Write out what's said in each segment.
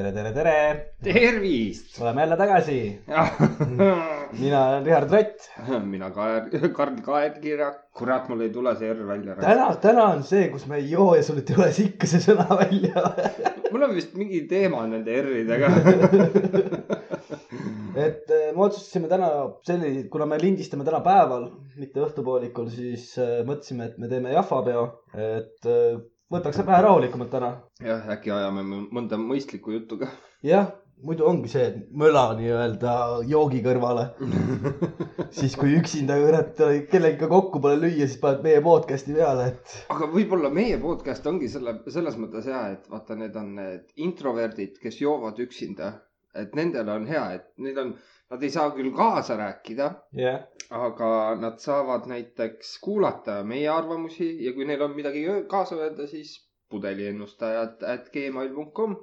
tere, tere, tere. tervist. oleme jälle tagasi. mina olen Richard Rott. mina Kaer, Karl Kaerkirja, kurat, mul ei tule see R välja. täna, täna on see, kus me ei joo ja sul ei tule ikka see sõna välja. mul on vist mingi teema nende R-idega. et eh, me otsustasime täna selline, kuna me lindistame täna päeval, mitte õhtupoolikul, siis eh, mõtlesime, et me teeme jahvapeo, et eh, võtaks vähe rahulikumalt täna. jah, äkki ajame mõ- mõnda mõistlikku juttu ka. jah, muidu ongi see möla nii-öelda joogi kõrvale. siis kui üksinda kurat kellegagi kokku pole lüüa, siis paned meie podcast'i peale, et aga võib-olla meie podcast ongi selle, selles mõttes hea, et vaata, need on need introverdid, kes joovad üksinda. et nendele on hea, et neil on, nad ei saa küll kaasa rääkida, jah, aga nad saavad näiteks kuulata meie arvamusi ja kui neil on midagi kaasa öelda, siis pudeliennustajad at gmail.com.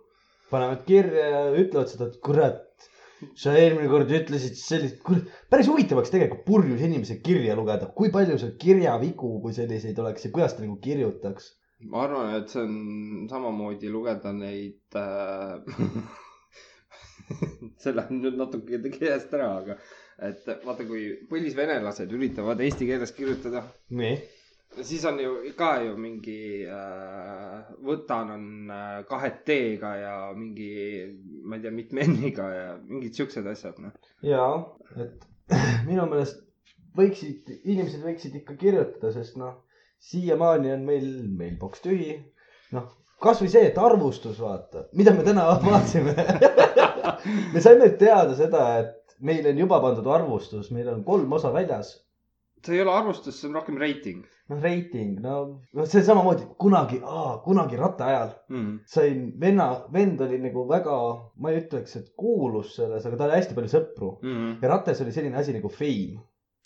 panevad kirja ja ütlevad seda, et kurat, sa eelmine kord ütlesid sellist, kurat, päris huvitav oleks tegelikult purjus inimese kirja lugeda, kui palju seal kirjavigu, kui selliseid oleks ja kuidas ta nagu kirjutaks. ma arvan, et see on samamoodi lugeda neid äh. see läheb nüüd natuke käest ära, aga et vaata, kui põlisvenelased üritavad eesti keeles kirjutada, nii, siis on ju ka ju mingi äh,, võtan on äh, kahe T-ga ja mingi, ma ei tea, mitme N-iga ja mingid siuksed asjad, noh. ja et minu meelest võiksid, inimesed võiksid ikka kirjutada, sest noh, siiamaani on meil mailbox tühi. noh, kasvõi see, et arvustus, vaata, mida me täna vaatasime. me saime teada seda, et meil on juba pandud arvustus, meil on kolm osa väljas see ei ole arvustus, see on rohkem reiting noh, reiting, no, no see samamoodi kunagi, kunagi rattaajal mm.. sain venna, vend oli nagu väga, ma ei ütleks, et kuulus selles, aga tal oli hästi palju sõpru Mm. ja rattes oli selline asi nagu fame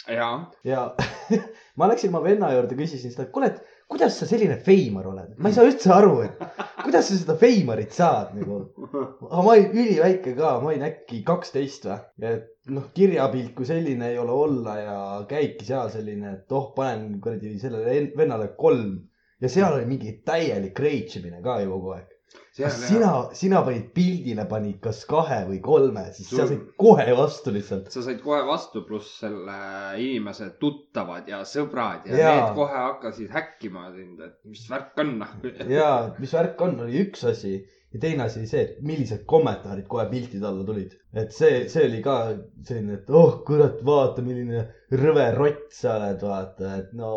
jaa, ja ma läksin oma venna juurde, küsisin seda, et kuule, et kuidas sa selline feimar oled, ma ei saa üldse aru, et kuidas sa seda feimarit saad nagu. aga ma olin üliväike ka, ma olin äkki kaksteist või, et noh, kirjapilt kui selline ei ole olla ja käibki seal selline, et oh, panen kuradi sellele en- vennale kolm ja seal oli mingi täielik rage imine ka ju kogu aeg. sina, sina panid pildile, panid kas kahe või kolme, siis sa Sul- said kohe vastu lihtsalt. sa said kohe vastu, pluss selle inimese tuttavad ja sõbrad ja Jaa. need kohe hakkasid häkkima sind, et mis värk on noh. ja mis värk on, oli üks asi ja teine asi oli see, et millised kommentaarid kohe piltide alla tulid. et see, see oli ka selline, et oh kurat, vaata, milline rõve rott sa oled, vaata, et no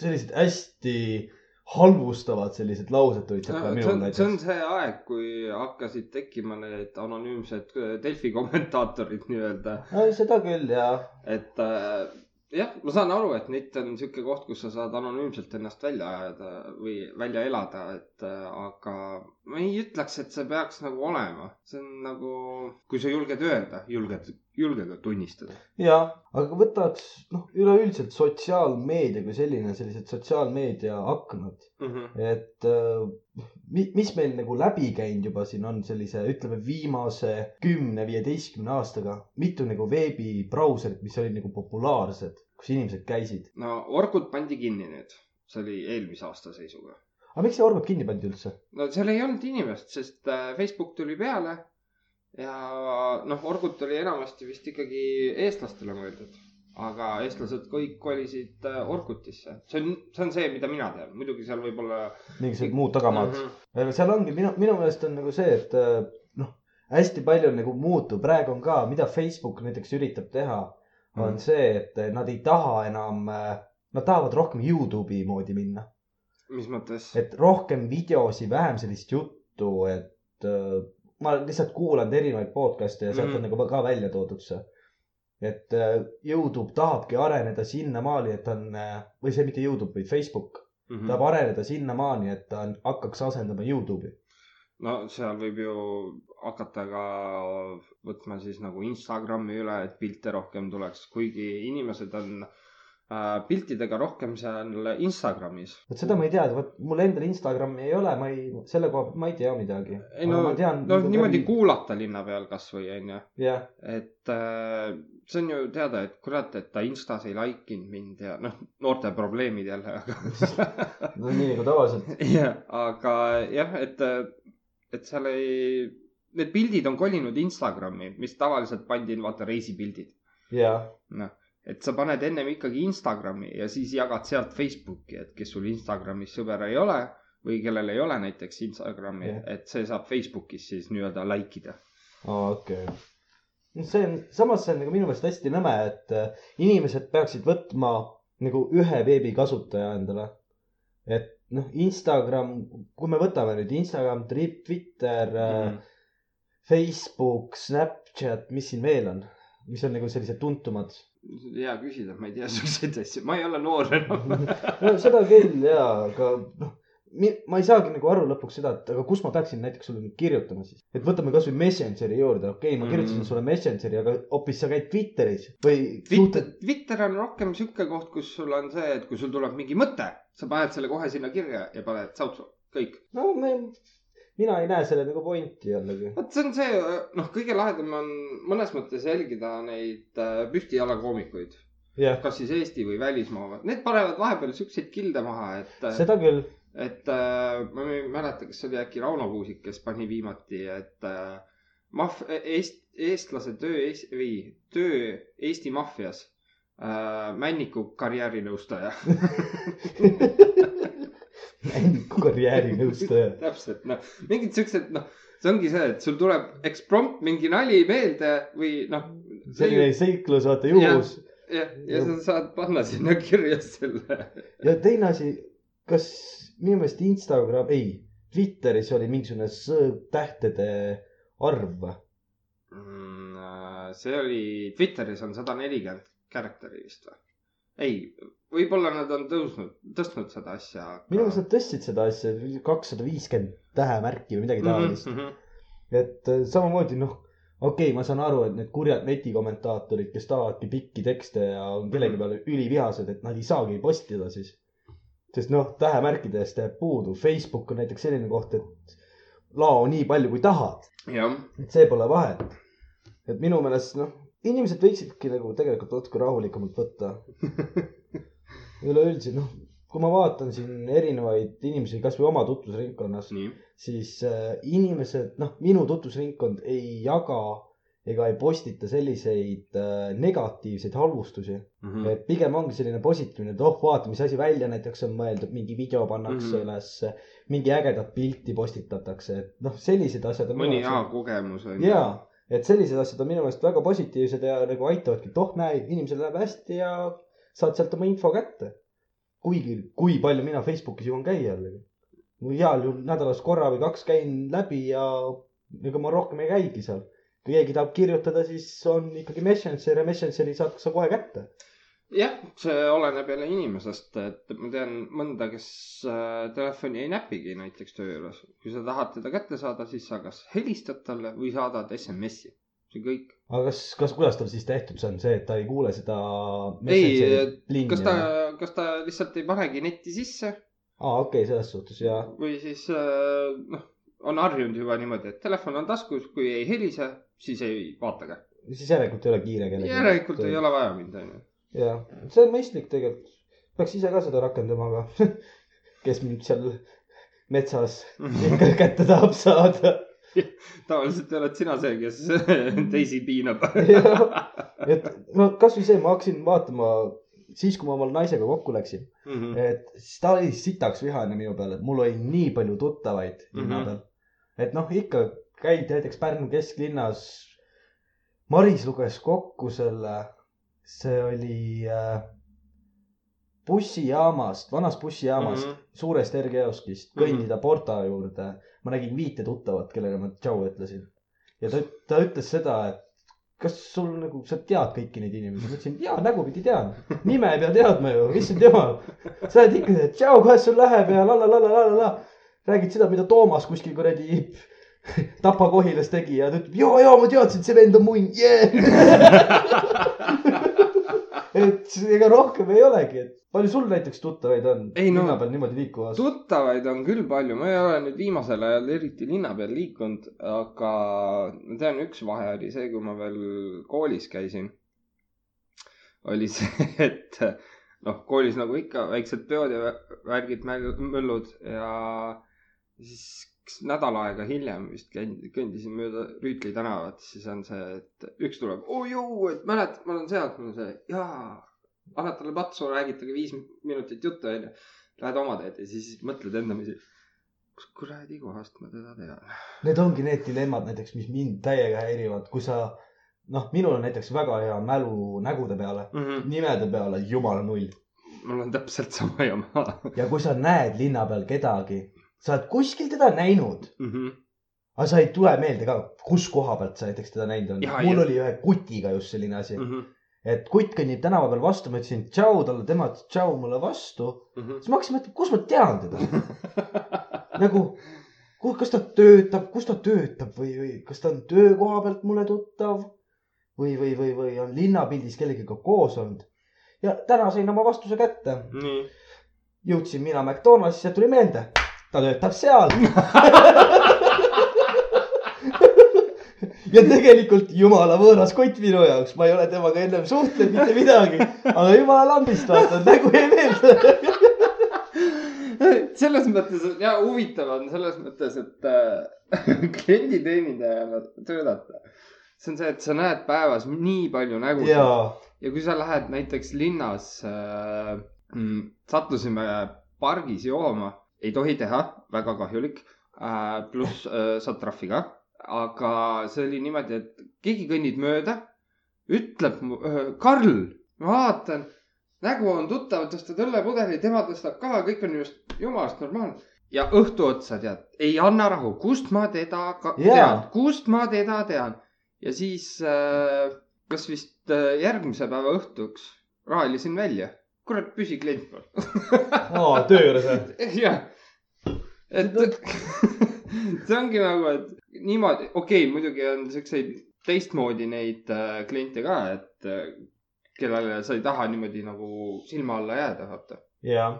sellised hästi halvustavad sellised laused sealt ka see minul on, see on näiteks. see aeg, kui hakkasid tekkima need anonüümsed Delfi kommentaatorid nii-öelda, no seda küll ja, et äh, jah, ma saan aru, et net on sihuke koht, kus sa saad anonüümselt ennast välja ajada või välja elada, et äh, aga ma ei ütleks, et see peaks nagu olema, see on nagu, kui sa julged öelda, julged, julged tunnistada. ja, aga võtaks noh, üleüldiselt sotsiaalmeedia kui selline, sellised sotsiaalmeedia aknad et äh, mis meil nagu läbi käinud juba siin on sellise, ütleme viimase kümne, viieteistkümne aastaga, mitu nagu veebibrauserit, mis olid nagu populaarsed, kus inimesed käisid. no Orkut pandi kinni nüüd, see oli eelmise aasta seisuga. aga miks see Orgut kinni pandi üldse? no seal ei olnud inimest, sest äh, Facebook tuli peale ja noh, Orgut oli enamasti vist ikkagi eestlastele mõeldud, aga eestlased kõik kolisid äh, Orkutisse. see on, see on see, mida mina tean, muidugi seal võib olla. mingisugused muud tagamaad mm. Mhm. -hmm. seal ongi minu, minu meelest on nagu see, et äh, noh, hästi palju nagu muutub, praegu on ka, mida Facebook näiteks üritab teha, on Mhm. see, et nad ei taha enam, nad tahavad rohkem Youtube'i moodi minna mis mõttes? et rohkem videosi, vähem sellist juttu, et äh, ma lihtsalt kuulanud erinevaid podcast'e ja sealt mm. Mhm. on nagu ka välja toodud see. Et äh, Youtube tahabki areneda sinnamaani, et ta on äh, või see mitte Youtube, vaid Facebook mm. Mhm. tahab areneda sinnamaani, et ta hakkaks asendama Youtube'i. no seal võib ju hakata ka võtma siis nagu Instagrami üle, et pilte rohkem tuleks, kuigi inimesed on äh, piltidega rohkem seal Instagramis. vot seda ma ei tea, vot mul endal Instagrami ei ole, ma ei, selle koha pealt ma ei tea midagi. ei no, no niimoodi. kuulata linna peal kasvõi onju, et äh, see on ju teada, et kurat, et ta Instas ei like inud mind ja noh, noorte probleemid jälle, aga no nii nagu tavaliselt. jah, aga jah, et, et seal ei, need pildid on kolinud Instagrami, mis tavaliselt pandi, vaata reisipildid. jaa, noh, et sa paned ennem ikkagi Instagrami ja siis jagad sealt Facebooki, et kes sul Instagramis sõber ei ole või kellel ei ole näiteks Instagrami Jah. et see saab Facebookis siis nii-öelda like ida. okei okay.. See on, samas see on nagu minu meelest hästi nõme, et äh, inimesed peaksid võtma nagu ühe veebikasutaja endale. et noh, Instagram, kui me võtame nüüd Instagram, Twitter mm, -hmm. Facebook, Snapchat, mis siin veel on, mis on nagu sellised tuntumad hea küsida, ma ei tea siukseid asju, ma ei ole noor enam. no seda küll jaa, aga noh, ma ei saagi nagu aru lõpuks seda, et aga kus ma peaksin näiteks sulle nüüd kirjutama siis. et võtame kasvõi Messengeri juurde, okei okay,, ma kirjutasin Mm. mm. sulle Messengeri, aga hoopis sa käid Twitteris või Twitter suhtled,, Twitter on rohkem sihuke koht, kus sul on see, et kui sul tuleb mingi mõte, sa paned selle kohe sinna kirja ja paned sautsu, kõik. no me, mina ei näe selle nagu pointi jällegi. vot see on see, noh, kõige lahedam on mõnes mõttes jälgida neid äh, püstijalakoomikuid, jah, kas siis Eesti või välismaa, need panevad vahepeal siukseid kilde maha, et, seda küll. Et äh, ma ei mäleta, kas see oli äkki Rauno Kuusik, kes pani viimati, et äh, maf-, eest-, eestlase töö ees- või töö Eesti maffias äh,. Männiku karjäärinõustaja. mängu karjäärinõustaja. täpselt, noh, mingid siuksed, noh, see ongi see, et sul tuleb eksprompt mingi nali meelde või noh. selline seiklus, vaata juhus. ja, ja sa saad panna sinna kirja selle. ja teine asi, kas minu meelest Instagram, ei, Twitteris oli mingisugune sõõrtähtede arv? Mm, see oli, Twitteris on sada nelikümmend character'i vist või? ei, võib-olla nad on tõusnud, tõstnud seda asja. minu meelest nad tõstsid seda asja kakssada viiskümmend tähemärki või Mhm, midagi taolist. et äh, samamoodi noh, okei okay,, ma saan aru, et need kurjad netikommentaatorid, kes tahavadki pikki tekste ja on kellegi Mhm. peale ülivihased, et nad ei saagi postida siis. Sest noh, tähemärkidest jääb puudu. Facebook on näiteks selline koht, et lao nii palju kui tahad, et see pole vahet. et minu meelest noh, inimesed võiksidki nagu tegelikult natuke rahulikumalt võtta. üleüldiselt noh, kui ma vaatan siin erinevaid inimesi kasvõi oma tutvusringkonnas, siis äh, inimesed, noh, minu tutvusringkond ei jaga ega ei postita selliseid äh, negatiivseid halvustusi mm. -hmm. et pigem ongi selline positiivne, et oh, vaata, mis asi välja näiteks on mõeldud, mingi video pannakse mm. -hmm. ülesse, mingi ägedat pilti postitatakse, et noh, sellised asjad mõni hea kogemus on. jaa, et sellised asjad on minu meelest väga positiivsed ja nagu aitavadki, et oh näe, inimesel läheb hästi ja saad sealt oma info kätte. kuigi, kui palju mina Facebookis jõuan käia jällegi. heal juhul nädalas korra või kaks käin läbi ja ega ma rohkem ei käigi seal. Kui keegi tahab kirjutada, siis on ikkagi Messenger ja Messengeri saad sa kohe kätte. jah, see oleneb jälle inimesest, et ma tean mõnda, kes äh, telefoni ei näpigi näiteks töö juures. kui sa tahad teda kätte saada, siis sa kas helistad talle või saadad SMS-i, see kõik. aga kas, kas, kuidas tal siis tehtud see on, see, et ta ei kuule seda ei, kas ta, kas ta lihtsalt ei panegi netti sisse aa, okei okay,, selles suhtes ja või siis äh, noh, on harjunud juba niimoodi, et telefon on taskus, kui ei helise, siis ei vaatage. siis järelikult ei ole kiire kellelegi. järelikult ei ole vaja mind, onju. jah, see on mõistlik tegelikult. peaks ise ka seda rakendama, aga kes mind seal metsas kätte tahab saada. tavaliselt oled sina see, kes teisi piinab. et no kasvõi see, ma hakkasin vaatama siis, kui ma oma naisega kokku läksin, Mhm. et siis ta oli sitaks vihane minu peale, et mul oli nii palju tuttavaid linna Mhm. peal. et noh, ikka käid näiteks Pärnu kesklinnas. Maris luges kokku selle, see oli äh, bussijaamast, vanast bussijaamast mm. -hmm. suurest R-kioskist Mhm. kõndida Porta juurde. ma nägin viite tuttavat, kellele ma tšau ütlesin. ja ta, ta ütles seda, et kas sul nagu, sa tead kõiki neid inimesi? ma ütlesin, jaa, nägupidi tean. nime ei pea teadma ju, issand jumal. sa oled ikka, tšau, kuidas sul läheb ja la la la la la la la. räägid seda, mida Toomas kuskil kuradi Tapa Kohilas tegi ja ta ütleb, ja, ja ma teadsin, et see vend on munn, jee. et ega rohkem ei olegi, et palju sul näiteks tuttavaid on Ei, no- linna peal niimoodi liikuvas? tuttavaid on küll palju, ma ei ole nüüd viimasel ajal eriti linna peal liikunud, aga ma tean, üks vahe oli see, kui ma veel koolis käisin. oli see, et noh, koolis nagu ikka väiksed peod ja vä- värgid, möllud ja siis kas nädal aega hiljem vist käin-, kõndisin mööda Rüütli tänavat, siis on see, et üks tuleb, oo jõu, et mäletad, ma olen sealt, mul on see, jaa. annad talle patsu, räägitage viis minutit juttu, onju. Lähed oma teed ja siis mõtled endamisi, kus kuradi kohast ma teda tean. Need ongi need dilemmad näiteks, mis mind täiega häirivad, kui sa, noh, minul on näiteks väga hea mälu nägude peale, nimede peale jumala null. mul on täpselt sama jama ja kui sa näed linna peal kedagi, sa oled kuskil teda näinud, mm. -hmm. aga sa ei tule meelde ka, kus koha pealt sa näiteks teda näinud on. mul jaa. oli ühe kutiga just selline asi, Mm -hmm. et kutt kõnnib tänava peal vastu, ma ütlesin tšau talle, tema ütles tšau mulle vastu. Mm -hmm. siis ma hakkasin mõtlema, kus ma tean teda nagu, kas ta töötab, kus ta töötab või, või kas ta on töökoha pealt mulle tuttav või, või, või, või on linnapildis kellegagi koos olnud. ja täna sain oma vastuse kätte. jõudsin mina McDonaldsisse ja tuli meelde, ta töötab seal. ja tegelikult jumala võõras kott minu jaoks, ma ei ole temaga ennem suhtlenud mitte midagi, aga jumala lambist vaata, nägu jäi meelde. selles mõttes, ja huvitav on selles mõttes, et äh, klienditeenindajana töötada. see on see, et sa näed päevas nii palju nägusid ja, ja kui sa lähed näiteks linnas äh,, sattusime pargis jooma, ei tohi teha, väga kahjulik äh,. pluss äh, saad trahvi ka, aga see oli niimoodi, et keegi kõnnib mööda, ütleb, Karl, ma vaatan, nägu on tuttav, tõstad õllepudeli, tema tõstab ka, kõik on just jumalast normaalne. ja õhtu otsa tead, ei anna rahu, kust ma teda ka Jaa. tean, kust ma teda tean. ja siis äh,, kas vist äh, järgmise päeva õhtuks raalisin välja. kurat, püsiklient mul. aa, töö juures või? jah, et see ongi nagu, et niimoodi, okei okay,, muidugi on siukseid teistmoodi neid äh, kliente ka, et äh, kellele sa ei taha niimoodi nagu silma alla jääda, vaata. jaa,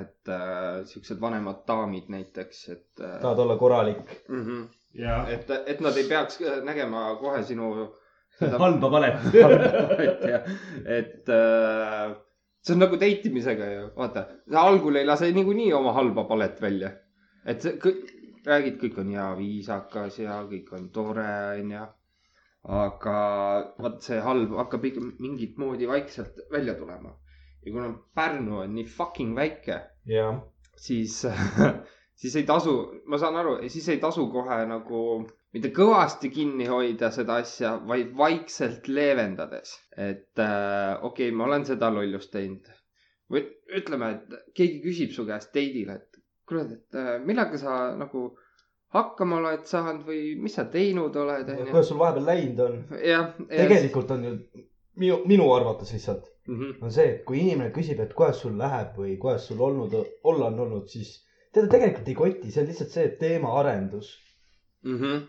et äh, siuksed vanemad daamid näiteks, et äh, tahad olla korralik. mm. -hmm. ja et, et nad ei peaks äh, nägema kohe sinu seda halba valet. et jah, et äh, see on nagu date imisega ju, vaata, algul ei lase niikuinii oma halba palet välja. Et see kõik, räägid, kõik on hea viisakas ja kõik on tore, onju. aga vaat see halb hakkab ikka mingit moodi vaikselt välja tulema. ja kuna Pärnu on nii fucking väike, jah, siis, siis ei tasu, ma saan aru, siis ei tasu kohe nagu mitte kõvasti kinni hoida seda asja, vaid vaikselt leevendades. et äh, okei okay,, ma olen seda lollust teinud. või ütleme, et keegi küsib su käest date'il, et kurat, et äh, millega sa nagu hakkama oled saanud või mis sa teinud oled, kuidas sul vahepeal läinud on? tegelikult on ju minu, minu arvates lihtsalt -hmm. on see, et kui inimene küsib, et kuidas sul läheb või kuidas sul olnud, olla on olnud, siis teda tegelikult ei koti, see on lihtsalt see teemaarendus. Mm -hmm.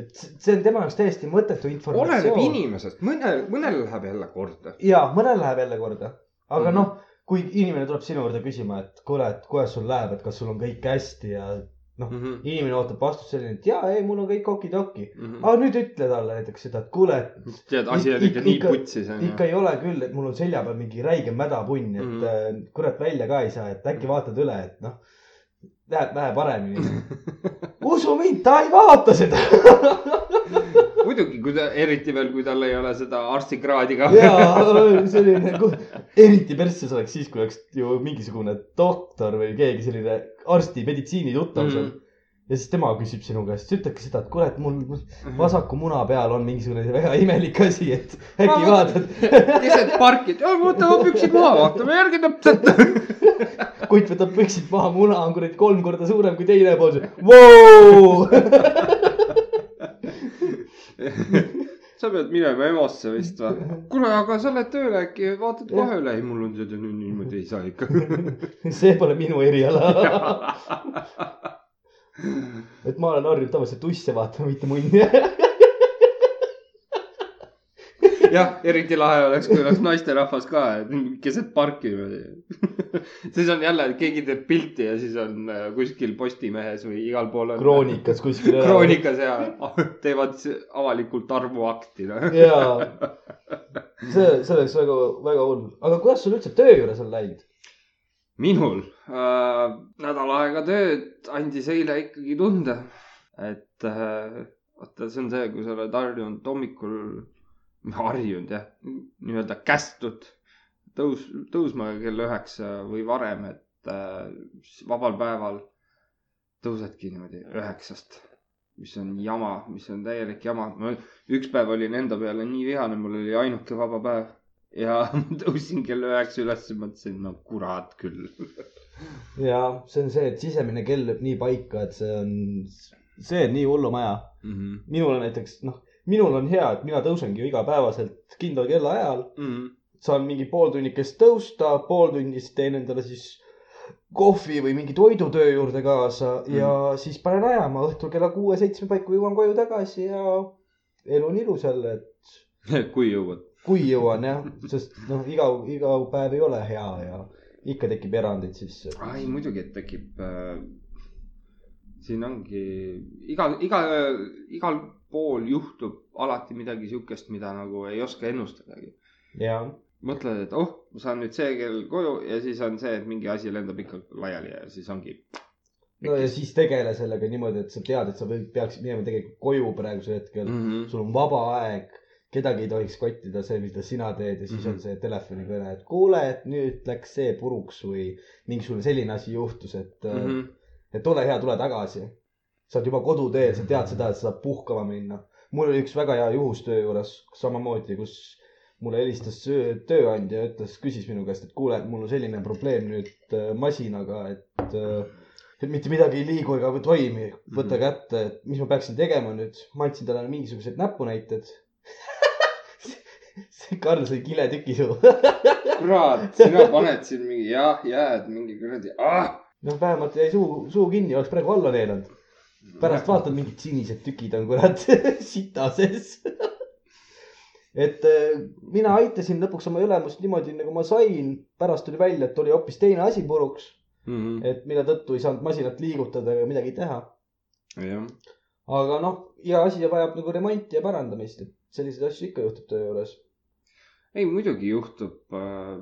et see on tema jaoks täiesti mõttetu oleneb informatsioon. inimesest, mõnel, mõnel läheb jälle korda. ja mõnel läheb jälle korda, aga mm. -hmm. noh, kui inimene tuleb sinu juurde küsima, et kuule, et kuidas sul läheb, et kas sul on kõik hästi ja noh, Mm -hmm. inimene ootab vastust selline, et ja ei, mul on kõik okidoki. Mm -hmm. aga nüüd ütle talle näiteks seda, et kuule, et tead, asi on Ik- ikka nii putsis onju ikka. ei ole küll, et mul on selja peal mingi räige mädapunn, et Mhm. mm -hmm. kurat välja ka ei saa, et äkki vaatad üle, et noh, läheb vähe paremini. usu mind, ta ei vaata seda. muidugi, kui ta, eriti veel, kui tal ei ole seda arstikraadi ka. ja selline, eriti persses oleks siis, kui oleks ju mingisugune doktor või keegi selline arsti, meditsiini tuttav Mhm. seal. ja siis tema küsib sinu käest, ütlebki seda, et kuule, et mul mul vasaku muna peal on mingisugune väga imelik asi, et äkki Ma- vaatad. keset parki, võtame püksid maha, vaatame järgi täpselt. kutt võtab püksid maha, muna on kuradi kolm korda suurem kui teine pool. Vau. sa pead minema EMO-sse vist või? kuule, aga sa lähed tööle äkki, vaatad kohe üle. ei, mul on seda nii- niimoodi ei saa ikka. see pole minu eriala. et ma olen harjunud tavaliselt tusse vaatama, mitte munni. jah, eriti lahe oleks, kui oleks naisterahvas ka, keset parki niimoodi. siis on jälle, keegi teeb pilti ja siis on äh, kuskil Postimehes või igal pool on. kroonikas kuskil. kroonikas ja teevad s- avalikult armuakti noh. jaa, see, see oleks väga, väga hull. aga kuidas sul üldse töö juures on läinud? minul äh, nädal aega tööd andis eile ikkagi tunda, et äh, vaata, see on see, kui sa oled harjunud hommikul, harjunud jah, nii-öelda kästud tõus, tõusma kell üheksa või varem, et äh, vabal päeval tõusedki niimoodi üheksast, mis on jama, mis on täielik jama. ma üks päev olin enda peale nii vihane, mul oli ainuke vaba päev ja tõusin kell üheksa üles ja mõtlesin, no kurat küll. ja see on see, et sisemine kell lööb nii paika, et see on, see on nii hullumaja. mm. -hmm. minul on näiteks, noh, minul on hea, et mina tõusengi ju igapäevaselt kindlal kellaajal. Mm saan mingi pool tunnikest tõusta, pool tunnist teen endale siis kohvi või mingi toidu töö juurde kaasa mm. ja siis panen ajama õhtul kella kuue-seitsme paiku jõuan koju tagasi ja elu on ilus jälle, et kui jõuad. kui jõuan jah, sest noh, iga, iga päev ei ole hea ja ikka tekib erandeid sisse. ai, muidugi, et tekib äh,. Siin ongi igal, iga, igal pool juhtub alati midagi siukest, mida nagu ei oska ennustadagi. mõtled, et oh, ma saan nüüd see kell koju ja siis on see, et mingi asi lendab ikka laiali ja siis ongi. no ja siis tegele sellega niimoodi, et sa tead, et sa peaksid minema tegelikult koju praegusel hetkel mm. Mhm. -hmm. sul on vaba aeg, kedagi ei tohiks kottida see, mida sina teed ja siis mm Mhm. -hmm. on see telefonikõne, et kuule, et nüüd läks see puruks või mingisugune selline asi juhtus, et mm, Mhm. -hmm. Et ole hea, tule tagasi. sa oled juba koduteel, sa tead seda, et sa saad puhkama minna. mul oli üks väga hea juhus töö juures samamoodi, kus mulle helistas öö- tööandja ja ütles, küsis minu käest, et kuule, et mul on selline probleem nüüd äh, masinaga, et äh, et mitte midagi ei liigu ega toimi, võta Mhm. kätte, et mis ma peaksin tegema nüüd. ma andsin talle mingisugused näpunäited. see Karl sai kiletüki su. kurat, sina paned siin mingi jah, jääd mingi kuradi ah!. noh, vähemalt jäi suu, suu kinni, oleks praegu alla neelanud. pärast vaatad, mingid sinised tükid on kurat sita sees. et äh, mina aitasin lõpuks oma ülemust niimoodi, nagu ma sain. pärast tuli välja, et oli hoopis teine asi puruks, Mhm. et mille tõttu ei saanud masinat liigutada ega midagi teha. aga noh, iga asi vajab nagu remonti ja parandamist, et selliseid asju ikka juhtub töö juures. ei muidugi juhtub äh,.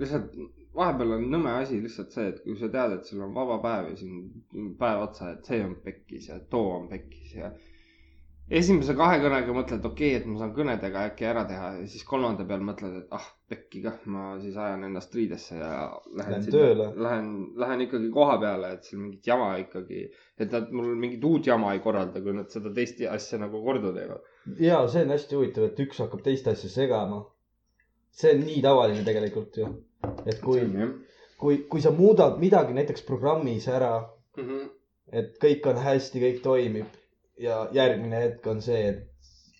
lihtsalt vahepeal on nõme asi lihtsalt see, et kui sa tead, et sul on vaba päev ja siin päev otsa, et see on pekkis ja too on pekkis ja. esimese kahe kõnega mõtled, okei okay,, et ma saan kõnedega äkki ära teha ja siis kolmanda peal mõtled, et ah pekki kah, ma siis ajan ennast riidesse ja lähen Lähen tööle. Lähen, lähen ikkagi koha peale, et seal mingit jama ikkagi, et nad mul mingit uut jama ei korralda, kui nad seda teist asja nagu korda teevad. ja see on hästi huvitav, et üks hakkab teist asja segama. see on nii tavaline tegelikult ju. Et kui, kui, kui sa muudad midagi näiteks programmis ära, mm. -hmm. et kõik on hästi, kõik toimib ja järgmine hetk on see, et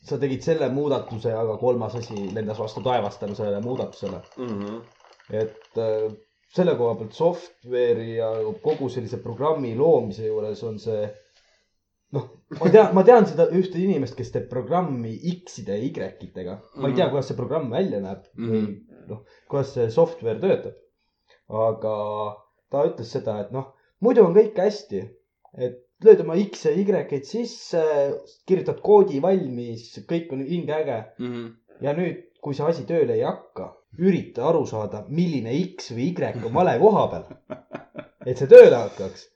sa tegid selle muudatuse, aga kolmas asi lendas vastu taevast tänu sellele muudatusele. Mm -hmm. et äh, selle koha pealt software'i ja kogu sellise programmi loomise juures on see noh, ma tean, ma tean seda ühte inimest, kes teeb programmi X-ide ja Y-itega. ma ei tea, kuidas see programm välja näeb või noh, kuidas see software töötab. aga ta ütles seda, et noh, muidu on kõik hästi, et lööd oma X ja Y-id sisse, kirjutad koodi valmis, kõik on hingeäge Mm -hmm. ja nüüd, kui see asi tööle ei hakka, ürita aru saada, milline X või Y on vale koha peal. et see tööle hakkaks.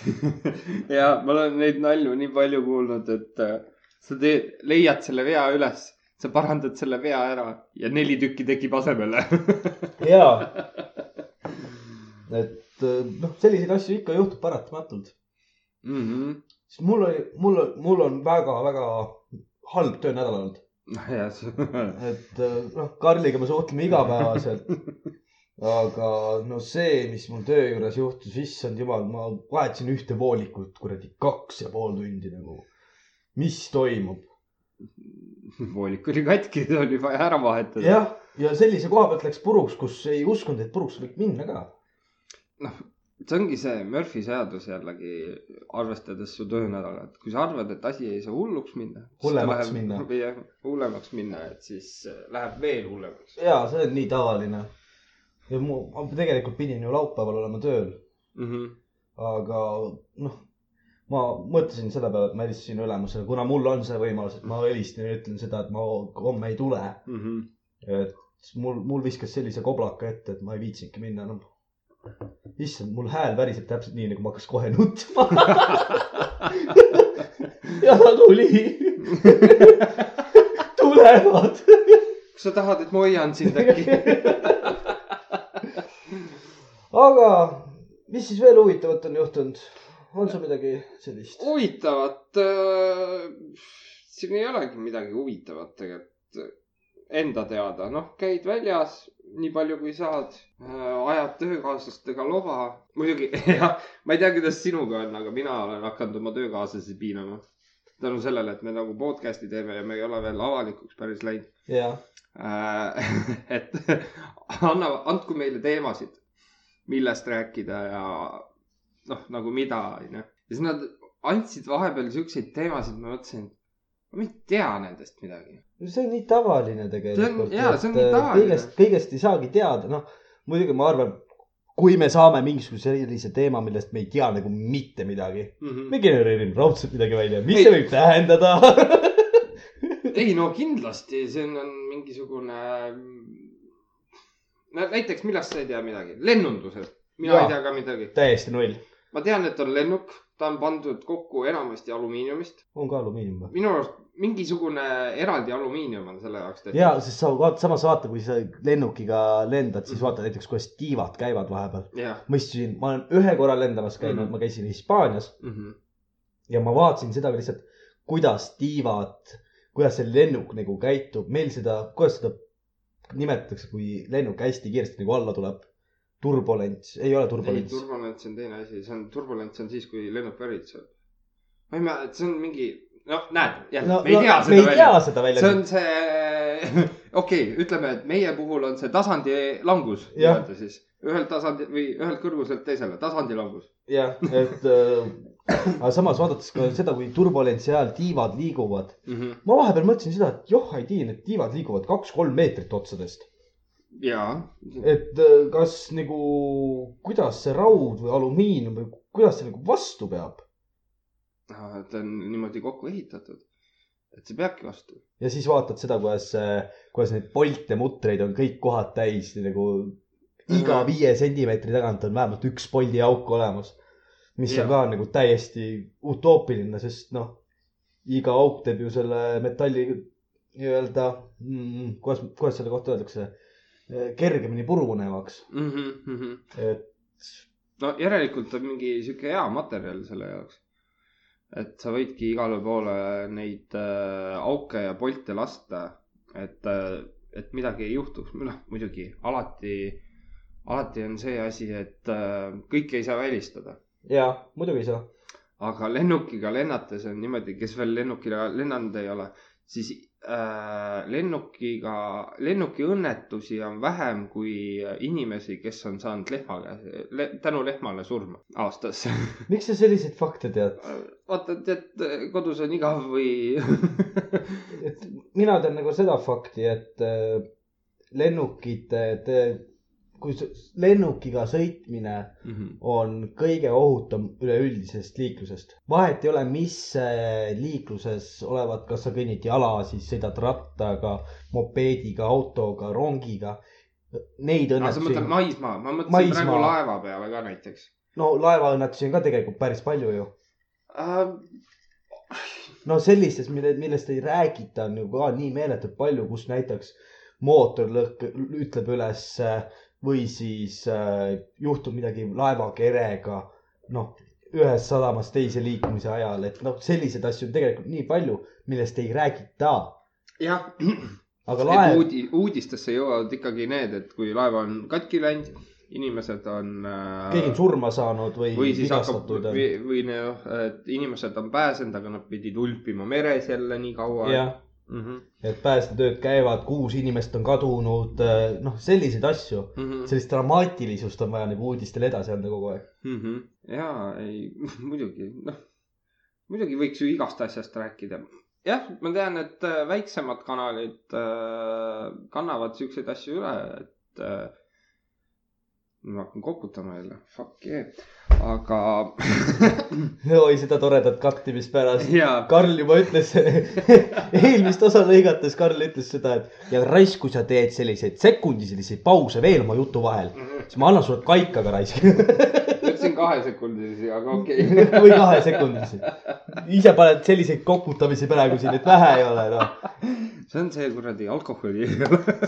ja ma olen neid nalju nii palju kuulnud, et äh, sa teed, leiad selle vea üles, sa parandad selle vea ära ja neli tükki tekib asemele. jaa. et noh, selliseid asju ikka juhtub paratamatult. Mhm. sest mul oli, mul, mul on väga-väga halb töönädal olnud. jah, et noh, Karliga me suhtleme igapäevaselt. aga no see, mis mul töö juures juhtus, issand jumal, ma vahetasin ühte voolikut kuradi kaks ja pool tundi nagu. mis toimub? Voolik oli katki, oli vaja ära vahetada. jah, ja sellise koha pealt läks puruks, kus ei uskunud, et puruks võib minna ka. see ongi see Murphy seadus jällegi, arvestades su töönädalat, kui sa arvad, et asi ei saa hulluks minna. Hullemaks minna. jah, hullemaks minna, et siis äh, läheb veel hullemaks ja see on nii tavaline. ja mu, tegelikult pidin ju laupäeval olema tööl, mm. -hmm. aga noh, ma mõtlesin selle peale, et ma helistasin ülemusele, kuna mul on see võimalus, et ma helistan ja ütlen seda, et ma homme ei tule. Mm -hmm. et mul, mul viskas sellise koblaka ette, et ma ei viitsinudki minna enam. issand, mul hääl väriseb täpselt nii, nagu ma hakkas kohe nutma. ja tuli. tulevad. kas sa tahad, et ma hoian sind äkki? aga mis siis veel huvitavat on juhtunud? On sul midagi sellist? huvitavat äh,, siin ei olegi midagi huvitavat tegelikult enda teada, noh, käid väljas nii palju, kui saad äh,, ajad töökaaslastega loba. muidugi jah, ma ei tea, kuidas sinuga on, aga mina olen hakanud oma töökaaslasi piinama. tänu sellele, et me nagu podcast'i teeme ja me ei ole veel avalikuks päris läinud jah, äh. et anna, andku meile teemasid, millest rääkida ja noh, nagu mida, onju. ja siis nad andsid vahepeal siukseid teemasid, ma mõtlesin, ma ei tea nendest midagi. see on nii tavaline tegelikult. jaa, see on nii tavaline. kõigest, kõigest ei saagi teada, noh muidugi ma arvan, kui me saame mingisuguse sellise teema, millest me ei tea nagu mitte midagi, me genereerime raudselt midagi välja, mis Ei. see võib tähendada ei no kindlasti, see on, mingisugune. no näiteks, millest sa ei tea midagi, lennundused, mina Jaa. ei tea ka midagi. täiesti null. Ma tean, et on lennuk, ta on pandud kokku enamasti alumiiniumist. on ka alumiinium või? minu arust mingisugune eraldi alumiinium on selle jaoks tehtud. ja, sest sa vaata, samas vaata, kui sa lennukiga lendad, siis vaata näiteks, kuidas tiivad käivad vahepeal. ma istusin, ma olen ühe korra lendamas käinud mm. -hmm. ma käisin Hispaanias mm -hmm. ja ma vaatasin seda lihtsalt, kuidas tiivad, kuidas see lennuk nagu käitub, meil seda, kuidas seda nimetatakse, kui lennuk hästi kiiresti nagu alla tuleb. turbulents, ei ole ei, turbulents. turbulents on teine asi, see on, turbulents on siis, kui lennuk väritseb. ma ei mäleta, see on mingi, noh, näed, jälle no, me ei tea no, seda me ei välja tea seda välja. see on see, okei okay,, ütleme, et meie puhul on see tasandi langus nii-öelda siis. ühelt tasandi või ühelt kõrguselt teisele, tasandi langus. jah, et äh, aga samas vaadates ka seda, kui turbulentsi ajal tiivad liiguvad, mm. -hmm. ma vahepeal mõtlesin seda, et joh, ei tea, need tiivad liiguvad kaks-kolm meetrit otsadest. ja, et äh, kas nagu, kuidas see raud või alumiinium või kuidas see nagu vastu peab ta on niimoodi kokku ehitatud, et see peabki vastu. ja siis vaatad seda, kuidas, kuidas neid polte, mutreid on kõik kohad täis nagu iga viie sentimeetri tagant on vähemalt üks poldiauk olemas. mis Jah. on ka nagu täiesti utoopiline, sest noh, iga auk teeb ju selle metalli nii-öelda mm,, kuidas, kuidas selle kohta öeldakse, kergemini purunevaks, mm. -hmm, mm -hmm. et no järelikult on mingi sihuke hea materjal selle jaoks. et sa võidki igale poole neid äh, auke ja polte lasta, et äh,, et midagi ei juhtuks, noh muidugi alati, alati on see asi, et äh, kõike ei saa välistada. ja muidugi ei saa. aga lennukiga lennates on niimoodi, kes veel lennukiga lennanud ei ole, siis lennukiga, lennukiõnnetusi on vähem kui inimesi, kes on saanud lehma le,, tänu lehmale surma aastas. miks sa selliseid fakte tead? vaata, et kodus on igav või et mina tean nagu seda fakti, et äh, lennukite, kui lennukiga sõitmine on kõige ohutum üleüldisest liiklusest. vahet ei ole, mis äh, liikluses olevat, kas sa kõnnid jala, siis sõidad rattaga, mopeediga, autoga, rongiga. Neid aga sa mõtled õnnetusi, maismaa, ma mõtlesin Maismaa. praegu laeva peale ka näiteks no laevaõnnetusi on ka tegelikult päris palju ju. äh,. no sellistest, mille, millest ei räägita, on ju ka nii meeletult palju, kus näiteks mootor lõhk-, ütleb üles äh, või siis äh, juhtub midagi laevakerega, noh, ühest sadamast teise liikumise ajal, et noh, selliseid asju on tegelikult nii palju, millest ei räägita. jah, aga et laev, uudi-, uudistesse jõuavad ikkagi need, et kui laev on katki läinud, inimesed on äh, keegi on surma saanud või, või siis hakkab või, või noh, et inimesed on pääsenud, aga nad pidid ulpima meres jälle nii kaua. jah, Mm -hmm. et päästetööd käivad, kuus inimest on kadunud, noh, selliseid asju, Mm -hmm. sellist dramaatilisust on vaja nagu uudistele edasi anda kogu aeg. mm. -hmm. ja ei, muidugi, noh, muidugi võiks ju igast asjast rääkida. jah, ma tean, et äh, väiksemad kanalid äh, kannavad siukseid asju üle, et äh, ma hakkan koputama jälle, fuck yeah, aga oi, seda toredat kaktimist pärast. ja Karl juba ütles, eelmist osa lõigates Karl ütles seda, et ja raisk, kui sa teed selliseid sekundilisi pause veel oma jutu vahel, siis ma annan sulle kaikaga raisk ütlesin kahesekundilisi, aga okei okay.. või kahesekundilisi. ise paned selliseid koputamisi praegu siin, et vähe ei ole, noh. see on see kuradi alkoholi.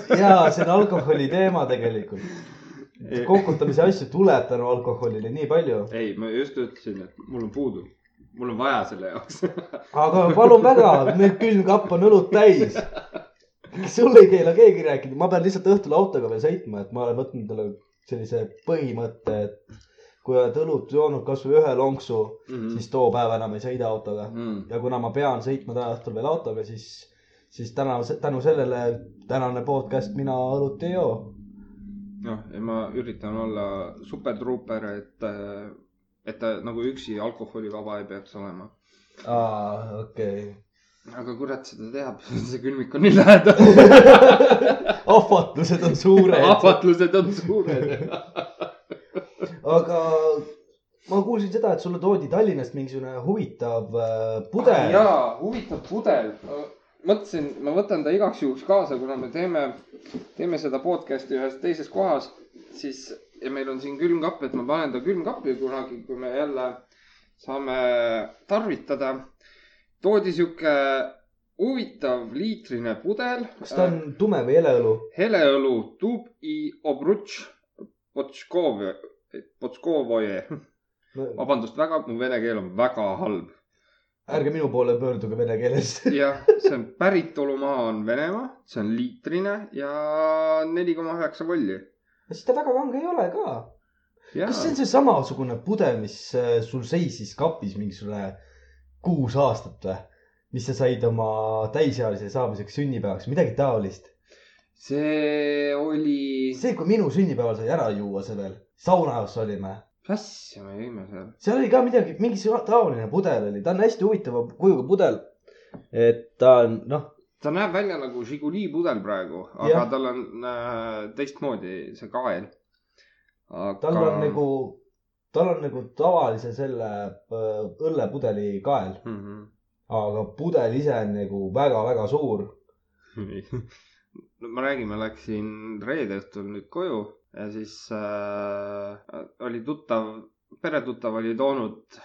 ja see on alkoholi teema tegelikult. Kokutamise asju tuleb tänu alkoholile nii palju. ei, ma just ütlesin, et mul on puudu, mul on vaja selle jaoks. aga palun väga, meil külmkapp on õlut täis. sul ei keela keegi rääkida, ma pean lihtsalt õhtul autoga veel sõitma, et ma olen võtnud endale sellise põhimõtte, et kui oled õlut joonud kasvõi ühe lonksu, siis too päev enam ei sõida autoga. mm.. ja kuna ma pean sõitma täna õhtul veel autoga, siis, siis täna, tänu sellele tänane podcast mina õlut ei joo. noh, ja ma üritan olla supertruuper, et, et ta nagu üksi alkoholivaba ei peaks olema. aa, okei. aga kurat seda teab, see külmik on nii lähedal. ahvatlused on suured. ahvatlused on suured. aga ma kuulsin seda, et sulle toodi Tallinnast mingisugune huvitav äh, pudel. jaa, huvitav pudel. mõtlesin, ma võtan ta igaks juhuks kaasa, kuna me teeme, teeme seda podcast'i ühes teises kohas, siis ja meil on siin külmkapp, et ma panen ta külmkappi kunagi, kui me jälle saame tarvitada. toodi sihuke huvitav liitrine pudel. kas ta on tume või heleõlu? heleõlu Tub i Obrutš Potškov, Potškovoje. vabandust väga, mu vene keel on väga halb. Ärge minu poole pöörduge vene keeles. jah, see on päritolumaa on Venemaa, see on liitrine ja neli koma üheksa volli. siis ta väga kange ei ole ka. kas see on see samasugune pudel, mis äh, sul seisis kapis mingisugune kuus aastat või? mis sa said oma täisealise saamiseks sünnipäevaks, midagi taolist. see oli, see, kui minu sünnipäeval sai ära juua see veel, saunas olime. Asja me jõime seal? seal oli ka midagi, mingi taoline pudel oli, ta on hästi huvitava kujuga pudel. et ta on, noh, ta näeb välja nagu Žiguli pudel praegu, aga Jah. tal on äh, teistmoodi see kael. tal on nagu, tal on nagu tavalise selle äh, õllepudeli kael, mm. -hmm. aga pudel ise on nagu väga-väga suur. no ma räägin, ma läksin reede õhtul nüüd koju ja siis äh, oli tuttav, peretuttav oli toonud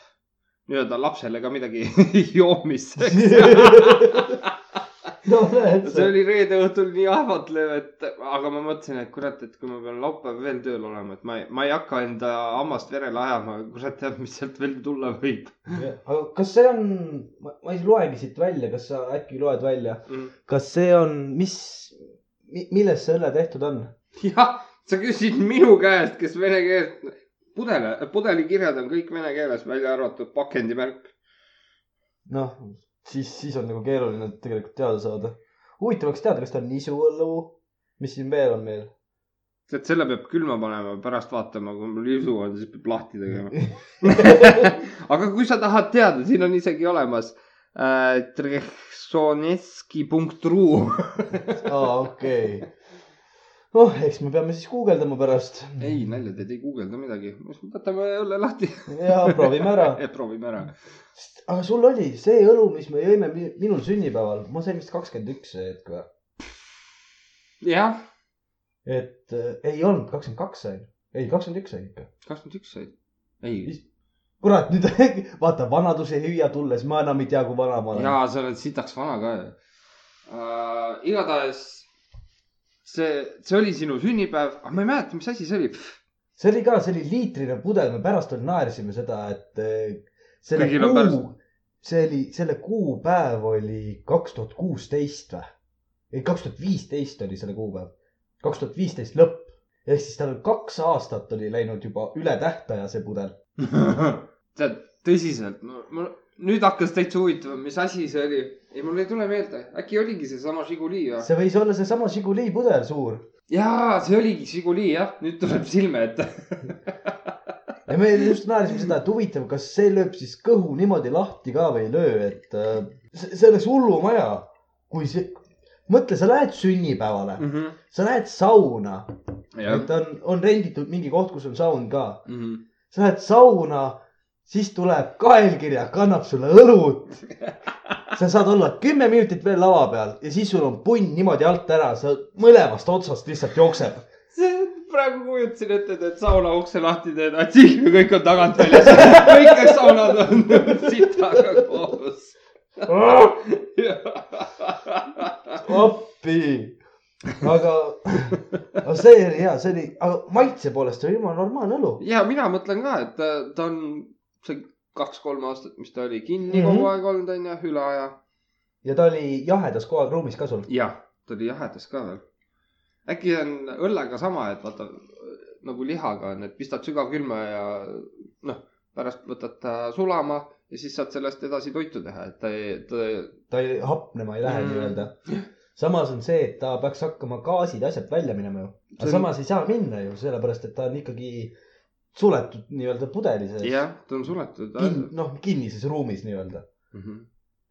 nii-öelda lapsele ka midagi joomiseks. no see oli reede õhtul nii ahvatlev, et aga ma mõtlesin, et kurat, et kui ma pean laupäev veel tööl olema, et ma ei, ma ei hakka enda hammast verele ajama, kurat teab, mis sealt veel tulla võib aga kas see on, ma ei loegi siit välja, kas sa äkki loed välja, mm.. kas see on, mis, millest see õlle tehtud on? jah, sa küsid minu käest, kes vene keelt, pudele, pudelikirjad on kõik vene keeles, välja arvatud pakendimärk. noh, siis, siis on nagu keeruline tegelikult teada saada. huvitav oleks teada, kas ta on nisuõlu, mis siin veel on meil? tead, selle peab külma panema, pärast vaatama, kui mul isu on, siis peab lahti tegema. aga kui sa tahad teada, siin on isegi olemas äh,. Trehsoneski.ru aa, okei. noh, eks me peame siis guugeldama pärast. ei, nalja teed, ei guugelda midagi, võtame õlle lahti ja proovime ära. ja proovime ära. aga sul oli see õlu, mis me jõime mi- minul sünnipäeval, ma sain vist kakskümmend üks see hetk või? jah, et äh, ei olnud, kakskümmend kaks sain. ei, kakskümmend üks sain ikka. kakskümmend üks said. ei, kurat, nüüd vaata, vanadus ei hüüa tulles, ma enam ei tea, kui vana ma olen. jaa, sa oled sitaks vana ka ju uh,. igatahes see, see oli sinu sünnipäev, aga ma ei mäleta, mis asi see oli. see oli ka, see oli liitrine pudel, me pärast veel naersime seda, et eh, selle Kõigil kuu see oli, selle kuupäev oli kaks tuhat kuusteist või? ei, kaks tuhat viisteist oli selle kuupäev. kaks tuhat viisteist lõpp. ehk siis tal kaks aastat oli läinud juba üle tähtaja see pudel. tead, tõsiselt, ma nüüd hakkas täitsa huvitav, mis asi see oli. ei, mul ei tule meelde, äkki oligi seesama Žiguli või? see võis olla seesama Žiguli pudel suur. jaa, see oligi Žiguli jah, nüüd tuleb silme ette. ja me just naersime seda, et huvitav, kas see lööb siis kõhu niimoodi lahti ka või ei löö, et äh, see, see oleks hullumaja, kui see, mõtle, sa lähed sünnipäevale, Mhm. sa lähed sauna, et on, on renditud mingi koht, kus on saun ka. Mhm. sa lähed sauna, siis tuleb kaelkirjak, annab sulle õlut. sa saad olla kümme minutit veel lava peal ja siis sul on punn niimoodi alt ära, sa mõlemast otsast lihtsalt jookseb. see, praegu kujutasin ette, et sauna ukse lahti teed, atsil ja kõik on tagant väljas. kõik need saunad on sitaga koos. appi. aga, aga see oli hea, see oli, aga maitse poolest oli jumala normaalne õlu. ja mina mõtlen ka, et ta, ta on see kaks-kolm aastat, mis ta oli kinni mm. -hmm. kogu aeg olnud, onju, üle aja. ja ta oli jahedas kogu aeg ruumis ka sul. jah, ta oli jahedas ka veel. äkki on õllega sama, et vaata nagu lihaga on, et pistad sügavkülma ja noh, pärast võtad ta sulama ja siis saad sellest edasi toitu teha, et ta ei, ta ta ei, hapnema ei lähe Mm. nii-öelda. samas on see, et ta peaks hakkama gaasid ja asjad välja minema ju. Aga on- samas ei saa minna ju, sellepärast et ta on ikkagi suletud nii-öelda pudeli sees. jah, ta on suletud. kin-, noh, kinnises ruumis nii-öelda. Mm -hmm.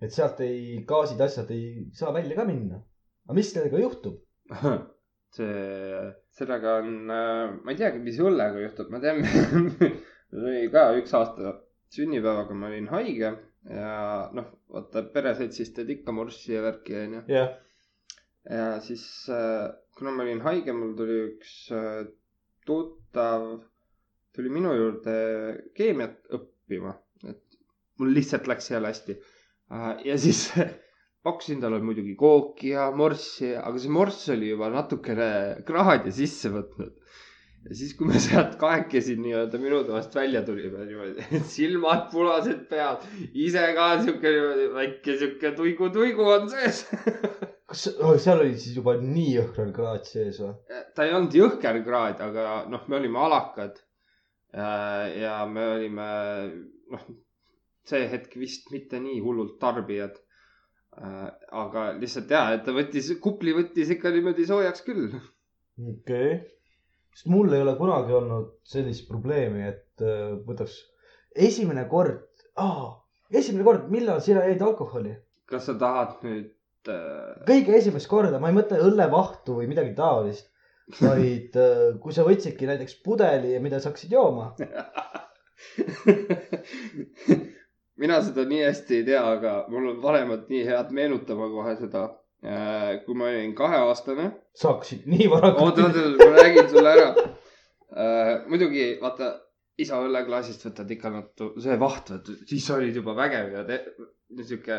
et sealt ei, gaasid, asjad ei saa välja ka minna. aga mis sellega juhtub? see, sellega on, ma ei teagi, mis õllega juhtub, ma tean, mul oli ka üks aasta sünnipäevaga ma olin haige ja noh, vaata pereseltsis teed ikka morssi ja värki onju. jah, ja siis, kuna ma olin haige, mul tuli üks äh, tuttav, tuli minu juurde keemiat õppima, et mul lihtsalt läks seal hästi. ja siis pakkusin talle muidugi kooki ja morssi, aga see morss oli juba natukene kraadi sisse võtnud. ja siis, kui me sealt kahekesi nii-öelda minu toast välja tulime niimoodi, silmad punased peal, ise ka sihuke väike sihuke tuigu-tuigu on sees kas oh, seal oli siis juba nii jõhkral kraad sees või? ta ei olnud jõhker kraad, aga noh, me olime alakad. Ja me olime noh, see hetk vist mitte nii hullult tarbijad. aga lihtsalt ja, et ta võttis, kupli võttis ikka niimoodi soojaks küll. okei okay.. sest mul ei ole kunagi olnud sellist probleemi, et äh, võtaks esimene kord ah,, esimene kord, millal sina jõid alkoholi? kas sa tahad nüüd äh, kõige esimest korda, ma ei mõtle õllevahtu või midagi taolist, vaid äh, kui sa võtsidki näiteks pudeli, mida sa hakkasid jooma. mina seda nii hästi ei tea, aga mul on vanemad nii head meenutama kohe seda, kui ma olin kaheaastane sa hakkasid nii varakult oota, oota, ma räägin sulle ära uh,. muidugi vaata, isa õlleklaasist võtad ikka natu-, see vaht, siis olid juba vägev ja sihuke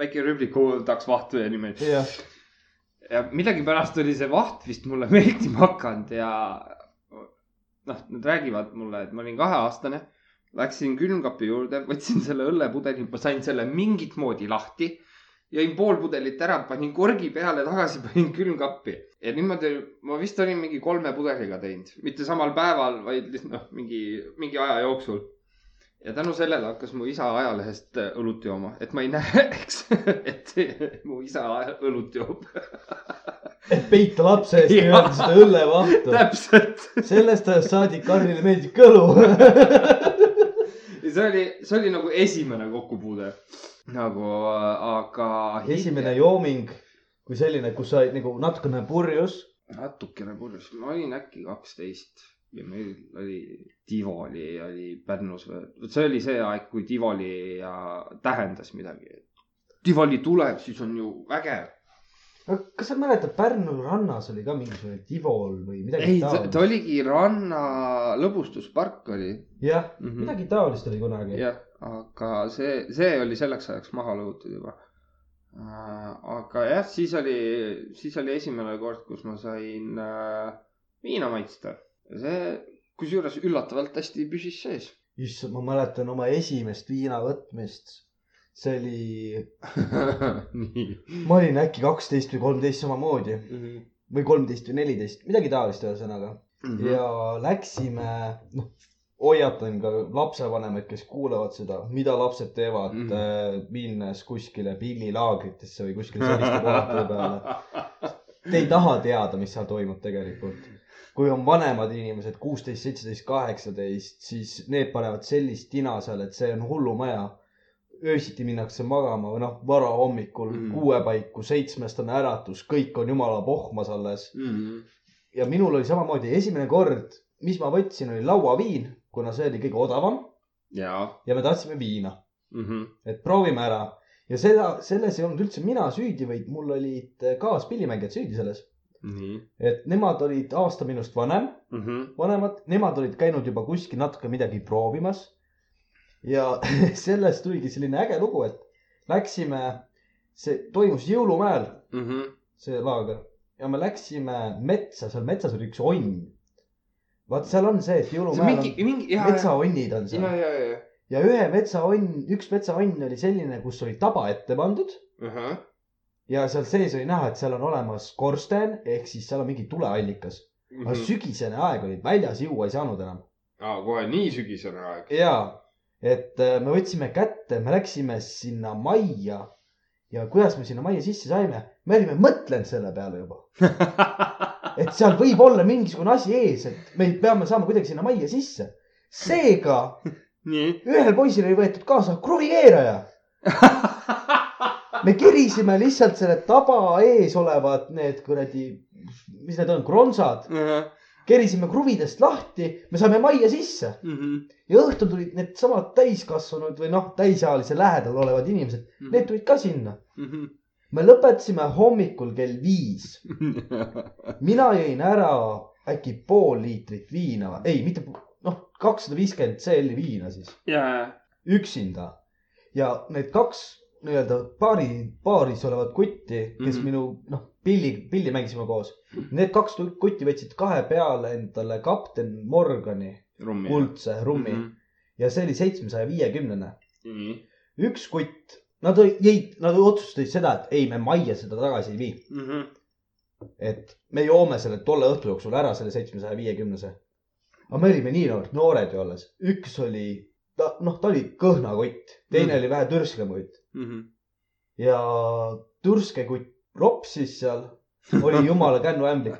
väike rübliku taks vahtu ja niimoodi. jah, ja millegipärast oli see vaht vist mulle meeldima hakanud ja noh, nad räägivad mulle, et ma olin kaheaastane. Läksin külmkapi juurde, võtsin selle õllepudeli, ma sain selle mingit moodi lahti. jõin pool pudelit ära, panin korgi peale tagasi, panin külmkappi ja niimoodi ma vist olin mingi kolme pudeliga teinud, mitte samal päeval, vaid noh, mingi, mingi aja jooksul. Ja tänu sellele hakkas mu isa ajalehest äh, õlut jooma, et ma ei näeks, et mu isa õlut joob. et peita lapse eest nii-öelda seda õllevahtu. täpselt. sellest ajast saadik Karlile meeldib kõlu. ja see oli, see oli nagu esimene kokkupuude nagu, aga. esimene jooming kui selline, kus sa olid nagu natukene purjus. natukene purjus, ma olin äkki kaksteist ja meil oli Tivoli oli Pärnus või, vot see oli see aeg, kui Tivoli ja tähendas midagi. Tivoli tuleb, siis on ju vägev. kas sa mäletad, Pärnu rannas oli ka mingisugune Tivol või midagi ei, ta, ta taolist? oligi ranna lõbustuspark oli jah, mm. -hmm. midagi taolist oli kunagi. jah, aga see, see oli selleks ajaks maha lõhutud juba. aga jah, siis oli, siis oli esimene kord, kus ma sain äh, viina maitsta. see, kusjuures üllatavalt hästi püsis sees. issand, ma mäletan oma esimest viina võtmist. see oli, ma olin äkki kaksteist või kolmteist samamoodi või kolmteist või neliteist, midagi taolist ühesõnaga. Mhm. ja läksime, noh, hoiatan ka lapsevanemaid, kes kuulavad seda, mida lapsed teevad mm. -hmm. minnes kuskile pillilaagritesse või kuskile selliste kohtade peale. Te ei taha teada, mis seal toimub tegelikult. Kui on vanemad inimesed, kuusteist, seitseteist, kaheksateist, siis need panevad sellist tina seal, et see on hullumaja. öösiti minnakse magama või noh, varahommikul mm. -hmm. kuue paiku, seitsmest on äratus, kõik on jumala pohmas alles Mhm. ja minul oli samamoodi esimene kord, mis ma võtsin, oli lauaviin, kuna see oli kõige odavam ja me tahtsime viina, Mhm. et proovime ära. ja seda, selles ei olnud üldse mina süüdi, vaid mul olid kaaspillimängijad süüdi selles. Et nemad olid aasta minust vanem, Mhm. vanemad, nemad olid käinud juba kuskil natuke midagi proovimas. ja sellest tuligi selline äge lugu, et läksime, see toimus Jõulumäel, Mhm. see laager ja me läksime metsa, seal metsas oli üks onn. vaat seal on see, et see jõulumäel mingi, on mingi, jaa, metsaonnid on ja, seal ja, ja, ja ühe metsaonn, üks metsaonn oli selline, kus oli taba ette pandud ja. Ja seal sees oli näha, et seal on olemas skorsten ehk siis seal on mingi tuleallikas. aga Mhm. sügisene aeg oli, väljas juua ei saanud enam. aa, kohe nii sügisene aeg. ja, et äh, me võtsime kätte, me läksime sinna majja ja kuidas me sinna majja sisse saime, me olime mõtlenud selle peale juba, et seal võib olla mingisugune asi ees, et me peame saama kuidagi sinna majja sisse. seega nii. ühel poisil oli võetud kaasa kruvikeeraja. me kerisime lihtsalt selle taba ees olevad need kuradi, mis need on, kronsad, kerisime kruvidest lahti, me saime majja sisse Mhm. ja õhtul tulid needsamad täiskasvanud või noh, täisealise lähedal olevad inimesed, need tulid ka sinna. Mhm. me lõpetasime hommikul kell viis. mina jõin ära äkki pool liitrit viina, ei, mitte, noh, kakssada viiskümmend CL-i viina siis, jaa, üksinda. ja need kaks nii-öelda paari, paaris olevat kutti, kes mm Mhm. -hmm. minu, noh, pilli, pilli mängisime koos. Need kaks kutti võtsid kahe peale endale kapten Morgani rummi. kuldse rummi mm. -hmm. ja see oli seitsmesaja viiekümnene. nii. üks kutt, nad jäid, nad otsustasid seda, et ei, me majja seda tagasi ei vii. Mhm. et me joome selle tolle õhtu jooksul ära, selle seitsmesaja viiekümnese. aga me olime nii noored, noored ju alles. üks oli, ta, noh, ta oli kõhnakott, teine Mm. oli vähe türskem kutt Mhm. ja türske kutt ropsis seal, oli jumala kännuämblik.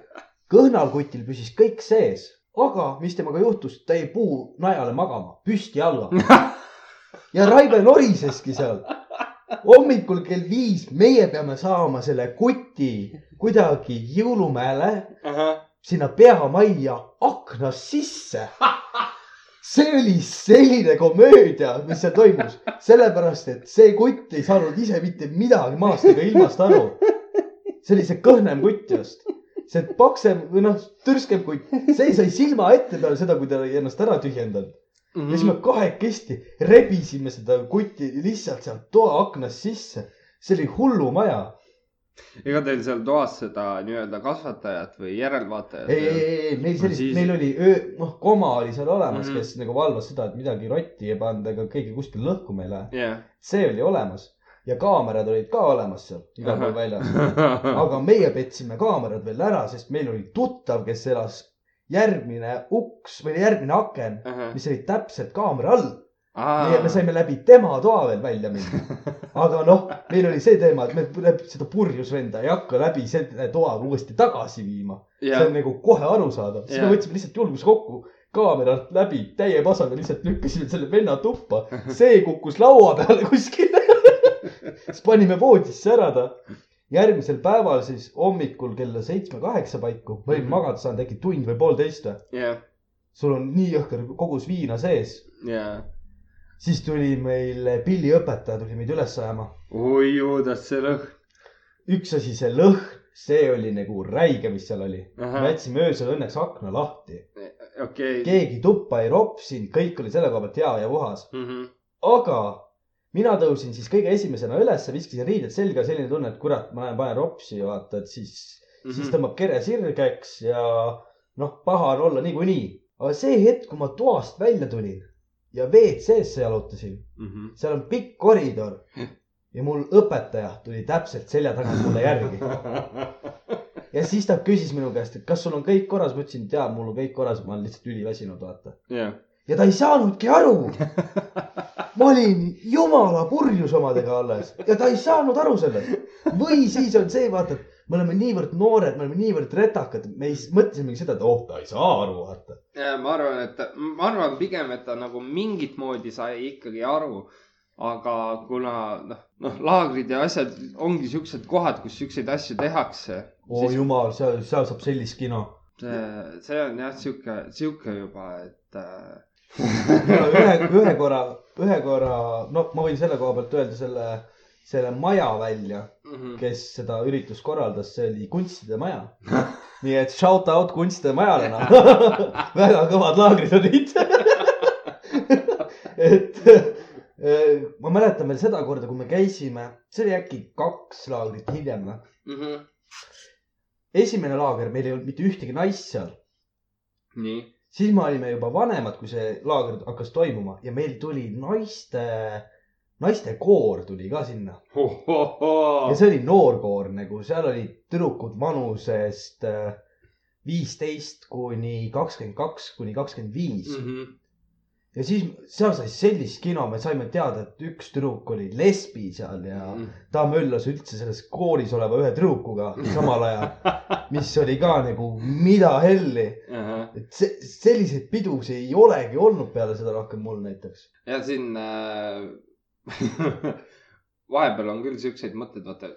kõhnal kutil püsis kõik sees, aga mis temaga juhtus, ta jäi puu najale magama, püsti jalga. ja Raive noriseski seal. hommikul kell viis meie peame saama selle kuti kuidagi jõulumäele sinna peamajja aknast sisse. See oli selline komöödia, mis seal toimus, sellepärast et see kutt ei saanud ise mitte midagi maast ega ilmast aru. see oli see kõhnem kutt just, see paksem või noh, tõrskem kutt, see sai silma ette peale seda, kui ta oli ennast ära tühjendanud. ja siis me kahekesti rebisime seda kutti lihtsalt sealt toa aknast sisse. see oli hullumaja. Ega teil seal toas seda nii-öelda kasvatajat või järelvaatajat ei, ei, ei, ei, meil sellist siis-, meil oli öö, noh, koma oli seal olemas mm. -hmm. kes nagu valvas seda, et midagi rotti ei panda ega keegi kuskil lõhkuma ei lähe. jah. see oli olemas ja kaamerad olid ka olemas seal igal pool väljas. aga. aga meie petsime kaamerad veel ära, sest meil oli tuttav, kes elas järgmine uks või järgmine aken, mis oli täpselt kaamera all. Nii et me saime läbi tema toa veel välja minna. aga noh, meil oli see teema, et me seda purjus venda ei hakka läbi selle toa uuesti tagasi viima. see on nagu kohe arusaadav, siis me võtsime lihtsalt julguse kokku, kaameralt läbi täie pasaga lihtsalt lükkasime selle venna tuppa, see kukkus laua peale kuskile. siis panime voodisse ära ta. järgmisel päeval siis hommikul kella seitsme-kaheksa paiku, ma olin Mhm. magada saanud äkki tund või poolteist või. jah, sul on nii jõhker kogus viina sees, ja. Siis tuli meil pilliõpetaja tuli meid üles ajama. oi juudas see lõhn. üks asi, see lõhn, see oli nagu räige, mis seal oli. me jätsime öösel õnneks akna lahti, okay.. keegi tuppa ei ropsinud, kõik oli selle koha pealt hea ja puhas. Mhm. aga mina tõusin siis kõige esimesena ülesse, viskasin riided selga, selline tunne, et kurat, ma lähen panen ropsi, vaata, et siis, Mhm. siis tõmbab kere sirgeks ja noh, paha on olla niikuinii. aga see hetk, kui ma toast välja tulin ja WC-sse jalutasin, Mhm. seal on pikk koridor ja mul õpetaja tuli täpselt selja tagant mulle järgi ja siis ta küsis minu käest, et kas sul on kõik korras, ma ütlesin, et jaa, mul on kõik korras, ma olen lihtsalt üliväsinud, vaata. jah, ja ta ei saanudki aru. ma olin jumala purjus omadega alles ja ta ei saanud aru sellest. või siis on see, vaata, et me oleme niivõrd noored, me oleme niivõrd retakad, me ei mõtlesimegi seda, et oh, ta ei saa aru, vaata. ja ma arvan, et ma arvan pigem, et ta nagu mingit moodi sai ikkagi aru. aga kuna noh, noh laagrid ja asjad ongi siuksed kohad, kus siukseid asju tehakse. oo jumal, seal, seal saab sellist kino. see, see on jah sihuke, sihuke juba, et äh, ühe, ühe korra, ühe korra, no ma võin selle koha pealt öelda selle, selle maja välja, mhm. kes seda üritust korraldas, see oli Kunstide Maja. nii et shout out Kunstide Majale noh. väga kõvad laagrid olid. et eh, ma mäletan veel seda korda, kui me käisime, see oli äkki kaks laagrit hiljem või. Mhm. esimene laager, meil ei olnud mitte ühtegi naist seal, nii, siis me olime juba vanemad, kui see laager hakkas toimuma ja meil tuli naiste, naistekoor tuli ka sinna ja see oli noorkoor nagu, seal olid tüdrukud vanusest äh, viisteist kuni kakskümmend kaks kuni kakskümmend viis. Mhm. ja siis seal sai sellist kino, me saime teada, et üks tüdruk oli lesbi seal ja Mhm. ta möllas üldse selles kooris oleva ühe tüdrukuga samal ajal, mis oli ka nagu mida helli. et see, selliseid pidusid ei olegi olnud peale seda rohkem mul näiteks. ja siin äh, vahepeal on küll siukseid mõtteid, vaata,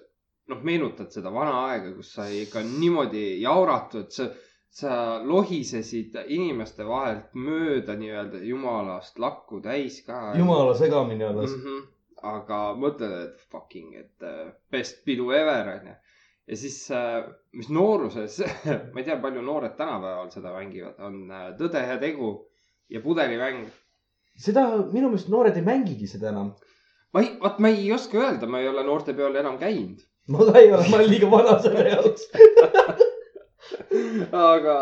noh, meenutad seda vana aega, kus sai ikka niimoodi jauratud, sa, sa lohisesid inimeste vahelt mööda nii-öelda jumalast lakku täis ka. jumala segamini alles. mm. -hmm. aga mõtled, et fucking, et äh, best pidu ever onju. ja siis, mis nooruses, ma ei tea, palju noored tänapäeval seda mängivad, on äh, Tõde ja tegu ja pudelimäng. seda minu meelest noored ei mängigi seda enam. Ma ei, vaat ma ei oska öelda, ma ei ole noortepeol enam käinud. ma ka ei ole, ma olen liiga vana selle jaoks. aga,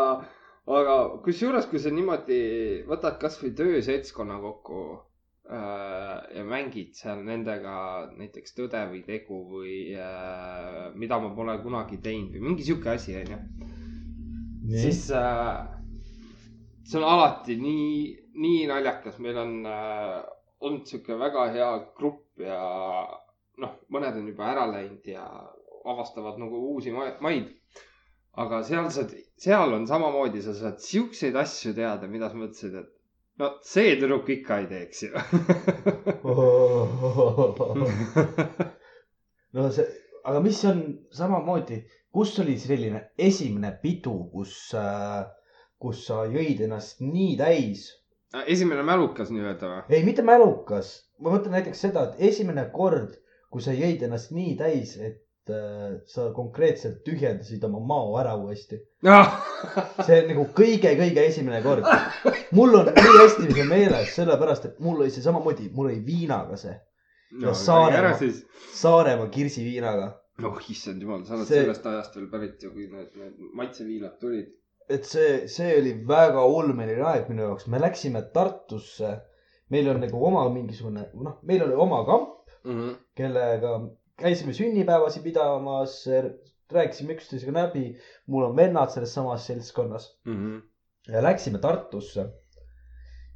aga kusjuures, kui sa niimoodi võtad kasvõi tööseltskonna kokku äh, ja mängid seal nendega näiteks Tõde või tegu või äh, mida ma pole kunagi teinud või mingi sihuke asi onju, siis äh, see on alati nii, nii naljakas, meil on äh, olnud sihuke väga hea grupp ja noh, mõned on juba ära läinud ja avastavad nagu uusi ma- maid. aga seal saad, seal on samamoodi, sa saad siukseid asju teada, mida sa mõtlesid, et no see tüdruk ikka ei teeks ju. no see, aga mis on samamoodi, kus oli selline esimene pidu, kus äh,, kus sa jõid ennast nii täis? Esimene mälukas nii-öelda või? ei, mitte mälukas, ma mõtlen näiteks seda, et esimene kord, kui sa jõid ennast nii täis, et äh, sa konkreetselt tühjendasid oma mao ära uuesti. see on nagu kõige-kõige esimene kord. mul on nii hästi see meeles, sellepärast et mul oli see samamoodi, mul oli viinaga see, no Saaremaa. Saaremaa kirsiviinaga. oh issand jumal, sa oled See- sellest ajast veel pärit ju, kui need, need maitseviinad tulid. Et see, see oli väga ulmeline aeg minu jaoks, me läksime Tartusse. meil on nagu oma mingisugune, noh, meil oli oma kamp, Mhm. kellega käisime sünnipäevasid pidamas, rääkisime üksteisega läbi. mul on vennad selles samas seltskonnas Mhm. ja läksime Tartusse.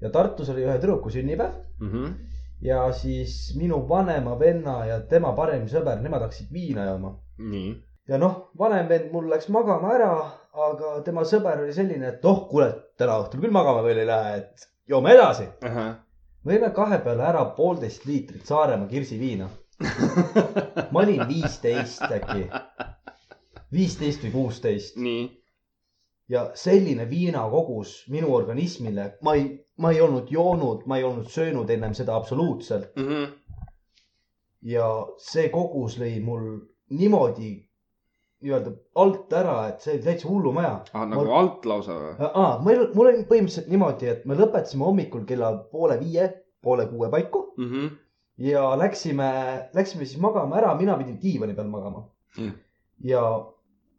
ja Tartus oli ühe tüdruku sünnipäev Mhm. ja siis minu vanema venna ja tema parem sõber, nemad hakkasid viina jooma. nii. Ja noh, vanem vend mul läks magama ära, aga tema sõber oli selline, et oh, kuule, täna õhtul küll magama veel ei lähe, et joome edasi. võime kahe peale ära poolteist liitrit Saaremaa kirsiviina. ma olin viisteist äkki, viisteist või kuusteist nii. ja selline viinakogus minu organismile, ma ei, ma ei olnud joonud, ma ei olnud söönud ennem seda absoluutselt Mhm. ja see kogus lõi mul niimoodi nii-öelda alt ära, et see oli täitsa hullumaja. ah, nagu alt lausa või? aa, meil, mul oli põhimõtteliselt niimoodi, et me lõpetasime hommikul kella poole viie, poole kuue paiku ja läksime, läksime siis magama ära, mina pidin diivani peal magama Mm. ja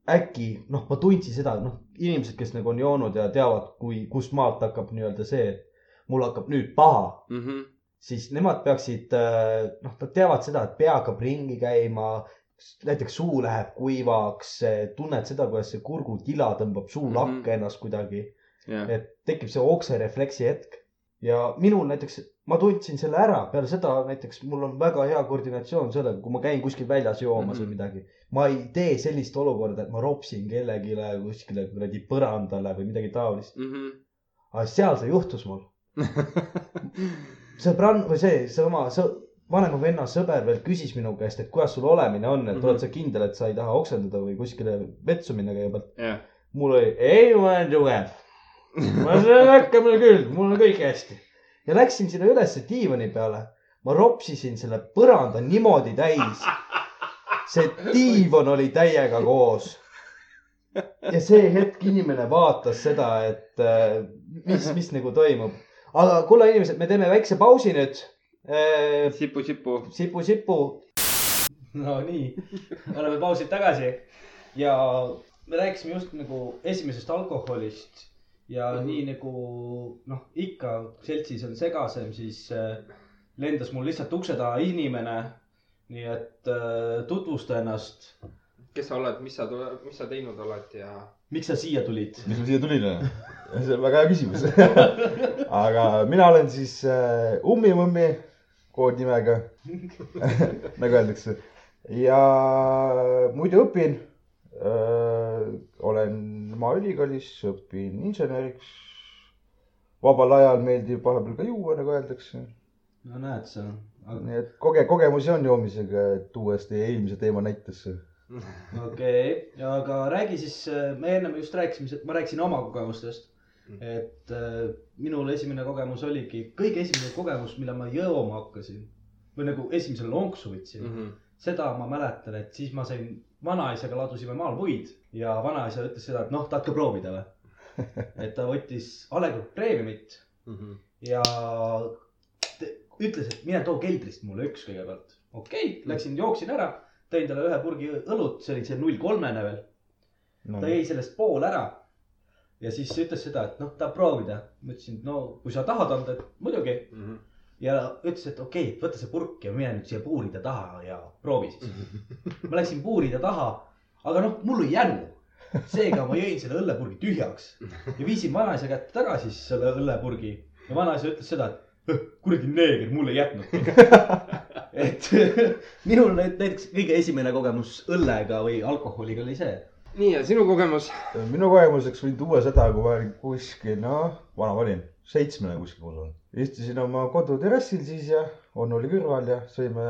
äkki, noh, ma tundsin seda, noh, inimesed, kes nagu on joonud ja teavad, kui, kust maalt hakkab nii-öelda see, et mul hakkab nüüd paha, siis nemad peaksid, noh, nad teavad seda, et pea hakkab ringi käima. Näiteks suu läheb kuivaks, tunned seda, kuidas see kurgutila tõmbab suu Mhm. lakke ennast kuidagi, jah. et tekib see okserefleksi hetk. ja minul näiteks, ma tundsin selle ära, peale seda näiteks mul on väga hea koordinatsioon sellega, kui ma käin kuskil väljas joomas Mhm. või midagi. ma ei tee sellist olukorda, et ma ropsin kellelegi kuskile kuradi põrandale või midagi taolist. aga seal see juhtus mul. sõbrann või see, sama sõ, vanema venna sõber veel küsis minu käest, et kuidas sul olemine on, et Mhm. oled sa kindel, et sa ei taha oksendada või kuskile vetsu minna kõigepealt. jah, mul oli, ei ma olen tugev. ma saan hakkama küll, mul on kõik hästi. ja läksin sinna ülesse diivani peale. ma ropsisin selle põranda niimoodi täis. see diivan oli täiega koos. ja see hetk inimene vaatas seda, et äh, mis, mis nagu toimub. aga kulla inimesed, me teeme väikse pausi nüüd. sipu, sipu. sipu, sipu. no nii, oleme pausilt tagasi ja me rääkisime just nagu esimesest alkoholist ja mm -hmm. nii nagu noh, ikka seltsis on segasem, siis äh, lendas mul lihtsalt ukse taha inimene. nii et äh, tutvusta ennast, kes sa oled, mis sa, mis sa teinud oled ja miks sa siia tulid? miks ma siia tulin? see on väga hea küsimus. aga mina olen siis äh, Ummi-Mõmmi koodnimega, nagu öeldakse. ja muidu õpin äh,. olen Maaülikoolis, õpin inseneriks. vabal ajal meeldib vahepeal ka juua, nagu öeldakse. no näed sa, nii et koge-, kogemusi on joomisega, tuues teie eelmise teema näitesse. okei okay., aga räägi siis, me ennem just rääkisime, ma rääkisin oma kogemustest. Et äh, minul esimene kogemus oligi, kõige esimene kogemus, mille ma jooma hakkasin või nagu esimese lonksu võtsin mm. -hmm. seda ma mäletan, et siis ma sain, vanaisaga ladusime maal puid ja vanaisa ütles seda, et noh, tahad ka proovida või? et ta võttis A Le Coq Premiumit Mhm. ja te- ütles, et mine too keldrist mulle üks kõigepealt. okei okay,, läksin, jooksin ära, tõin talle ühe purgi õlut, see oli see null kolmene veel. no, ta jõi sellest pool ära. Ja siis ütles seda, et noh, tahab proovida. ma ütlesin, et no kui sa tahad anda, et muidugi. Mhm. ja ütles, et okei okay,, võta see purk ja mine nüüd siia puuride taha ja proovi siis. ma läksin puuride taha, aga noh, mul oli jänu. seega ma jõin selle õllepurgi tühjaks ja viisin vanaisa kätte tagasi siis selle õllepurgi ja vanaisa ütles seda, et "Õh, kuradi neeger, mulle ei jätnudki. et minul näit- näiteks kõige esimene kogemus õllega või alkoholiga oli see. Nii ja sinu kogemus? minu kogemuseks võin tuua seda, kui ma olin kuskil, noh, vana ma olin, seitsmene kuskil mul on. istusin oma kodu terrassil siis ja onu oli kõrval ja sõime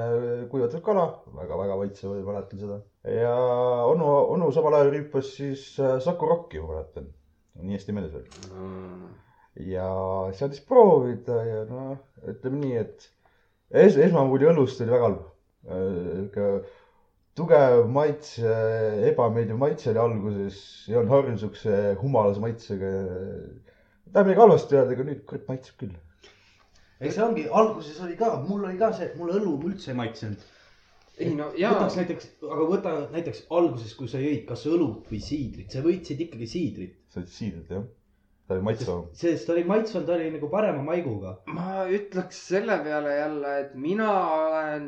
kuivatud kala väga,, väga-väga maitsev oli, mäletan seda. ja onu, onu samal ajal rüüpas siis äh, Saku Rocki, ma mäletan, nii hästi meeles veel. ja seadis proovida ja noh, ütleme nii, et es, esmamulje õllust oli väga halb. ikka tugev maitse, ebameeldiv maitse oli alguses, ei olnud harjunud siukse humalase maitsega. tahan midagi halvasti öelda, aga nüüd kurat maitseb küll. eks see ongi, alguses oli ka, mul oli ka see, et mulle õlu üldse ei maitsenud. ei no jaa, võtaks näiteks, aga võta näiteks alguses, kui sa jõid kas õlut või siidrit, sa võtsid ikkagi siidrit. sa oled siidrit jah? ta oli maitsvam. sest ta oli maitsvam, ta oli nagu parema maiguga. ma ütleks selle peale jälle, et mina olen,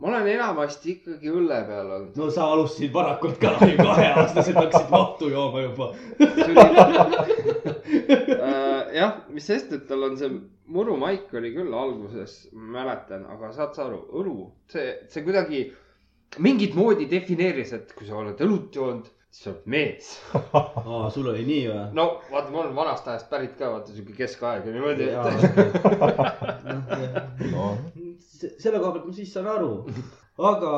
ma olen enamasti ikkagi õlle peal olnud. no sa alustasid varakult ka, kaheaastaselt hakkasid mahtu jooma juba. Äh, jah, mis sest, et tal on see murumaik oli küll alguses, mäletan, aga saad sa aru, õlu, see, see kuidagi mingit moodi defineeris, et kui sa oled õlut joonud, siis sa oled mees. aa, sul oli nii või? no vaata, ma olen vanast ajast pärit ka, vaata sihuke keskaeg ja niimoodi, selle koha pealt ma siis saan aru, aga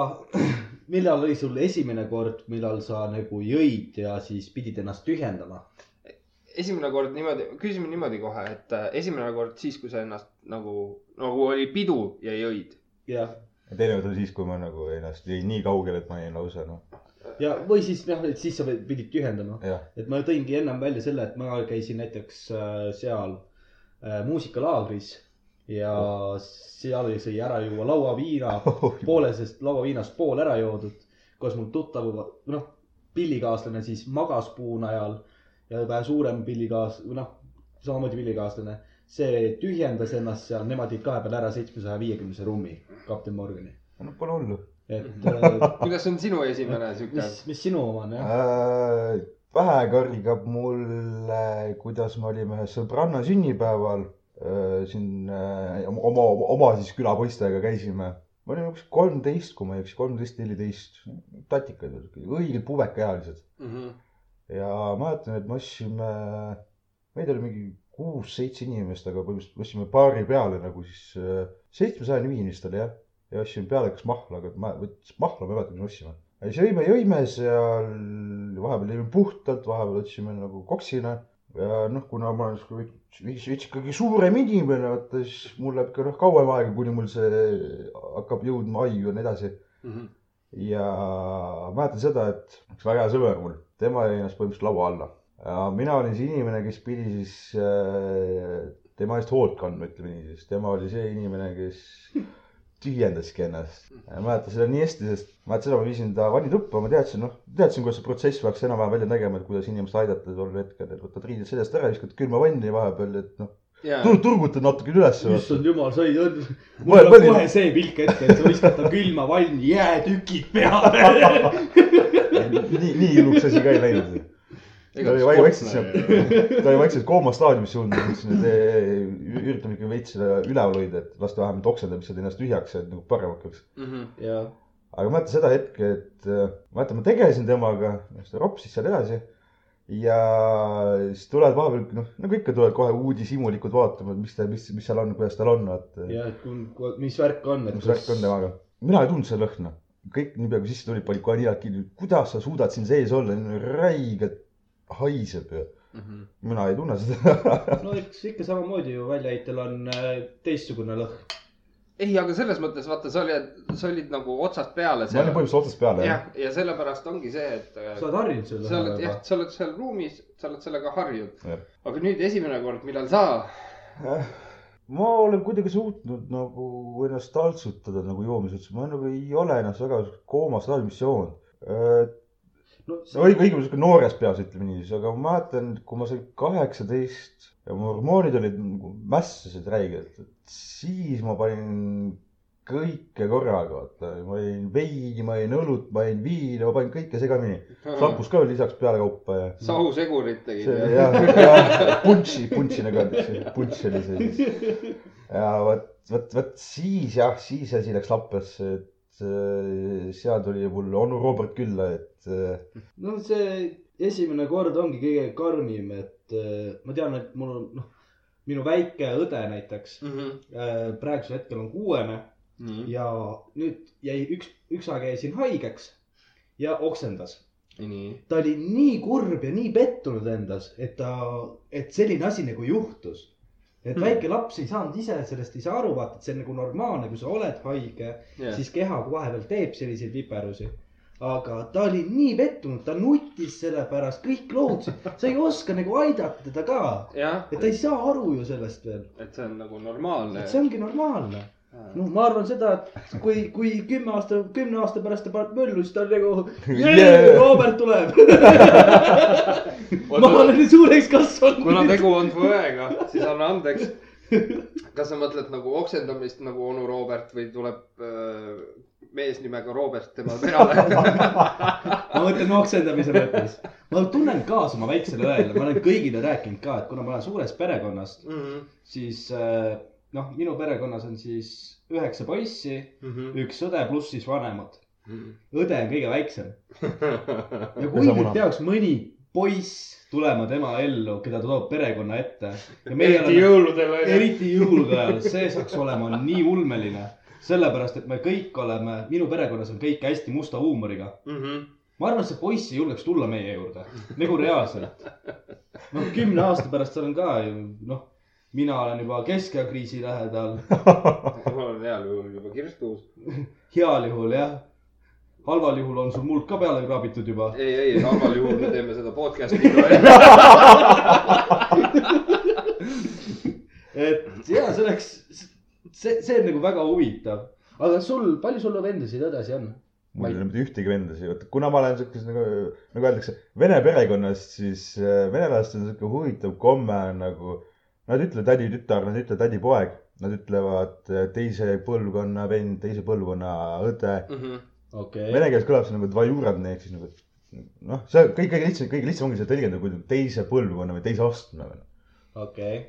millal oli sul esimene kord, millal sa nagu jõid ja siis pidid ennast tühjendama? esimene kord niimoodi, küsime niimoodi kohe, et äh, esimene kord siis, kui sa ennast nagu, nagu oli pidu ja jõid. jah, teine kord oli siis, kui ma nagu ennast jõin nii kaugele, et ma jäin lausa noh, ja või siis noh, et siis sa pidid tühjendama. jah. et ma tõingi ennem välja selle, et ma käisin näiteks äh, seal äh, muusikalaagris ja seal sai ära juua lauaviina, poolesest lauaviinast pool ära joodud. koos mul tuttav, noh, pillikaaslane siis magas puu najal ja vähe suurem pillikaas-, või noh, samamoodi pillikaaslane. see tühjendas ennast seal, nemad jõid kahe peale ära seitsmesaja viiekümnese rummi, kapten Morgani. no pole hullu et äh, kuidas on sinu esimene sihuke? mis, mis sinu oma on jah? äh,. pähe kargab mulle, kuidas me olime ühe sõbranna sünnipäeval siin äh, oma, oma siis külapoistega käisime. me olime umbes kolmteist, kui ma ei eksi, kolmteist, neliteist, tatikad, õiged pubekaealised. Mhm. ja mäletan, et me ostsime, meid oli mingi kuus-seitse inimest, aga põhimõtteliselt me ostsime baari peale nagu siis seitsmesajane viin vist oli jah. ja ostsime peale kas mahla, aga ma, mahla ma ei mäleta, mis me ostsime. sõime, jõime seal, vahepeal jõime puhtalt, vahepeal võtsime nagu koksina ja noh, kuna ma olen veits- veits ikkagi suurem inimene, vaata siis mul läheb ka noh kauem aega, kuni mul see hakkab jõudma aiu ja nii edasi. Mhm. ja mäletan seda, et üks väga hea sõber mul, tema jäi ennast põhimõtteliselt laua alla. ja mina olin see inimene, kes pidi siis äh, tema eest hoolt kandma, ütleme nii, sest tema oli see inimene, kes tühjendaski ennast. mäletan seda nii hästi, sest mäletan seda, ma viisin ta vannituppa, ma teadsin, noh, teadsin, kuidas see protsess peaks enam-vähem välja nägema, et kuidas inimest aidata tol hetkel, et võtad riided seljast ära, viskad külma vanni vahepeal, et noh, jaa, tur-, turgutad natuke ülesse. issand jumal, sa ei olnud. Ma- mul ma tuleb kohe see pilt ette, et sa viskad ta külma vanni, jäätükid peale. nii, nii hulluks asi ka ei läinud. Ta oli vai- vaikselt seal, ta oli vaikselt koomastaadiumis jõudnud, ma ütlesin, et üritame ikka veits seda üleval hoida, et lasta vähemalt oksendamised ennast tühjaks, et nagu paremaks läheks. Mhm. ja, aga ma mäletan seda hetke, et äh, ma mäletan, ma tegelesin temaga, siis ta ropsis seal edasi. ja siis tulevad vahepeal, noh, nagu ikka tulevad kohe uudishimulikud vaatama, et mis ta, mis, mis seal on, kuidas tal on, vaata. ja et kui, mis värk on, et mis värk on temaga. mina ei tundnud seda lõhna. kõik niipea kui sisse tulid, panid kohe nilad kinni. kuidas sa suudad siin sees olla, räigelt haiseb ju. Mhm. mina ei tunne seda. no eks ikka samamoodi ju väljaheitel on äh, teistsugune lõhn. ei, aga selles mõttes vaata, sa olid, sa olid nagu otsast peale ma olin põhimõtteliselt otsast peale jah. jah, ja sellepärast ongi see, et äh, sa oled harjunud selle sa oled jah, sa oled seal ruumis, sa oled sellega harjunud aga nüüd esimene kord, millal sa, ma olen kuidagi suutnud nagu ennast taltsutada nagu joomise suhtes, ma nagu ei ole ennast väga koomas staadiumis joonud. No, no õige, õigemini sihuke noores peas, ütleme niiviisi, aga ma mäletan, kui ma sain kaheksateist ja mu hormoonid olid nagu mässasid räigelt, et siis ma panin kõike korraga, vaata, ma jõin veini, ma jõin õlut, ma jõin viina, ma panin kõike segamini. šampus ka veel lisaks pealekaupa ja. sahusegurit tegid see või? jah, jah, puntši, puntši nagu öeldakse, puntš oli see siis. ja vot, vot, vot siis jah, siis asi läks lappesse, et seal tuli mul onu Robert külla, et äh, no see esimene kord ongi kõige karmim, et äh, ma tean, et mul on, noh, minu väike õde näiteks äh, praegusel hetkel on kuuene nii, ja nüüd jäi üks, üks aeg jäi siin haigeks ja oksendas. nii. ta oli nii kurb ja nii pettunud endas, et ta, et selline asi nagu juhtus. Et Hmm. väike laps ei saanud ise sellest saa aru, vaata, et see on nagu normaalne, kui sa oled haige, siis keha vahepeal teeb selliseid viperusi. aga ta oli nii pettunud, ta nutis selle pärast, kõik lootsid, sa ei oska nagu aidata teda ka. jah, et ta ei saa aru ju sellest veel, et see on nagu normaalne et. see ongi normaalne. No ma arvan seda, et kui, kui kümme aasta, kümne aasta pärast ta paneb möllu, siis ta on nagu Yeah. Robert tuleb. ma olen nii suureks kasvanud. kuna tegu on su õega, siis anna andeks. kas sa mõtled nagu oksendamist nagu onu Robert või tuleb äh, mees nimega Robert tema peale? ma mõtlen oksendamise mõttes. ma tunnen kaasa oma väiksele õele, ma olen kõigile rääkinud ka, et kuna ma olen suurest perekonnast, Mhm, siis äh, noh, minu perekonnas on siis üheksa poissi, mhm, üks õde pluss siis vanemad. õde on kõige väiksem ja kui nüüd peaks mõni poiss tulema tema ellu, keda ta toob perekonna ette eriti jõuludel eriti jõulude ajal, see saaks olema nii ulmeline. sellepärast, et me kõik oleme, minu perekonnas on kõik hästi musta huumoriga. Mhm. ma arvan, et see poiss ei julgeks tulla meie juurde, nagu reaalselt. noh, kümne aasta pärast olen ka ju, noh, mina olen juba keskeakriisi lähedal, ma olen heal juhul juba kirstus. heal juhul jah. halval juhul on sul muld ka peale kraabitud juba. ei, ei, halval juhul me teeme seda podcast'i et ja see oleks, see, see on nagu väga huvitav. aga sul, palju sul vendasid õdesid on? mul ei ole mitte ühtegi vendasi, vot kuna ma olen siukes nagu, nagu öeldakse, vene perekonnast, siis äh, venelastel on siuke huvitav komme nagu. Nad ei ütle tädi-tütar, nad ei ütle tädi-poeg, nad ütlevad äh, teise põlvkonna vend, teise põlvkonna õde. Mhm. okei Vene keeles kõlab see nagu dvajuradne ehk siis nagu noh, see kõige, kõige lihtsam, kõige lihtsam ongi see tõlgendada kui teise põlvkonna või teise astme. okei,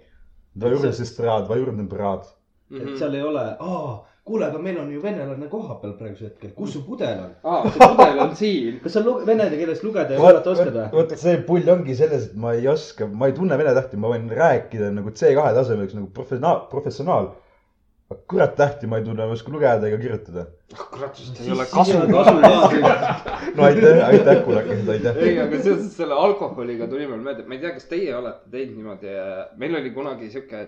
Dvajuradne sestrad, dvajuradne brat. Mhm. et seal ei ole, aa, kuule, aga meil on ju venelane kohapeal praegusel hetkel, kus su pudel on? aa, see pudel on siin. kas sa vene keeles lugeda ja kuulata oskad või? vot see pull ongi selles, et ma ei oska, ma ei tunne vene tähti, ma võin rääkida nagu C2 tasemel, üks nagu professionaal, professionaal. kurat tähti ma ei tunne, ma ei oska lugeda ega kirjutada. kurat, sest ei ole kasu no aitäh, aitäh kuulakesed, aitäh. ei, aga seoses selle alkoholiga tuli mul meelde, ma ei tea, kas teie olete teinud niimoodi, meil oli kunagi sihuke,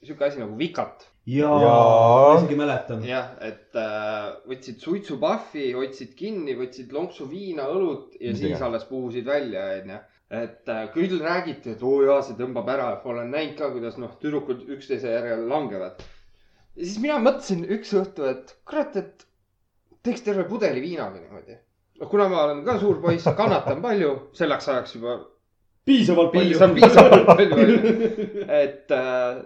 sihuke asi nagu vikat. jaa, Jaa. ma isegi mäletan. jah, et äh, võtsid suitsupahvi, hoidsid kinni, võtsid lonksu viina, õlut ja Mis siis alles puhusid välja, onju. et äh, küll räägiti, et oo jaa, see tõmbab ära, olen näinud ka, kuidas noh, tüdrukud üksteise järel langevad. ja siis mina mõtlesin üks õhtu, et kurat, et teeks terve pudeli viinaga niimoodi. noh, kuna ma olen ka suur poiss, kannatan palju, selleks ajaks juba piisavalt piisab, palju. piisavalt palju et äh,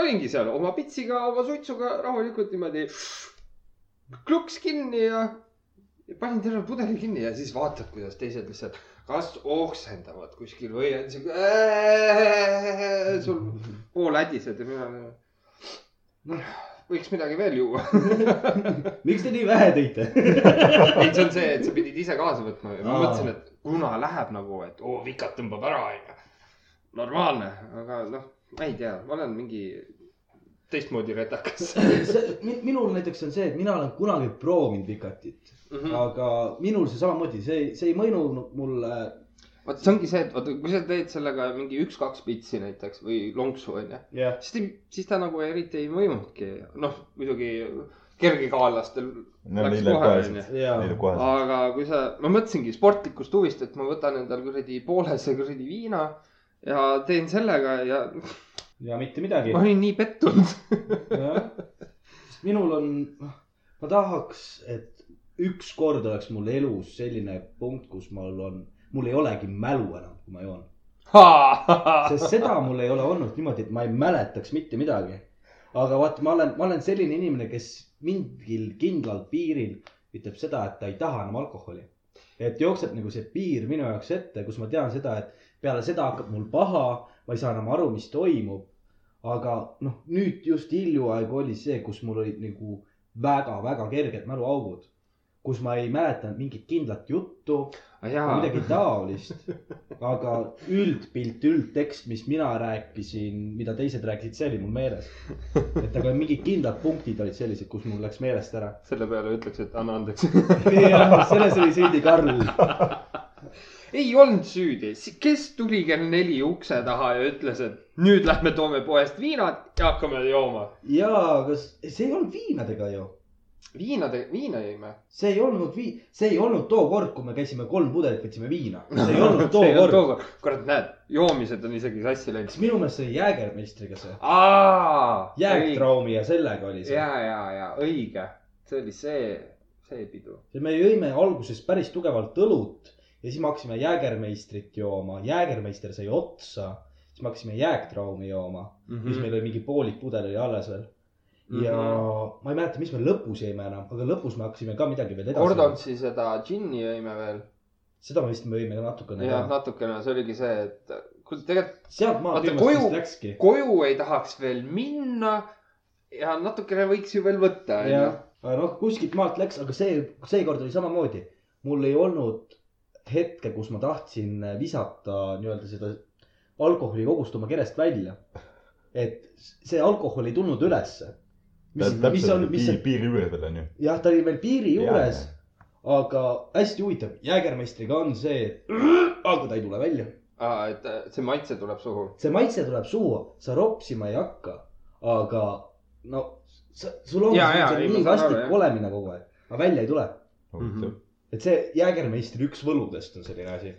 olingi seal oma pitsiga, oma suitsuga rahulikult niimoodi kluks kinni ja, ja panin terve pudeli kinni ja siis vaatad, kuidas teised lihtsalt kas oksendavad kuskil või on siuke äh, sul poolädised ja mina. noh, võiks midagi veel juua. miks te nii vähe tõite? ei, see on see, et sa pidid ise kaasa võtma ja ma mõtlesin, et kuna läheb nagu, et oo, vikat tõmbab ära, onju. normaalne, aga noh, ma ei tea, ma olen mingi teistmoodi retakas minul näiteks on see, et mina olen kunagi proovinud vikatit, mm. -hmm. aga minul see samamoodi, see, see ei mõjunud mulle. vot see ongi see, et vaata, kui sa teed sellega mingi üks-kaks pitsi näiteks või lonksu onju, jah, siis, siis ta nagu eriti ei mõjunudki, noh muidugi kergekaalastel no läks kohe onju. aga kui sa, ma mõtlesingi sportlikust huvist, et ma võtan endal kuradi poolese kuradi viina ja teen sellega ja ja mitte midagi ma. olin nii pettunud. minul on, ma tahaks, et ükskord oleks mul elus selline punkt, kus mul on, mul ei olegi mälu enam, kui ma joon. sest seda mul ei ole olnud niimoodi, et ma ei mäletaks mitte midagi. aga vaata, ma olen, ma olen selline inimene, kes mingil kindlal piiril ütleb seda, et ta ei taha enam alkoholi. et jookseb nagu see piir minu jaoks ette, kus ma tean seda, et peale seda hakkab mul paha, ma ei saa enam aru, mis toimub. aga noh, nüüd just hiljaaegu oli see, kus mul olid nagu väga-väga kerged mäluaugud, kus ma ei mäletanud mingit kindlat juttu jaa, midagi taolist. aga üldpilt, üldtekst, mis mina rääkisin, mida teised rääkisid, see oli mul meeles. et aga mingid kindlad punktid olid sellised, kus mul läks meelest ära. selle peale ütleks, et anna andeks. jah, selles oli süüdi Karl. Ei olnud süüdi, kes tuli kell neli ukse taha ja ütles, et nüüd lähme toome poest viinad ja hakkame jooma. jaa, aga see ei olnud viinadega ju. viinade, viina jõime. see ei olnud vii-, see ei olnud too kord, kui me käisime kolm pudelit, võtsime viina. see ei olnud too kord. kurat, näed, joomised on isegi sassi läinud. kas minu meelest see oli Jäägermeistriga see? aa, Jääktraumi ja sellega oli see. ja, ja, ja õige, see oli see, see pidu. me jõime alguses päris tugevalt õlut ja siis me hakkasime Jäägermeistrit jooma, Jäägermeister sai otsa, siis me hakkasime Jääktraumi jooma mm, -hmm. siis meil oli mingi poolik pudel oli alles veel. ja mm -hmm. ma ei mäleta, mis me lõpus jõime enam, aga lõpus me hakkasime ka midagi veel edasi. Kordonsi seda džinni jõime veel. seda me vist me jõime ka natukene jah, natukene, see oligi see, et kuule, tegelikult sealt maalt viimast koju- vist läkski. koju ei tahaks veel minna. ja natukene võiks ju veel võtta, jah, noh, kuskilt maalt läks, aga see, seekord oli samamoodi. mul ei olnud hetke, kus ma tahtsin visata nii-öelda seda alkoholi kogust oma kerest välja. et see alkohol ei tulnud ülesse. mis, mis on, mis piiri on, piiri juuredel on ju. jah, ta oli veel piiri juures, aga hästi huvitav, Jäägermeistriga on see, et aga ta ei tule välja. aa, et äh, see maitse tuleb suhu. see maitse tuleb suhu, sa ropsima ei hakka, aga no sa, sul on ei, ma nii jah. olemine kogu aeg, aga välja ei tule. Mhm. Et see Jäägermeistri üks võludest on selline asi.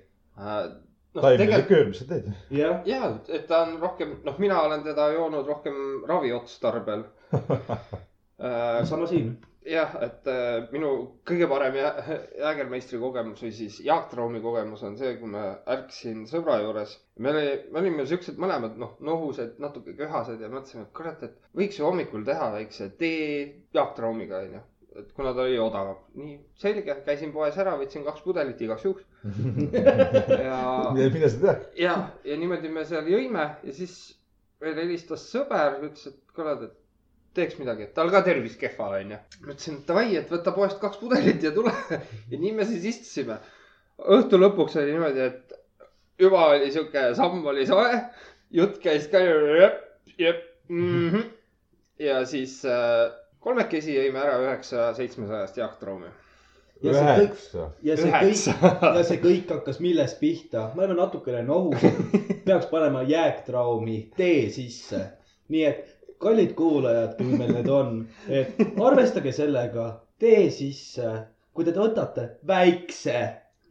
noh, taimne tegelikult liköör, mis sa teed? jah, ja, et ta on rohkem, noh, mina olen teda joonud rohkem raviotstarbel. sama siin. jah, et äh, minu kõige parem jää- Jäägermeistri kogemus või siis Jaak Traumi kogemus on see, kui ma ärkasin sõbra juures. me oli, me olime siuksed mõlemad noh, nohused, natuke köhased ja mõtlesime, et kurat, et võiks ju hommikul teha väikse tee Jaak Traumiga onju. Et kuna ta oli odavam, nii selge, käisin poes ära, võtsin kaks pudelit igaks juhuks ja mida sa tead? ja, ja niimoodi me seal jõime ja siis veel helistas sõber, ütles, et kuule, et teeks midagi, et tal ka tervis kehva onju. ma ütlesin, et davai, et võta poest kaks pudelit ja tule. ja nii me siis istusime. õhtu lõpuks oli niimoodi, et juba oli sihuke samm oli soe, jutt käis ka jep, jep mm. -hmm. ja siis äh, kolmekesi jõime ära üheksa seitsmesajast Jaak Troomi. ja see kõik, üheksa. ja see kõik, ja see kõik hakkas millest pihta, me oleme natukene nohus, peaks panema jääktraumi tee sisse. nii et kallid kuulajad, kui meil need on, et arvestage sellega tee sisse, kui te võtate väikse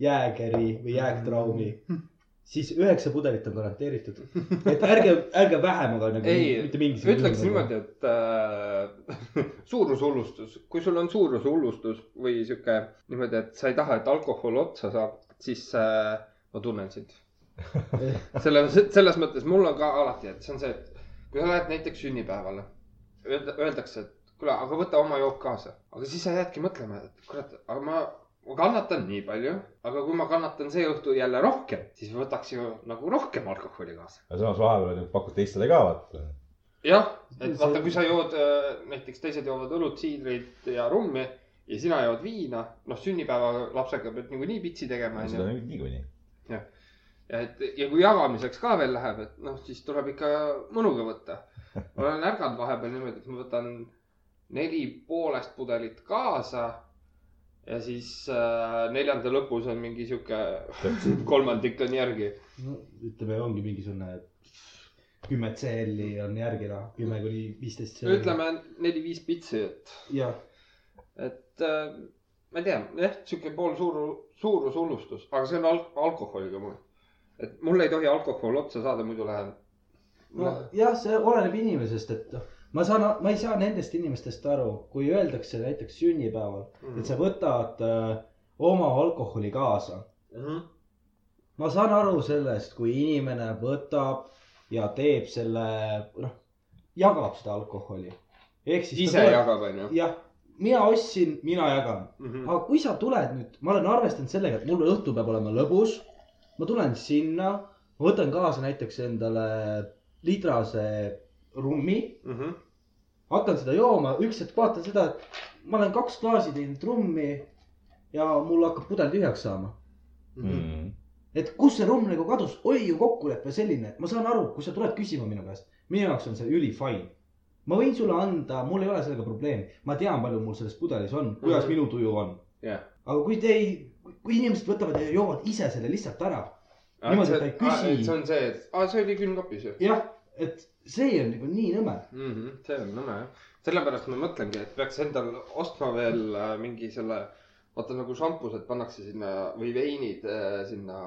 jääkeri või jääktraumi, siis üheksa pudelit on garanteeritud. et ärge, ärge vähemaga nagu ei mitte, mingisugune. ütleks niimoodi, et äh, suurushullustus, kui sul on suurushullustus või sihuke niimoodi, et sa ei taha, et alkohol otsa saab, siis äh, ma tunnen sind. selles, selles mõttes mul on ka alati, et see on see, et kui sa lähed näiteks sünnipäevale, öelda, öeldakse, et kuule, aga võta oma jook kaasa, aga siis sa jäädki mõtlema, et kurat, aga ma, ma kannatan nii palju, aga kui ma kannatan see õhtu jälle rohkem, siis võtaks ju nagu rohkem alkoholi kaasa. aga samas vahepeal pakud teistele ka vaata. jah, et vaata, kui sa jood äh, näiteks teised joovad õlut, siidrit ja rummi ja sina jood viina, noh, sünnipäeva lapsega pead niikuinii pitsi tegema, seda niikuinii. ja et ja kui jagamiseks ka veel läheb, et noh, siis tuleb ikka mõnuga võtta. ma olen ärganud vahepeal niimoodi, et ma võtan neli poolest pudelit kaasa ja siis äh, neljanda lõpus on mingi sihuke kolmandik on järgi. no ütleme, ongi mingisugune kümme CL-i on järgi noh, kümme kuni viisteist ütleme neli-viis pitsi, et jah, et äh, ma ei tea, jah, sihuke pool suur, suurushullustus, aga see on al alkoholiga mul. et mul ei tohi alkohol otsa saada, muidu lähen no.. nojah, see oleneb inimesest, et noh, ma saan, ma ei saa nendest inimestest aru, kui öeldakse näiteks sünnipäeval, Mhm. et sa võtad äh, oma alkoholi kaasa. Mm -hmm. ma saan aru sellest, kui inimene võtab ja teeb selle, noh, jagab seda alkoholi. ehk siis. ise jagab, onju. jah, mina ostsin, mina jagan. Mhm. aga kui sa tuled nüüd, ma olen arvestanud sellega, et mul õhtu peab olema lõbus. ma tulen sinna, ma võtan kaasa näiteks endale litrase rummi, Mhm. Hakkan seda jooma, üks hetk vaatan seda, et ma olen kaks klaasi teinud rummi ja mul hakkab pudel tühjaks saama. Mhm. Mm. et kus see rumm nagu kadus, oli ju kokkulepe selline, ma saan aru, kui sa tuled küsima minu käest, minu jaoks on see ülifine. ma võin sulle anda, mul ei ole sellega probleemi, ma tean, palju mul selles pudelis on, kuidas Mhm. minu tuju on. jah. aga kui te ei, kui inimesed võtavad ja joovad ise selle lihtsalt ära, Niimoodi, et ta ei küsi. see on see, et aa, see oli külmkapis ju jah, et see on nagu nii nõme. mm. -hmm. see on nõme jah. sellepärast ma mõtlengi, et peaks endal ostma veel äh, mingi selle, vaata nagu šampused pannakse sinna või veinid äh, sinna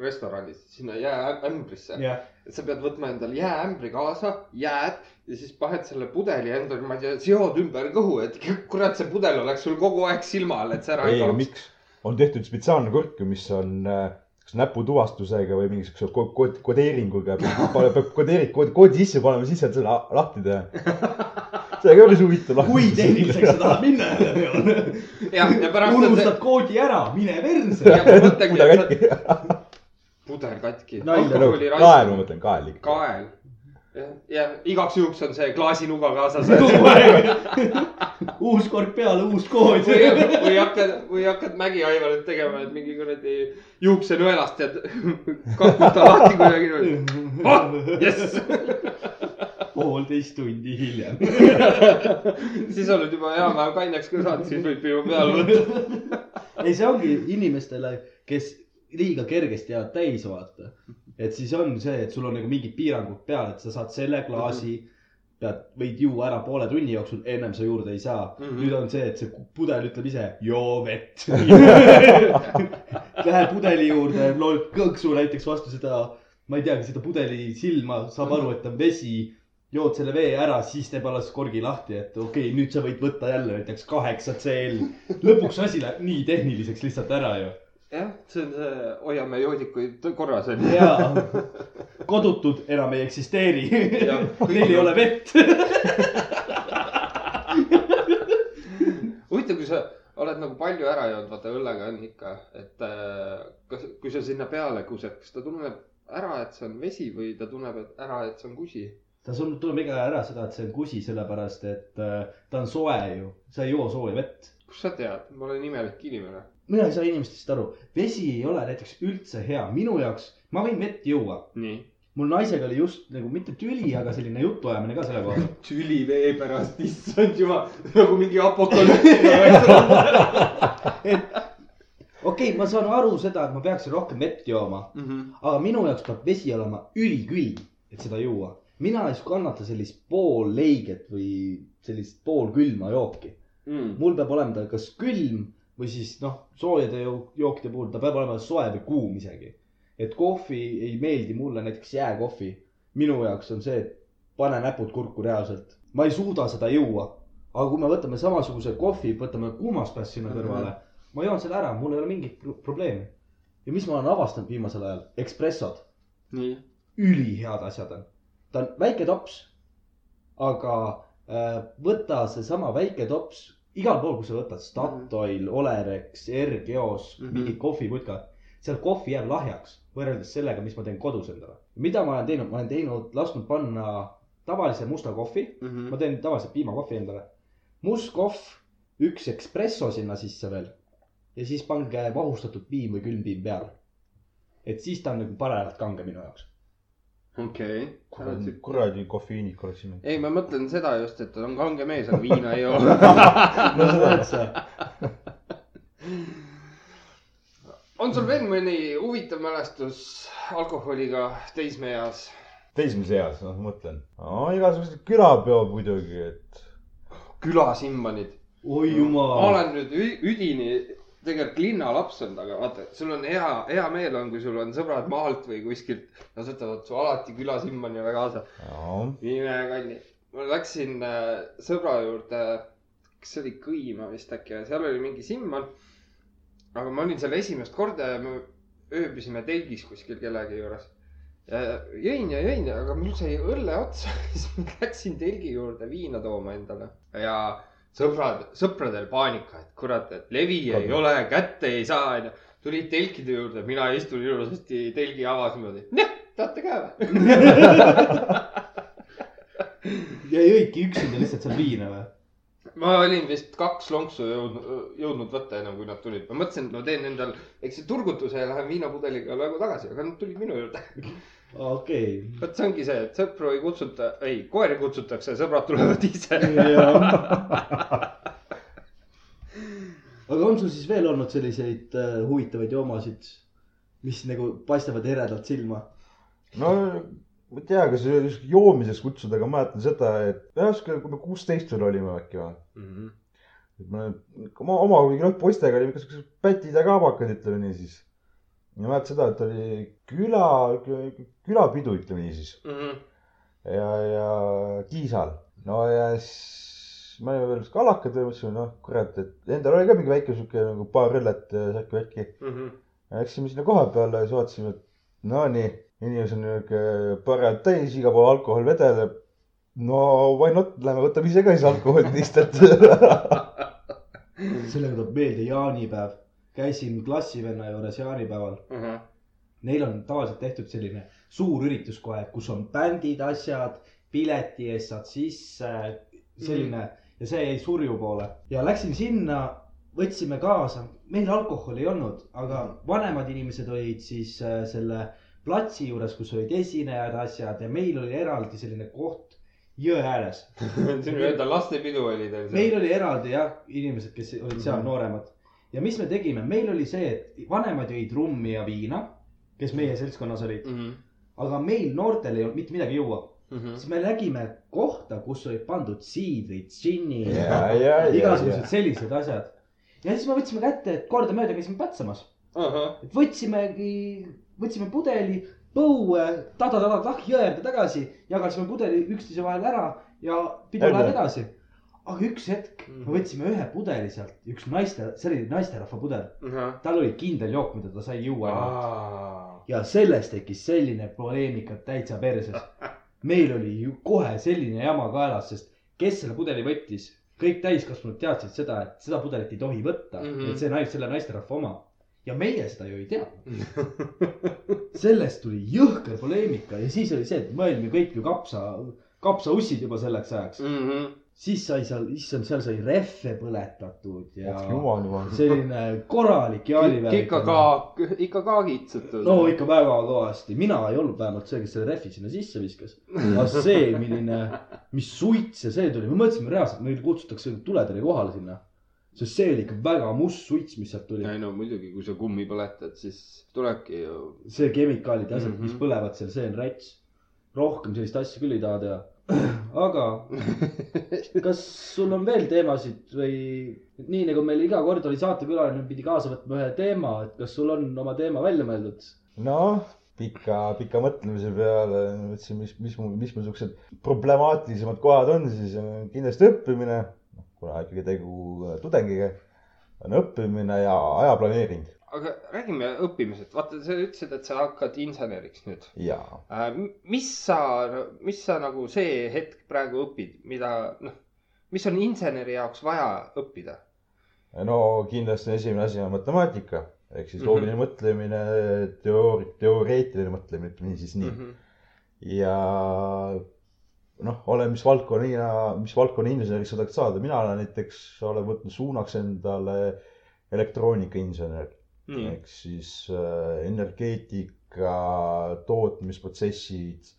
restoranis, sinna jääämbrisse. jah, et sa pead võtma endale jääämbri kaasa, jääd ja siis paned selle pudeli endale, ma ei tea, seod ümber kõhu, et kurat, see pudel oleks sul kogu aeg silma all, et see ära ei, kaoks. miks? on tehtud spetsiaalne kurk, mis on äh, kas näputuvastusega või mingisuguse ko- ko- kodeeringuga. peab kodeeri-, koodi sisse panema, siis saad selle la- lahti teha. see ka päris huvitav. kui tehniliseks sa tahad minna jälle. on see unustad koodi ära, mine perse. et katki. sa, pudel katki. Kael, ma mõtlen, kael ikka. kael. ja, ja igaks juhuks on see klaasinuga kaasas. uus kork peale, uus kood. või, hakkad, või hakkad Mägi-Aivarit tegema, et mingi kuradi juuksenõelast tead, kakuta lahti kuidagi niimoodi. oh, jess. poolteist tundi hiljem. siis oled juba enam-vähem kaineks ka saanud, siis võib juba peale võtta. ei, see ongi inimestele, kes liiga kergesti jäävad täis, vaata. Et siis on see, et sul on nagu mingid piirangud peal, et sa saad selle klaasi, pead, võid juua ära poole tunni jooksul, ennem sa juurde ei saa mm. -hmm. nüüd on see, et see pudel ütleb ise, joo vett. Lähed pudeli juurde, loed kõksu näiteks vastu seda, ma ei teagi, seda pudeli silma, saab aru, et on vesi jood selle vee ära, siis teeb alles korgi lahti, et okei okay,, nüüd sa võid võtta jälle näiteks kaheksa CL. lõpuks asi läheb nii tehniliseks lihtsalt ära ju. jah, see on see, hoiame joodikuid korras onju. ja kodutud enam ei eksisteeri. Neil ei ole vett. huvitav, kui sa oled nagu palju ära joonud, vaata õllega on ikka, et äh, kas, kui sa sinna peale kused, kas ta tunneb ära, et see on vesi või ta tunneb ära, et see on kusi? ta sul tuleb iga ära seda, et see on kusi, sellepärast et äh, ta on soe ju, sa ei joo sooja vett. kust sa tead, ma olen imelik inimene. Mina ei saa inimestest aru, vesi ei ole näiteks üldse hea, minu jaoks, ma võin vett juua mul naisega oli just nagu mitte tüli, aga selline jutuajamine ka selle kohta. tüli vee pärast, issand jumal, nagu mingi apokalüptika. okei okay,, ma saan aru seda, et ma peaksin rohkem vett jooma, aga minu jaoks peab vesi olema ülikülm, et seda juua. mina ei kannata sellist poolleiget või sellist poolkülma jooki. mul peab olema ta kas külm või siis noh, soojade jo- jookide puhul ta peab olema soe või kuum isegi. et kohvi ei meeldi mulle, näiteks jääkohvi. minu jaoks on see, et pane näpud kurku reaalselt. ma ei suuda seda juua. aga kui me võtame samasuguse kohvi, võtame kuumaspäss sinna kõrvale, ma joon selle ära, mul ei ole mingit pro- probleemi. ja mis ma olen avastanud viimasel ajal, ekspressod, ülihead asjad on. ta on väike tops, aga äh, võta seesama väike tops igal pool, kus sa võtad, Statoil, Olerex, R-Geos mm, Mhm. -hmm. mingid kohviputkad. seal kohvi jääb lahjaks võrreldes sellega, mis ma teen kodus endale. mida ma olen teinud, ma olen teinud, lasknud panna tavalise musta kohvi, Mhm. ma teen tavaliselt piimakohvi endale. must kohv, üks espresso sinna sisse veel ja siis pange vahustatud piim või külmpiim peale. et siis ta on nagu parajalt kange minu jaoks. okei. kuradi kofeiinik oleks siin. ei, ma mõtlen seda just, et on kange mees, aga viina ei joo. no seda üldse. on sul veel mõni huvitav mälestus alkoholiga teismeeas? teismeseas, noh mõtlen no,. igasugused külapeod muidugi, et külasimmanid. oi ma jumal. olen nüüd üdini tegelikult linnalaps olnud, aga vaata, sul on hea, hea meel on, kui sul on sõbrad maalt või kuskilt. Nad võtavad su alati külasimmaniga kaasa. no, ime kanni. ma läksin äh, sõbra juurde, kas see oli Kõima vist äkki, seal oli mingi simman. aga ma olin seal esimest korda ja me ööbisime telgis kuskil kellegi juures. jõin ja jõin, aga mul sai õlle otsa, siis ma läksin telgi juurde viina tooma endale ja sõbrad, sõpradel paanika, et kurat, et levi ei Kadunud. ole, kätte ei saa, onju. tulid telkide juurde, mina istun ilusasti telgi avas niimoodi. noh, tahate ka või? ja jõidki üksinda lihtsalt seal viina või? ma olin vist kaks lonksu jõudnud, jõudnud võtta enam kui nad tulid. ma mõtlesin, et ma teen endal väikse turgutuse ja lähen viinapudeliga nagu tagasi, aga nad tulid minu juurde. okei. vot see ongi see, et sõpru ei kutsuta, ei, koeri kutsutakse, sõbrad tulevad ise. aga on sul siis veel olnud selliseid äh, huvitavaid joomasid, mis nagu paistavad eredalt silma? no ma ei tea, kas joomiseks kutsuda, aga ma mäletan seda, et jah, kui me kuusteist veel olime äkki või. et me oma, oma mingi noh, poistega olime ikka siuksed pätid ja kaabakad, ütleme niisiis. Ja mäletan seda, et oli küla, külapidu, ütleme niisiis. ja, ja Kiisal. no ja siis me olime veel kalakad ja mõtlesime, noh, kurat, et endal oli ka mingi väike sihuke nagu paar õllet ja särki-värki. Läksime sinna koha peale ja siis vaatasime, et no nii, inimesed on niuke parajalt täis, igal pool alkohol vedeleb. no why not, lähme võtame ise ka siis alkoholi lihtsalt. sellega tuleb meelde jaanipäev. Käisin klassivenna juures jaanipäeval. Neil on tavaliselt tehtud selline suur üritus kohe, kus on bändid, asjad, pileti eest saad sisse, selline mm. ja see jäi surju poole ja läksin sinna, võtsime kaasa, meil alkoholi ei olnud, aga vanemad inimesed olid siis äh, selle platsi juures, kus olid esinejad, asjad ja meil oli eraldi selline koht jõe ääres. siin öelda lastepidu oli teil meil oli eraldi jah, inimesed, kes olid seal mm -hmm. nooremad ja mis me tegime, meil oli see, et vanemad jõid rummi ja viina, kes meie seltskonnas olid, mm. -hmm. aga meil noortel ei olnud mitte midagi juua. Mm -hmm. siis me nägime kohta, kus olid pandud siidrid, džinni ja, ja, ja, igasugused ja. sellised asjad. ja siis me võtsime kätte, et kordamööda käisime pätsamas, ahah, et võtsimegi, võtsime pudeli, põue, ta-ta-ta-ta-tah jõe äärde tagasi, jagasime pudeli üksteise vahel ära ja pidu läheb edasi. Aga üks hetk Mhm. me võtsime ühe pudeli sealt, üks naiste, see oli naisterahva pudel, ahah. tal oli kindel jook, mida ta sai juua. aa, ja sellest tekkis selline poleemika täitsa perses. meil oli ju kohe selline jama kaelas, sest kes selle pudeli võttis, kõik täiskasvanud teadsid seda, et seda pudelit ei tohi võtta mm, Mhm. -hmm. et see nais-, selle naisterahva oma. ja meie seda ju ei teadnud. sellest tuli jõhker poleemika ja siis oli see, et me olime kõik ju kapsa, kapsaussid juba selleks ajaks. Mhm. Siis sai seal, issand, seal sai rehve põletatud ja jumal, jumal. selline korralik jaanivärk. ikka ka, ikka ka kitsatud. no ikka väga kõvasti, mina ei olnud vähemalt see, kes selle rehvi sinna sisse viskas. aga see, milline, mis suits ja see tuli, me mõtlesime reaalselt, meil kutsutakse tuletõrje kohale sinna. sest see oli ikka väga must suits, mis sealt tuli. ei no muidugi, kui sa kummi põletad, siis tulebki ju. see kemikaalid ja asjad mm, Mhm. -hmm. mis põlevad seal, see on räts. rohkem sellist asja küll ei taha teha. Aga kas sul on veel teemasid või nii nagu meil iga kord oli saatekülaline, pidi kaasa võtma ühe teema, et kas sul on oma teema välja mõeldud? noh, pika, pika mõtlemise peale mõtlesin, mis, mis mu, mis mu siuksed problemaatilisemad kohad on, siis on kindlasti õppimine. kuna ikkagi tegu tudengiga, on õppimine ja aja planeering aga räägime õppimisest, vaata, sa ütlesid, et sa hakkad inseneriks nüüd. ja mis sa, mis sa nagu see hetk praegu õpid, mida noh, mis on inseneri jaoks vaja õppida? no kindlasti esimene asi on matemaatika ehk siis Mhm. loogiline mõtlemine, teoori-, teoreetiline mõtlemine, ütleme siis nii. Mhm. ja noh, ole mis valdkonna, mis valdkonna inseneriks sa tahad saada, mina olen näiteks, olen võtnud suunaks endale elektroonikainsener nii, ehk siis äh, energeetika, tootmisprotsessid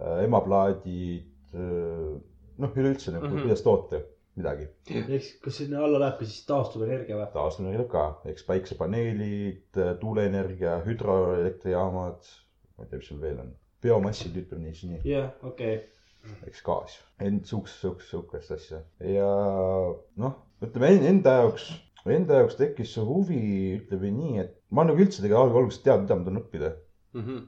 äh,, emaplaadid äh,, noh, üleüldse nagu mm. -hmm. kuidas toota midagi. eks, kas sinna alla läheb ka siis taastuvenergia või? taastuvenergia ka, eks päiksepaneelid, tuuleenergia, hüdroelektrijaamad, ma ei tea, mis seal veel on, biomassid, ütleme nii, siis nii, jah, okei. eks gaas, ent sihukest, sihukest, sihukest asja ja noh, ütleme en- enda jaoks, enda jaoks tekkis see huvi, ütleme nii, et ma nagu üldse tegelikult alg- algusest teadnud, mida ma tahan õppida Mhm.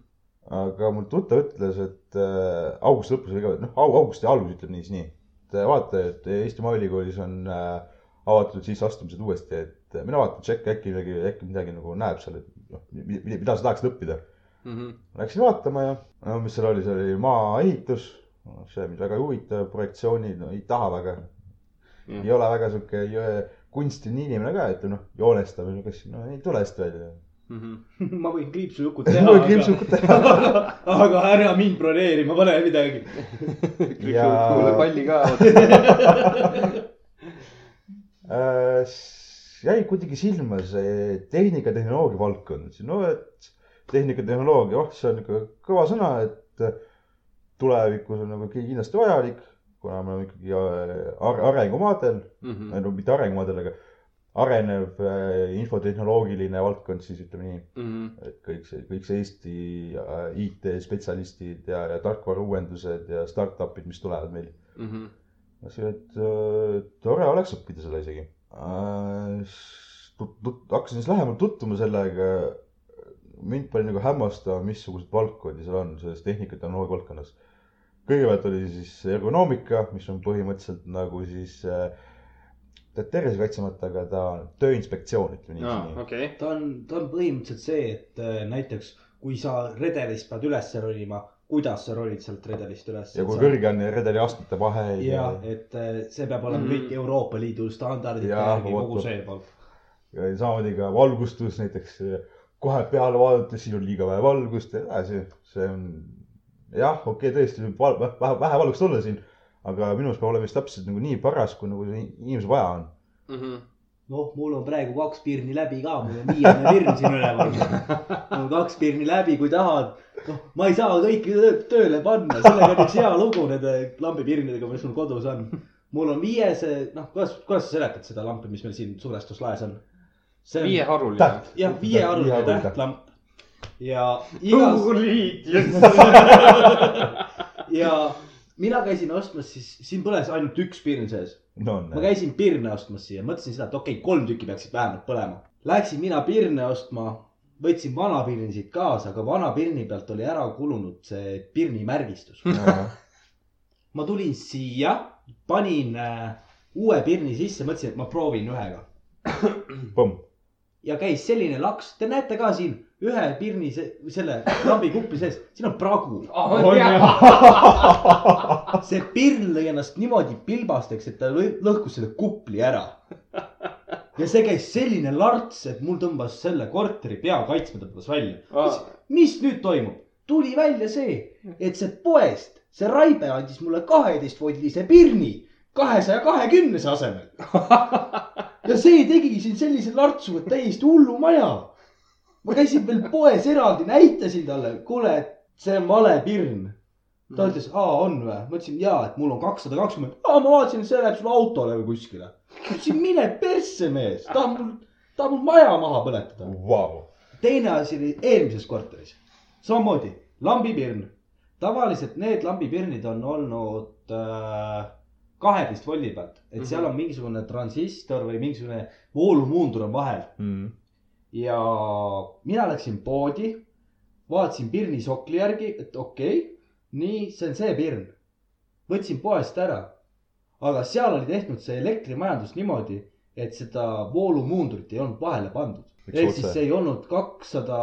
aga mul tuttav ütles, et äh, augusti lõpus või ka, noh, augusti algus ütleb nii, siis nii. et äh, vaata, et Eesti Maaülikoolis on äh, avatud sisseastumised uuesti, et äh, mine vaata, tšekka äkki midagi, äkki midagi nagu näeb seal, et noh, mida sa tahaksid õppida. Mhm. Läksin vaatama ja no mis seal oli, see oli maaehitus, see mind väga ei huvita, projektsioonid, no ei taha väga. ei ole väga sihuke jõ- kunstiline inimene ka, et noh, joonestamine, kas, no ei tule hästi välja. Mhm. ma võin kriipsujukut ma teha, võin kriipsukut teha. aga, aga ära mind broneerima, pane midagi. Ja- kuule palli ka. Äh, jäi kuidagi silma see tehnikatehnoloogia valdkond, no et tehnikatehnoloogia, oh, see on ikka kõva sõna, et tulevikus on nagu kindlasti vajalik, kuna me oleme ikkagi äh, ar- arengumaadel, Mhm. no mitte arengumaadel, aga arenev äh, infotehnoloogiline valdkond, siis ütleme nii, Mhm. et kõik see, kõik see Eesti äh, IT-spetsialistid ja, ja tarkvarauuendused ja startup'id, mis tulevad meil Mhm. ma ütlesin, et äh, tore oleks õppida seda isegi. hakkasin siis lähemalt tutvuma sellega. mind pani nagu hämmastama, missuguseid valdkondi seal on selles tehnikatehnoloogia valdkonnas. Kõigepealt oli siis ergonoomika, mis on põhimõtteliselt nagu siis äh, tead tervisekaitsemata, aga ta on tööinspektsioon, ütleme aa, nii. okei. ta on, ta on põhimõtteliselt see, et äh, näiteks kui sa redelist pead üles ronima, kuidas sa ronid sealt redelist üles. ja kui kõrge on redeli astmete vahe ja, et äh, see peab olema Mhm. kõik Euroopa Liidu standardite Jaa, järgi kogu see pool. ja samamoodi ka valgustus näiteks kohe peale vaadates, siin on liiga vähe valgust ja nii edasi, see on jah, okei okay,, tõesti val- vähe, vähe valgust olla siin, aga minu arust peab olema vist täpselt nagu nii paras, kui nagu inimesel vaja on. Mhm. noh, mul on praegu kaks pirni läbi ka, mul on viiene pirn siin üleval. mul on kaks pirni läbi, kui tahad. noh, ma ei saa kõiki tö- tööle panna, sellega on üks hea lugu nende lambipirnidega, mis mul kodus on. mul on viies, noh, kuidas, kuidas sa seletad seda lampi, mis meil siin surestuslaes on? on, viieharuline. Jah, Viiearuline tähtlamp. Ja igas, ja mina käisin ostmas, siis siin põles ainult üks pirn sees no ma. käisin pirne ostmas siia, mõtlesin seda, et okei okay,, kolm tükki peaksid vähemalt põlema. Läksin mina pirne ostma, võtsin vana pirni siit kaasa, aga vana pirni pealt oli ära kulunud see pirni märgistus. ma tulin siia, panin äh, uue pirni sisse, mõtlesin, et ma proovin ühega ja käis selline laks, te näete ka siin ühe pirni, selle lambi kupli sees, siin on pragu. see pirn lõi ennast niimoodi pilbasteks, et ta lõhkus selle kupli ära. ja see käis selline larts, et mul tõmbas selle korteri pea kaitsma tõmbas välja. mis nüüd toimub? tuli välja see, et see poest, see Raibe andis mulle kaheteistvoldise pirni. kahesaja kahekümnese asemel. ja see tegigi siin sellise lartsu, et täiesti hullumaja. Ma käisin veel poes eraldi, näitasin talle, kuule, et see on vale pirn. ta ütles, aa on või? ma ütlesin jaa, et mul on kakssada kakskümmend. aa, ma vaatasin, et see läheb sulle autole või kuskile. ütlesin, mine persse, mees, tahab mul, tahab mul maja maha põletada. Vau. teine asi oli eelmises korteris, samamoodi lambipirn. tavaliselt need lambipirnid on olnud äh, kaheteist voldi pealt, et seal on mingisugune transistor või mingisugune voolumuundur on vahel Mm. Ja mina läksin poodi, vaatasin pirni sokli järgi, et okei okay,, nii, see on see pirn. võtsin poest ära, aga seal oli tehtud see elektrimajandus niimoodi, et seda voolumuundurit ei olnud vahele pandud. Ehk siis see ei olnud kakssada,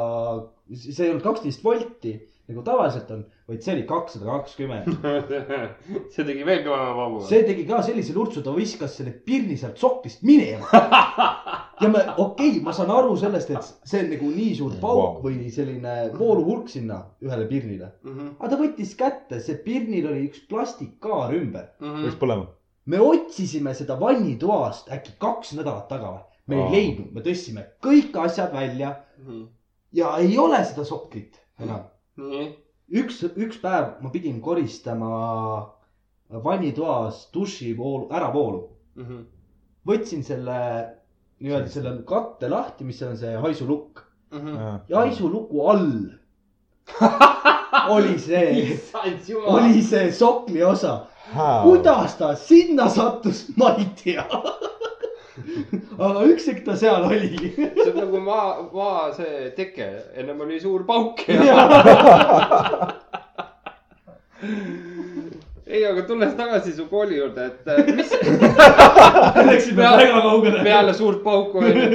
see ei olnud kaksteist volti nagu tavaliselt on, vaid see oli kakssada kakskümmend. see tegi veel kõvema vabu. see tegi ka sellise lurtsu, ta viskas selle pirni sealt soklist minema. ja me, okei okay,, ma saan aru sellest, et see on nagu nii suur pauk Wow. või selline vooluhulk sinna ühele pirnile. aga ta võttis kätte, see pirnil oli üks plastikkaar ümber. läks põlema. me otsisime seda vannitoast äkki kaks nädalat taga või. me ei leidnud, me tõstsime kõik asjad välja ja ei ole seda soklit enam. nii, üks, üks päev ma pidin koristama vannitoas dušivoolu, äravoolu. võtsin selle nii-öelda selle katte lahti, mis on see haisulukk ja haisuluku all oli see, oli see sokli osa. kuidas ta sinna sattus, ma ei tea. aga üksik ta seal oli. see on nagu maa, maa see teke, ennem oli suur pauk ja. ei, aga tulles tagasi su kooli juurde, et äh, mis Läksime väga kaugele. peale suurt pauku onju,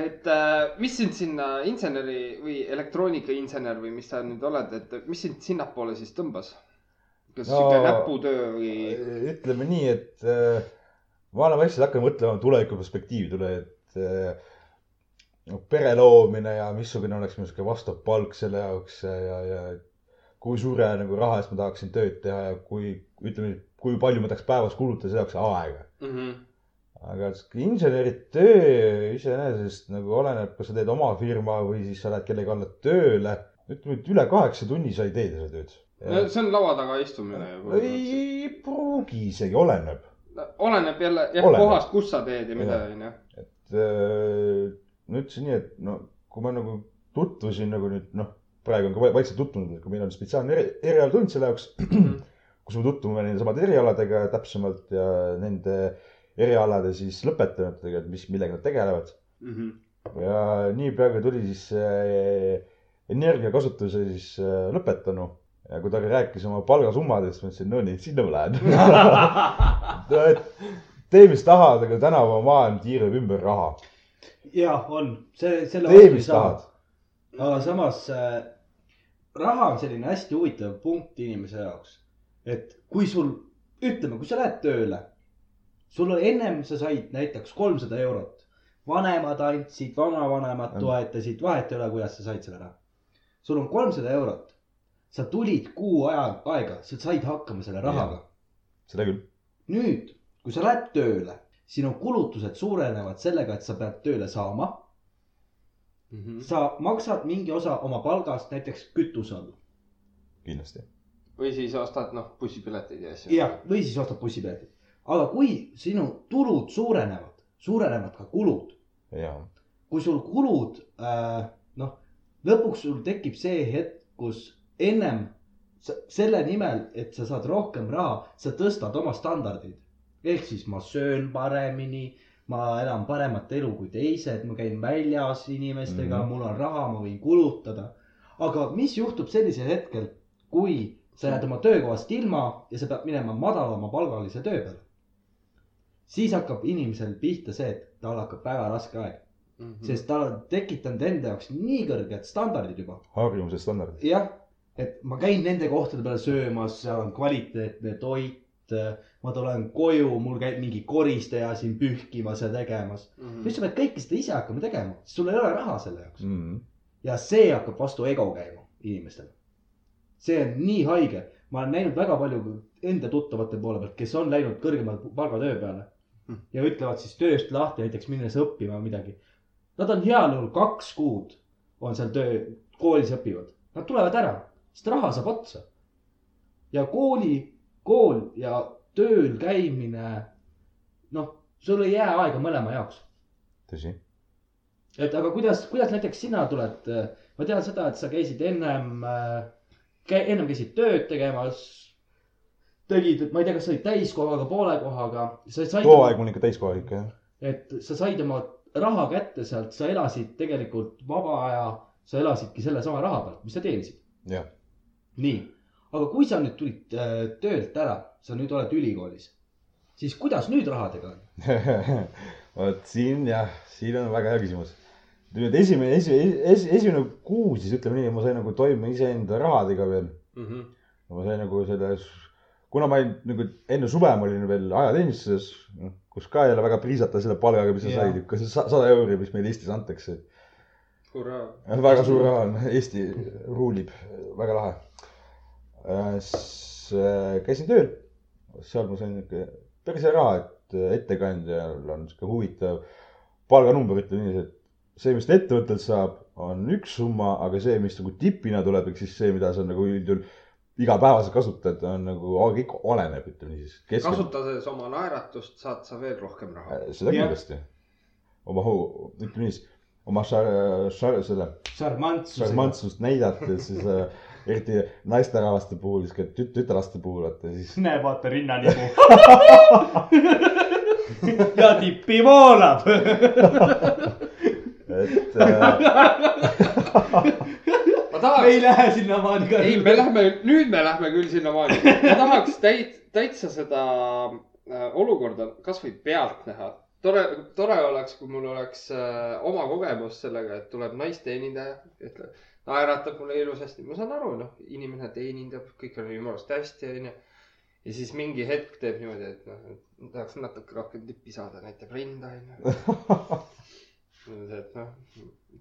et äh, mis sind sinna inseneri või elektroonikainsener või mis sa nüüd oled, et mis sind sinnapoole siis tõmbas? kas No- sihuke näputöö või? ütleme nii, et äh, ma olen vaikselt hakanud mõtlema tuleviku perspektiividele, et äh, noh, pere loomine ja missugune oleks minu sihuke vastav palk selle jaoks ja, ja, ja kui suure nagu raha eest ma tahaksin tööd teha ja kui, ütleme, kui palju ma tahaks päevas kulutada selle jaoks aega. Mhm. aga sihuke inseneri töö iseenesest nagu oleneb, kas sa teed oma firma või siis sa lähed kellegi alla tööle. ütleme, et üle kaheksa tunni sa ei tee seda tööd. no see on laua taga istumine ju. ei pruugi isegi, oleneb. oleneb jälle jah kohast, kus sa teed ja mida onju. et äh, ma ütlesin nii, et no kui ma nagu tutvusin nagu nüüd noh, praegu on ka va- vaikselt tutvunud, kui meil on spetsiaalne eri, erialatund selle jaoks, kus me tutvume nende samade erialadega täpsemalt ja nende erialade siis lõpetanutega, et mis, millega nad tegelevad. Mhm. ja niipea kui tuli siis energiakasutuse siis äh, lõpetanu ja kui ta rääkis oma palgasummadest, ma ütlesin, no nii, sinna ma lähen. tee, mis tahad, aga tänapäeva maailm tiirleb ümber raha. ja on, see, selle tee, mis tahad. Aga samas äh, raha on selline hästi huvitav punkt inimese jaoks. et kui sul, ütleme, kui sa lähed tööle, sul on ennem sa said näiteks kolmsada eurot. vanemad andsid, vanavanemad Mm. toetasid, vahet ei ole, kuidas sa said selle raha. sul on kolmsada eurot, sa tulid kuu aja, aega, sa said hakkama selle rahaga. seda küll. nüüd, kui sa lähed tööle, sinu kulutused suurenevad sellega, et sa pead tööle saama Mhm. sa maksad mingi osa oma palgast näiteks kütuse all. kindlasti. või siis ostad noh bussipileteid ja asju. jah, või siis ostad bussipiletid. aga kui sinu tulud suurenevad, suurenevad ka kulud. ja, kui sul kulud äh,, noh, lõpuks sul tekib see hetk, kus ennem sa, selle nimel, et sa saad rohkem raha, sa tõstad oma standardid. ehk siis ma söön paremini, ma elan paremat elu kui teised, ma käin väljas inimestega mm. -hmm. mul on raha, ma võin kulutada. aga mis juhtub sellisel hetkel, kui sa jääd oma töökohast ilma ja sa pead minema madalama palgalise töö peale? siis hakkab inimesel pihta see, et tal hakkab väga raske aeg, Mhm. sest ta on tekitanud enda jaoks nii kõrged standardid juba. harjumuse standardid. jah, et ma käin nende kohtade peal söömas, seal on kvaliteetne toit. Ma tulen koju, mul käib mingi koristaja siin pühkimas ja tegemas. Mhm. nüüd sa pead kõike seda ise hakkama tegema, sest sul ei ole raha selle jaoks. Mm. ja see hakkab vastu ego käima inimestel. see on nii haige, ma olen näinud väga palju enda tuttavate poole pealt, kes on läinud kõrgema palgatöö peale ja ütlevad siis tööst lahti näiteks minnes õppima midagi. Nad on heal juhul kaks kuud on seal töö, koolis õpivad, nad tulevad ära, sest raha saab otsa. ja kooli, kool ja tööl käimine, noh, sul ei jää aega mõlema jaoks tõsi. et aga kuidas, kuidas näiteks sina tuled, ma tean seda, et sa käisid ennem, ennem käisid tööd tegemas. tegid, ma ei tea, kas sa olid täiskohaga, poole kohaga, too aeg mul ikka täiskohalik jah. et sa said oma raha kätte sealt, sa elasid tegelikult vaba aja, sa elasidki sellesama raha pealt, mis sa teenisid. jah, nii, aga kui sa nüüd tulid äh, töölt ära, sa nüüd oled ülikoolis, siis kuidas nüüd rahadega on? vot siin jah, siin on väga hea küsimus. nüüd esimene, esimene, esimene kuu siis ütleme nii, ma sain nagu toime iseenda rahadega veel. Mhm. ma sain nagu selles, kuna ma olin nagu enne suve ma olin veel ajateenistuses, kus ka ei ole väga priisata selle palgaga, mis sa Jaa. said, kas see sa- sada euri, mis meil Eestis antakse. väga suur raha on, Eesti ruulib, väga lahe. Siis äh, käisin tööl, seal ma sain niuke päris hea raha, et äh, ettekandjal on sihuke huvitav palganumber, ütleme niiviisi, et see, mis ta ettevõttelt saab, on üks summa, aga see, mis nagu tipina tuleb, ehk siis see, mida sa nagu üldjuhul igapäevaselt kasutad, on nagu, kõik oleneb, ütleme niiviisi. kasutades oma naeratust saad sa veel rohkem raha. seda kindlasti. oma, ütleme niiviisi, oma šar-, šar-, selle šarmantsust näidates, siis äh, eriti naisterahvaste puhul, siis ka tüt-, tütarlaste puhul, vaata siis näe, vaata rinnanibu. ja tippi voolab. et äh, ma me tahaks ei, lähe sinnamaani ka. ei, me lähme, nüüd me lähme küll sinnamaani. ma tahaks täit-, täitsa seda äh, olukorda kasvõi pealt näha. tore, tore oleks, kui mul oleks äh, oma kogemus sellega, et tuleb naisteenindaja, ütleb, naeratab mulle ilusasti, ma saan aru, noh, inimene teenindab, kõik on jumala eest hästi, onju. ja siis mingi hetk teeb niimoodi, et noh, et tahaks natuke rohkem tippi saada, näitab rinda, onju. et noh,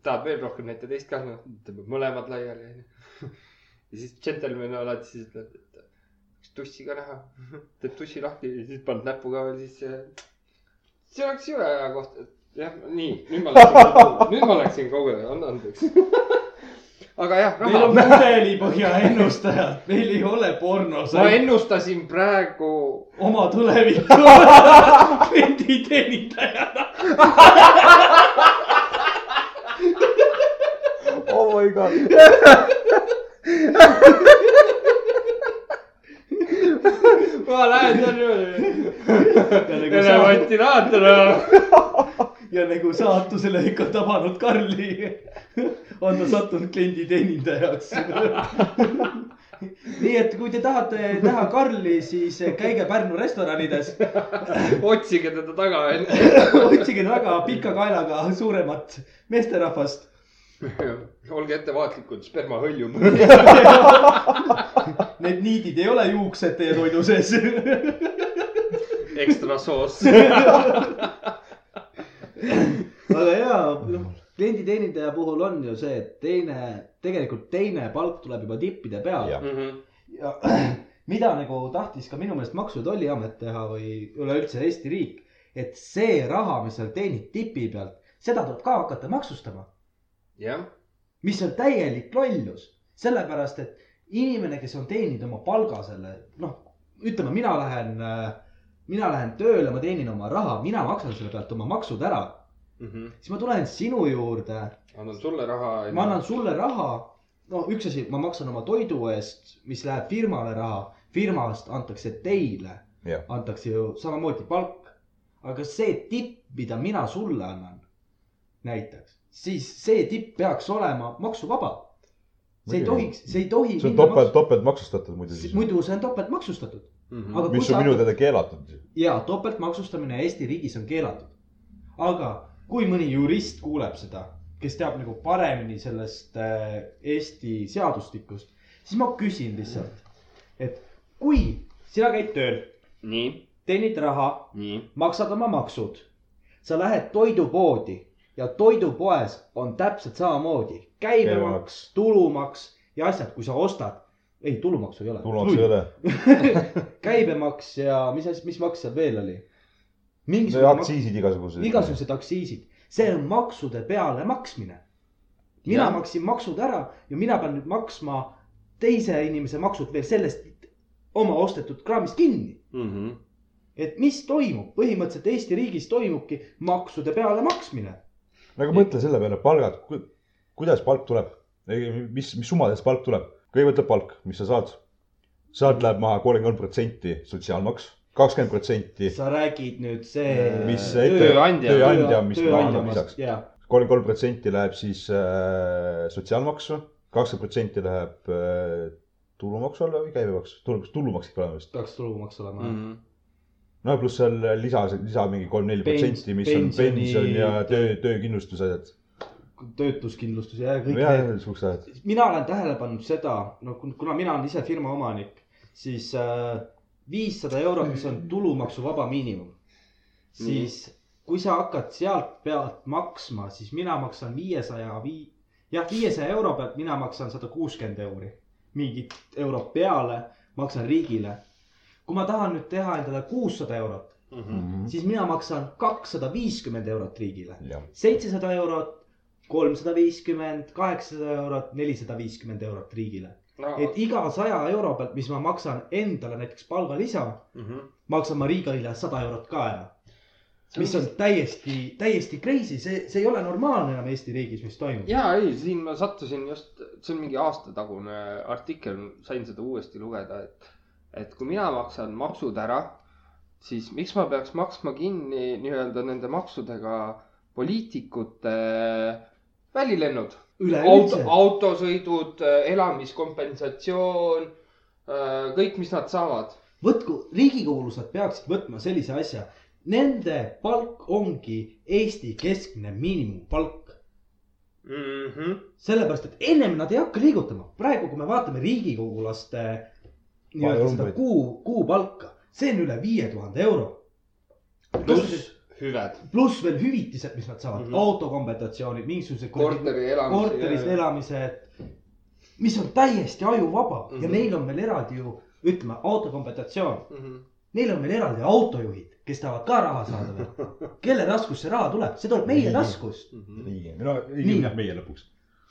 tahad veel rohkem näita teist ka, noh, tõmbab mõlemad laiali, onju. ja siis džentelmen alati siis ütleb, et kas tussi ka näha. teeb tussi lahti ja siis paned näpu ka veel sisse. see oleks jube hea koht, et jah, nii, nüüd ma läksin, nüüd ma läksin kaugele, anna andeks. Aga jah, meil on raha, mudelipõhja ennustajad, meil ei ole pornos. ma ennustasin praegu oma tulevikku klienditeenindajana. oh my god, ma lähen seal niimoodi. nagu ja nagu saatusele ikka tabanud Karli, on ta sattunud klienditeenindajaks. nii et kui te tahate näha Karli, siis käige Pärnu restoranides, otsige teda taga, otsige väga pika kaelaga suuremat meesterahvast. olge ettevaatlikud, sperma hõljub. Need niidid ei ole juuksed teie toidu sees. ekstra soos. aga jaa, noh, klienditeenindaja puhul on ju see, et teine, tegelikult teine palk tuleb juba tippide peale Jah. ja mida nagu tahtis ka minu meelest Maksu- ja Tolliamet teha või üleüldse Eesti riik, et see raha, mis sa teenid tipi pealt, seda tuleb ka hakata maksustama, jah, mis on täielik lollus, sellepärast et inimene, kes on teeninud oma palga selle, noh, ütleme, mina lähen, mina lähen tööle, ma teenin oma raha, mina maksan selle pealt oma maksud ära, siis ma tulen sinu juurde annan sulle raha. ma annan sulle raha, no üks asi, ma maksan oma toidu eest, mis läheb firmale raha, firmast antakse teile, jah, antakse ju samamoodi palk. aga see tipp, mida mina sulle annan, näiteks, siis see tipp peaks olema maksuvaba. see ei tohiks, see ei tohi. see on topelt, topelt maksustatud muidu siis. muidu see on topelt aga kui mis sa on minu hakkad- teada keelatud. ja topeltmaksustamine Eesti riigis on keelatud. aga kui mõni jurist kuuleb seda, kes teab nagu paremini sellest äh, Eesti seadustikust, siis ma küsin lihtsalt, et kui sina käid tööl, nii, teenid raha, nii. maksad oma maksud, sa lähed toidupoodi ja toidupoes on täpselt samamoodi Käibemaks., tulumaks ja asjad, kui sa ostad, ei, tulumaksu ei ole. tulumaksu ei ole. käibemaks ja mis asi, mis maks seal veel oli? see mingisugune maks, aktsiisid igasugused. igasugused aktsiisid, see on maksude peale maksmine. mina Jah. maksin maksud ära ja mina pean nüüd maksma teise inimese maksud veel sellest oma ostetud kraamist kinni. Mhm. et mis toimub, põhimõtteliselt Eesti riigis toimubki maksude peale maksmine. aga mõtle selle peale, palgad, kuidas palk tuleb, mis, mis summades palk tuleb? Kõigepealt tuleb palk, mis sa saad. sealt läheb maha kolmkümmend kolm protsenti sotsiaalmaks, kakskümmend protsenti, sa räägid nüüd see. mis Tööandja. tööandja, mis maksab lisaks. kolmkümmend kolm protsenti läheb siis äh, sotsiaalmaksu, kakskümmend protsenti läheb äh, tulumaksu alla või käibemaks, tulumaks, tulumaks ikka olema vist. peaks tulumaks olema Mhm. mm. no pluss seal lisa, lisa mingi kolm-neli protsenti, mis on pensioni- pension ja töö, töökindlustused. Töötuskindlustus ja kõik jah need,, mina olen tähele pannud seda, no kun- kuna mina olen ise firma omanik, siis viissada eurot, mis on tulumaksuvaba miinimum, siis kui sa hakkad sealt pealt maksma, siis mina maksan viiesaja vii-, jah, viiesaja euro pealt mina maksan sada kuuskümmend euri, mingit eurot peale maksan riigile. kui ma tahan nüüd teha endale kuussada eurot, Mhm. siis mina maksan kakssada viiskümmend eurot riigile. Seitsesada eurot, kolmsada viiskümmend, kaheksasada eurot, nelisada viiskümmend eurot riigile. no et iga saja euro pealt, mis ma maksan endale näiteks palgalisa, Mhm. maksan ma riigile sada eurot ka ära. mis on täiesti, täiesti crazy, see, see ei ole normaalne enam Eesti riigis, mis toimub. ja ei, siin ma sattusin just, see on mingi aastatagune artikkel, sain seda uuesti lugeda, et, et kui mina maksan maksud ära, siis miks ma peaks maksma kinni nii-öelda nende maksudega poliitikute välilennud. auto autosõidud, elamiskompensatsioon, kõik, mis nad saavad. võtku, riigikogulased peaksid võtma sellise asja. Nende palk ongi Eesti keskmine miinimumpalk. Mhm. sellepärast, et ennem nad ei hakka liigutama. praegu, kui me vaatame riigikogulaste nii-öelda seda kuu, kuupalka, see on üle viie tuhande euro. pluss hüved, pluss veel hüvitised, mis nad saavad mm. -hmm. autokompensatsioonid, mingisugused. korteri elamise. korteris elamised, mis on täiesti ajuvaba mm -hmm. ja Mhm. neil on veel eraldi ju, ütleme, autokompensatsioon. Mhm. Neil on veel eraldi autojuhid, kes tahavad ka raha saada veel. kelle taskust see raha tuleb, see tuleb meie taskust. Mhm. riigi, no Nii. riigi jääb meie lõpuks.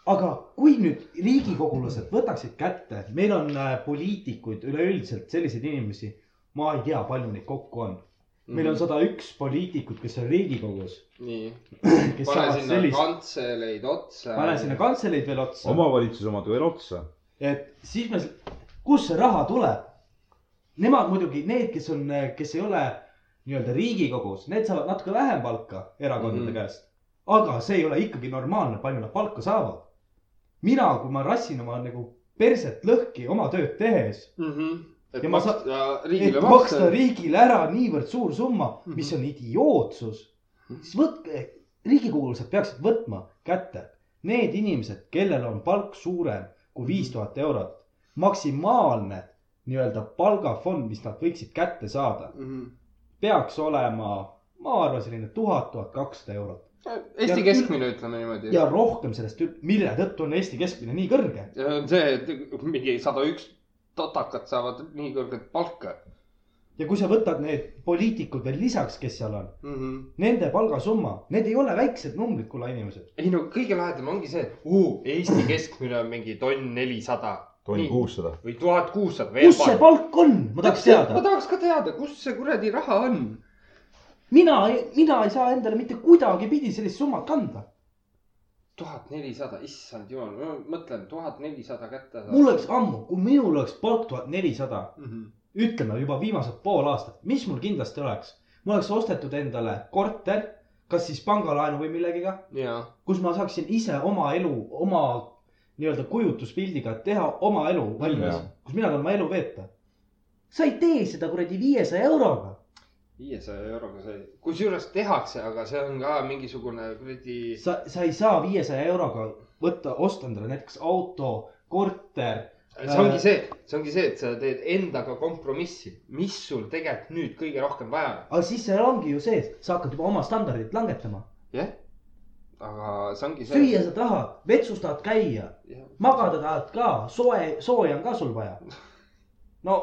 aga kui nüüd riigikogulased võtaksid kätte, meil on äh, poliitikuid üleüldiselt selliseid inimesi, ma ei tea, palju neid kokku on. Meil on sada üks poliitikut, kes on riigikogus, nii, kes pane sinna sellist, kantseleid otsa. pane sinna kantseleid veel otsa, omavalitsuse omad veel otsa. et siis me, kust see raha tuleb? Nemad muidugi, need, kes on, kes ei ole nii-öelda riigikogus, need saavad natuke vähem palka erakondade mm Mhm. -hmm. käest. aga see ei ole ikkagi normaalne, palju nad palka saavad. mina, kui ma rassin oma nagu perset lõhki oma tööd tehes, Mhm. Et Ja ma maksta et riigile maksta maksta. riigile ära niivõrd suur summa, mis on idiootsus, siis võtke, riigikogulased peaksid võtma kätte need inimesed, kellel on palk suurem kui viis tuhat eurot, maksimaalne nii-öelda palgafond, mis nad võiksid kätte saada, Mhm. peaks olema, ma arvan, selline tuhat, tuhat kakssada eurot Eesti Ja- keskmine, ütleme niimoodi. ja rohkem sellest, mille tõttu on Eesti keskmine nii kõrge. see, et mingi sada üks totakat saavad nii kõrget palka ja kui sa võtad need poliitikud veel lisaks, kes seal on, mm. -hmm. nende palgasumma, need ei ole väiksed numbrid, kulla inimesed. ei no kõige lahedam ongi see, et uh, Eesti keskmine on mingi tonn nelisada Nii. kuussada. või tuhat kuussada. kus see palk on, ma tahaks ma teada. tahaks ka teada, kus see kuradi raha on. mina, mina ei saa endale mitte kuidagipidi sellist summat kanda. Tuhat nelisada, issand jumal, ma mõtlen tuhat nelisada kätte. mul oleks ammu, kui minul oleks palk tuhat nelisada. -hmm. ütleme juba viimased pool aastat, mis mul kindlasti oleks? mul oleks ostetud endale korter, kas siis pangalaenu või millegiga, ja, kus ma saaksin ise oma elu, oma nii-öelda kujutuspildiga teha oma elu valmis kus mina tahan oma elu veeta. sa ei tee seda kuradi viiesaja euroga. Viiesaja euroga see, kusjuures tehakse, aga see on ka mingisugune kuradi. sa, sa ei saa viiesaja euroga võtta, osta endale näiteks auto, korter see ongi see, see ongi see, et sa teed endaga kompromissi, mis sul tegelikult nüüd kõige rohkem vaja on. aga siis seal ongi ju see, sa hakkad juba oma standardit langetama. jah, aga see ongi süüa see. sa tahad, vetsus tahad käia, magada tahad ka, soe, sooja on ka sul vaja. no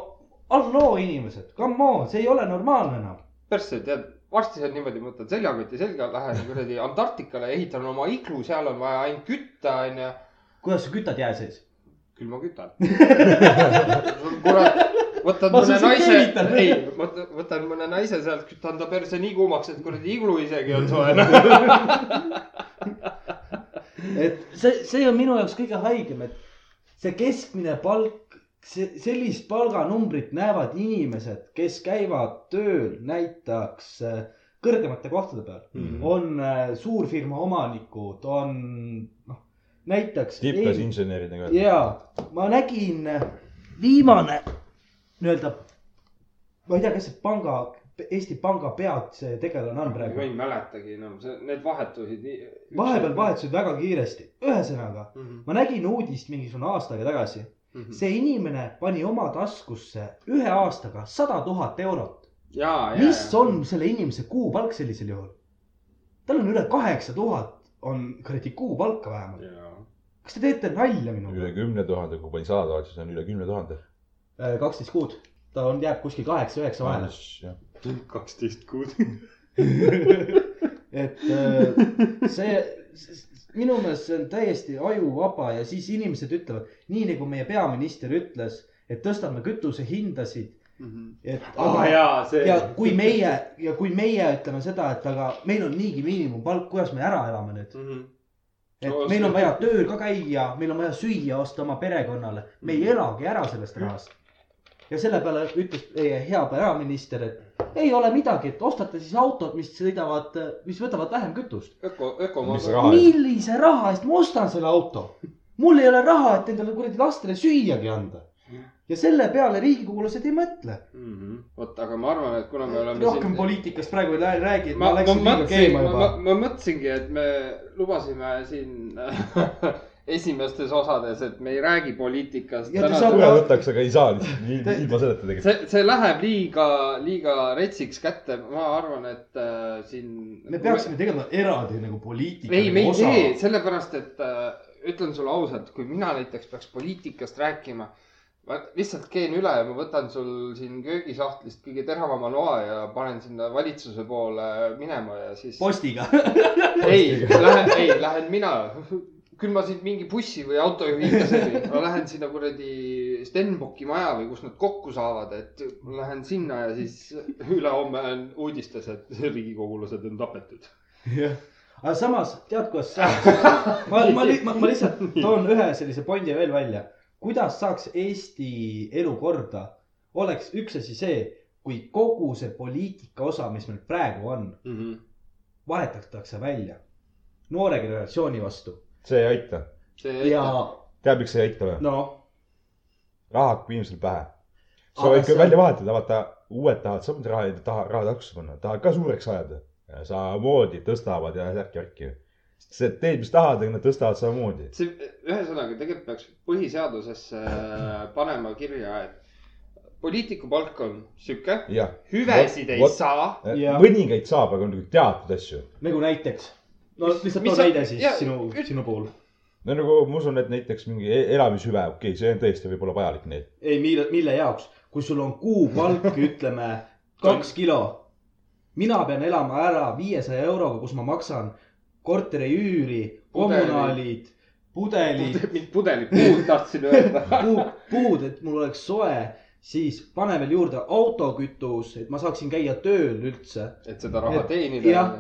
halloo inimesed, come on, see ei ole normaalne enam. persse, tead, varsti saad niimoodi, ma võtan seljakoti selga, lähen kuradi Antarktikale, ehitan oma iglu, seal on vaja ainult kütta, onju. kuidas sa kütad jää sees? küll ma kütan. kurat, võtad Ma mõne naise ei, võtan, võtan mõne naise sealt, kütan ta perse nii kuumaks, et kuradi iglu isegi on soe. et see, see on minu jaoks kõige haigem, et see keskmine palk, see, sellist palganumbrit näevad inimesed, kes käivad tööl näiteks äh, kõrgemate kohtade peal mm. -hmm. on äh, suurfirma omanikud, on noh, näiteks. tippes inseneridega. ja ma nägin äh, viimane nii-öelda, ma ei tea, kes see panga, Eesti Panga pead see tegelane on ma praegu. ei mäletagi enam, see, need vahetusid nii. vahepeal vahetusid väga kiiresti, ühesõnaga mm. -hmm. ma nägin uudist mingisugune aasta aega tagasi. Mhm. see inimene pani oma taskusse ühe aastaga sada tuhat eurot. ja, ja, mis on selle inimese kuupalk sellisel juhul? tal on üle kaheksa tuhat on kuradi kuupalka vähemalt. kas te teete nalja üle minuga? kümne tuhande, kui pani sada tuhat, siis on üle kümne tuhande. kaksteist kuud, ta on, jääb kuskil kaheksa-üheksa vahele. kaksteist kuud. et äh, see, minu meelest see on täiesti ajuvaba ja siis inimesed ütlevad, nii nagu meie peaminister ütles, et tõstame kütusehindasid, et ah jaa, see. ja kui meie ja kui meie ütleme seda, et aga meil on niigi miinimumpalk, kuidas me ära elame nüüd? Mhm. et No, meil on vaja tööl ka käia, meil on vaja süüa osta oma perekonnale, me ei elagi ära sellest rahast. ja selle peale ütles meie hea peaminister, et ei ole midagi, et ostate siis autod, mis sõidavad, mis võtavad vähem kütust. öko, eest? millise raha eest ma ostan selle auto? mul ei ole raha, et endale kuradi lastele süüagi anda. ja selle peale riigikogulased ei mõtle. Mhm. vot, aga ma arvan, et kuna me oleme rohkem poliitikast praegu ei räägi, et ma, ma ma läksin liiga keema ma, ma, juba. ma mõtlesingi, et me lubasime siin esimestes osades, et me ei räägi poliitikast. Tule võtaks, aga ei saa lihtsalt ilma selleta tegelikult. see, see läheb liiga, liiga retsiks kätte, ma arvan, et äh, siin. me peaksime tegema eraldi nagu poliitika. ei, me ei tee, sellepärast et äh, ütlen sulle ausalt, kui mina näiteks peaks poliitikast rääkima. ma lihtsalt keen üle ja ma võtan sul siin köögisahtlist kõige teravama loa ja panen sinna valitsuse poole minema ja siis. postiga. ei, lähen, ei, lähen mina. Küll ma siit mingi bussi või autojuhiga sõidin, ma lähen sinna kuradi Stenbocki maja või kus nad kokku saavad, et ma lähen sinna ja siis ülehomme on uudistes, et riigikogulased on tapetud. jah, aga samas tead, saaks, ma, ma, ma, ma lihtsalt toon ühe sellise pointi veel välja. kuidas saaks Eesti elu korda, oleks üks asi see, kui kogu see poliitika osa, mis meil praegu on, vahetatakse välja. Noore generatsiooni vastu see ei aita. see ja tead, miks see ei aita või? no raha hakkab inimesel pähe. sa Aga võid küll välja vahetada, vaata uued tahavad samuti raha taha, raha taksosse panna, tahavad ka suureks ajada. samamoodi tõstavad ja särki-värki. see teed, mis tahavad, nad tõstavad samamoodi. see, ühesõnaga tegelikult peaks põhiseadusesse panema kirja, et poliitiku palk on sihuke, hüvesid ei Vot- saa. Ja- mõningaid saab, aga on nagu teatud asju. nagu näiteks, no Mis- lihtsalt too näide siis ja- sinu, sinu puhul. no nagu ma usun, et näiteks mingi e- elamishüve, okei okay,, see on tõesti võib-olla vajalik neil. ei, mille, mille jaoks, kui sul on kuupalk, ütleme kaks kilo. mina pean elama ära viiesaja euroga, kus ma maksan korteri üüri, kommunaalid, pudelid, mind pudelipuud tahtsin öelda. puud, puud, et mul oleks soe, siis pane veel juurde autokütus, et ma saaksin käia tööl üldse. et seda raha Et- teenida jah..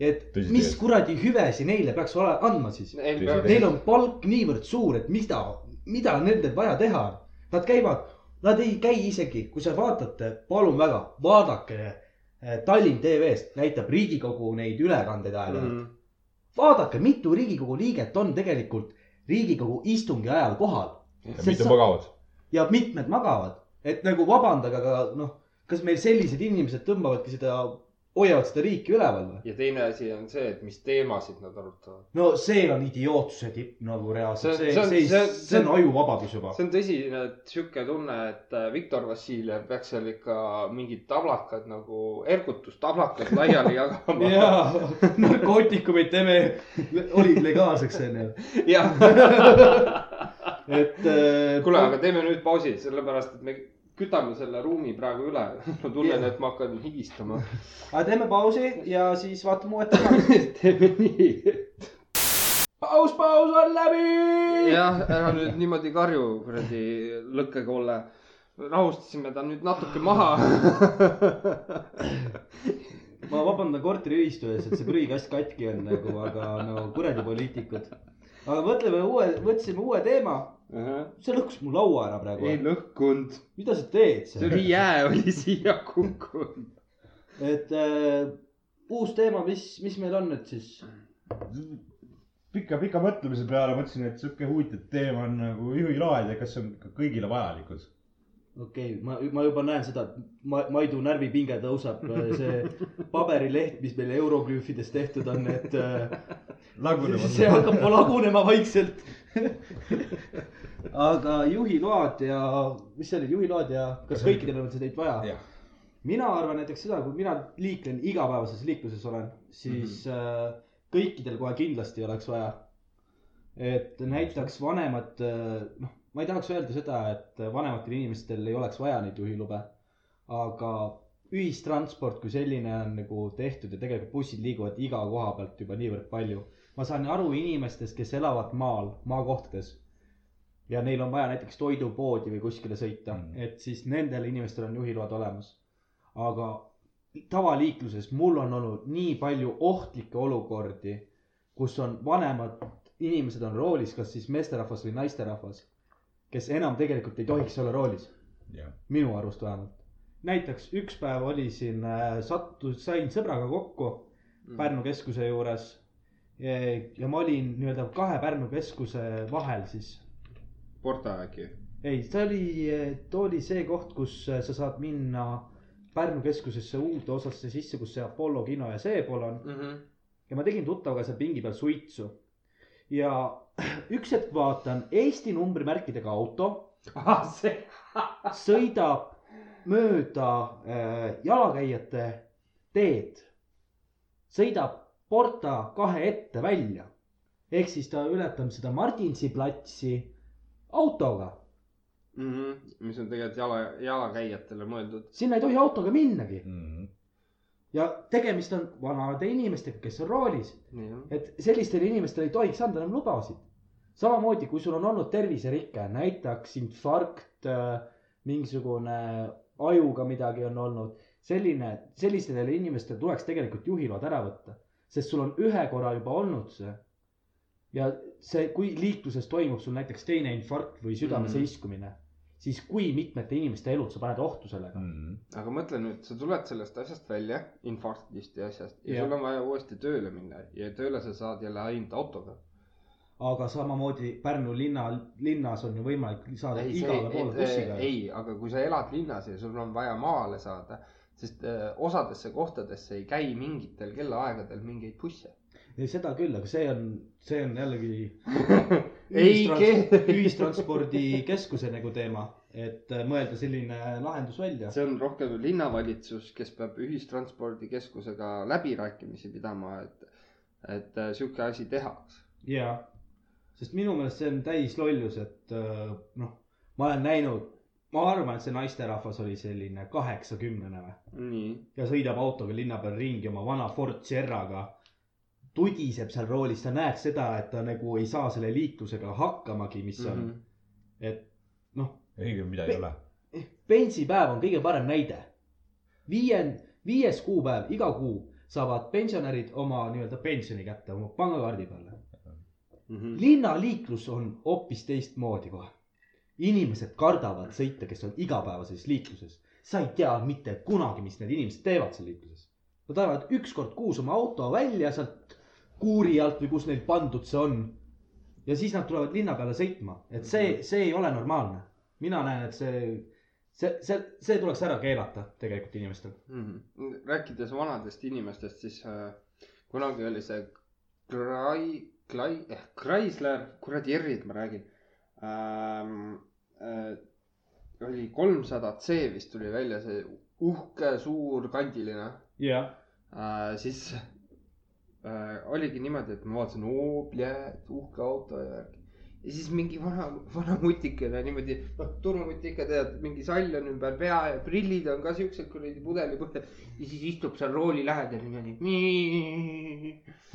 Et Tõsi mis kuradi hüvesi neile peaks ole, andma siis? Neil on palk niivõrd suur, et mida, mida nendel vaja teha on. Nad käivad, nad ei käi isegi, kui sa vaatate, palun väga, vaadake. Tallinn TV-st näitab Riigikogu neid ülekandeid aeg-ajalt mm.. vaadake, mitu Riigikogu liiget on tegelikult Riigikogu istungi ajal kohal ja mitte magavad. ja mitmed magavad, et nagu vabandage, aga noh, kas meil sellised inimesed tõmbavadki seda hoiavad seda riiki üleval või? ja teine asi on see, et mis teemasid nad arutavad. no see on idiootsuse tipp nagu reaalselt, See- see, see on- see, see- see, on ajuvabadus juba. see on tõsine sihuke tunne, et äh, Viktor Vassiljev peaks seal ikka mingid tablakad nagu ergutustablakad laiali jagama. jaa, narkootikumid teeme, olid legaalseks onju. jah, et äh,. kuule, aga teeme nüüd pausi, sellepärast et me kütame selle ruumi praegu üle. ma tunnen, et ma hakkan higistama. aga teeme pausi ja siis vaatame uued teemad. teeme nii. paus, paus on läbi. jah, ära nüüd niimoodi karju, kuradi lõkkekolle. rahustasime ta nüüd natuke maha. ma vabandan korteriühistu ees, et see prügikast katki on nagu, aga no kuradi poliitikud. aga mõtleme uue, võtsime uue teema. See lõhkus mu laua ära praegu ei. lõhkunud, mida sa teed see seal? oli jää oli siia kukkunud. et äh, uus teema, mis, mis meil on nüüd siis? pika, pika mõtlemise peale mõtlesin, et sihuke huvitav teema on nagu juhilaad ja kas see on ikka kõigile vajalikud. okei okay,, ma, ma juba näen seda, et ma, Maidu närvipinge tõuseb, see paberileht, mis meil euroglüüfides tehtud on, et äh, see hakkab lagunema vaikselt. aga juhiload ja, mis see oli, juhiload ja kas kõikidel on seda neid vaja? mina arvan näiteks seda, kui mina liiklen igapäevases liikluses olen, siis mm -hmm. äh, kõikidel kohe kindlasti oleks vaja. et näiteks vanemad, noh, ma ei tahaks öelda seda, et vanematel inimestel ei oleks vaja neid juhilube. aga ühistransport kui selline on nagu tehtud ja tegelikult bussid liiguvad iga koha pealt juba niivõrd palju. ma saan aru inimestest, kes elavad maal, maakohtades ja neil on vaja näiteks toidupoodi või kuskile sõita Mm. mm., et siis nendel inimestel on juhiload olemas. aga tavaliikluses mul on olnud nii palju ohtlikke olukordi, kus on vanemad inimesed on roolis, kas siis meesterahvas või naisterahvas, kes enam tegelikult ei tohiks olla roolis, jah. minu arust vähemalt. näiteks üks päev oli siin, sattus, sain sõbraga kokku Pärnu keskuse juures. ja ma olin nii-öelda kahe Pärnu keskuse vahel siis Porta äkki. ei, see oli, too oli see koht, kus äh, sa saad minna Pärnu keskusesse uude osasse sisse, kus see Apollo kino ja seepool on. ja ma tegin tuttavaga seal pingi peal suitsu. ja üks hetk vaatan Eesti numbrimärkidega auto ah, see. sõidab mööda äh, jalakäijate teed. sõidab Porta kahe ette välja. ehk siis ta ületab seda Martinsi platsi autoga. mis on tegelikult jala, jalakäijatele mõeldud. sinna ei tohi autoga minnagi Mhm. ja tegemist on vanade inimestega, kes on roolis, nii on. et sellistele inimestele ei tohiks anda enam lubasid. samamoodi, kui sul on olnud terviserike, näiteks infarkt, mingisugune ajuga midagi on olnud, selline, sellistele inimestele tuleks tegelikult juhiload ära võtta, sest sul on ühe korra juba olnud see. Ja see, kui liikluses toimub sul näiteks teine infarkt või südame Mhm. seiskumine, siis kui mitmete inimeste elud sa paned ohtu sellega. Mhm. aga mõtle nüüd, sa tuled sellest asjast välja, infarktist ja asjast ja, ja sul on vaja uuesti tööle minna ja tööle sa saad jälle ainult autoga. aga samamoodi Pärnu linna, linnas on ju võimalik saada igale poole bussiga. ei, aga kui sa elad linnas ja sul on vaja maale saada, sest äh, osadesse kohtadesse ei käi mingitel kellaaegadel mingeid busse. ei, seda küll, aga see on, see on jällegi ühistrans- ühistranspordikeskuse nagu teema, et äh, mõelda selline lahendus välja. see on rohkem linnavalitsus, kes peab ühistranspordikeskusega läbirääkimisi pidama, et, et äh, sihuke asi tehakse. jaa, sest minu meelest see on täis lollus, et äh, noh, ma olen näinud, ma arvan, et see naisterahvas oli selline kaheksakümnene või ja sõidab autoga linna peal ringi oma vana Ford Sierraga. Tudiseb seal roolis, sa näed seda, et ta nagu ei saa selle liiklusega hakkamagi, mis on mm. -hmm. et noh, õige, midagi ei ole. pensipäev on kõige parem näide. viie, viies kuupäev iga kuu saavad pensionärid oma nii-öelda pensioni kätte oma pangakaardi peale. Mhm. linnaliiklus on hoopis teistmoodi kohe. inimesed kardavad sõita, kes on igapäevases liikluses. sa ei tea mitte kunagi, mis need inimesed teevad seal liikluses. Nad ajavad üks kord kuus oma auto välja sealt kuuri alt või kus neil pandud see on. ja siis nad tulevad linna peale sõitma, et see, see ei ole normaalne. mina näen, et see, see, see, see tuleks ära keelata tegelikult inimestel. mm. -hmm. rääkides vanadest inimestest, siis äh, kunagi oli see Krai-, Klai-, eh, Chrysler, kuradi R-id ma räägin ähm,. Äh, oli kolmsada C vist tuli välja see uhke suur kandiline jah. äh,. siis äh, oligi niimoodi, et ma vaatasin, oo, uhke auto ja värk. ja siis mingi vana, vana mutikene niimoodi, noh, turumutt ikka tead, mingi sall on ümber pea ja prillid on ka siuksed kuradi pudelipõhjad. ja siis istub seal rooli lähedal niimoodi.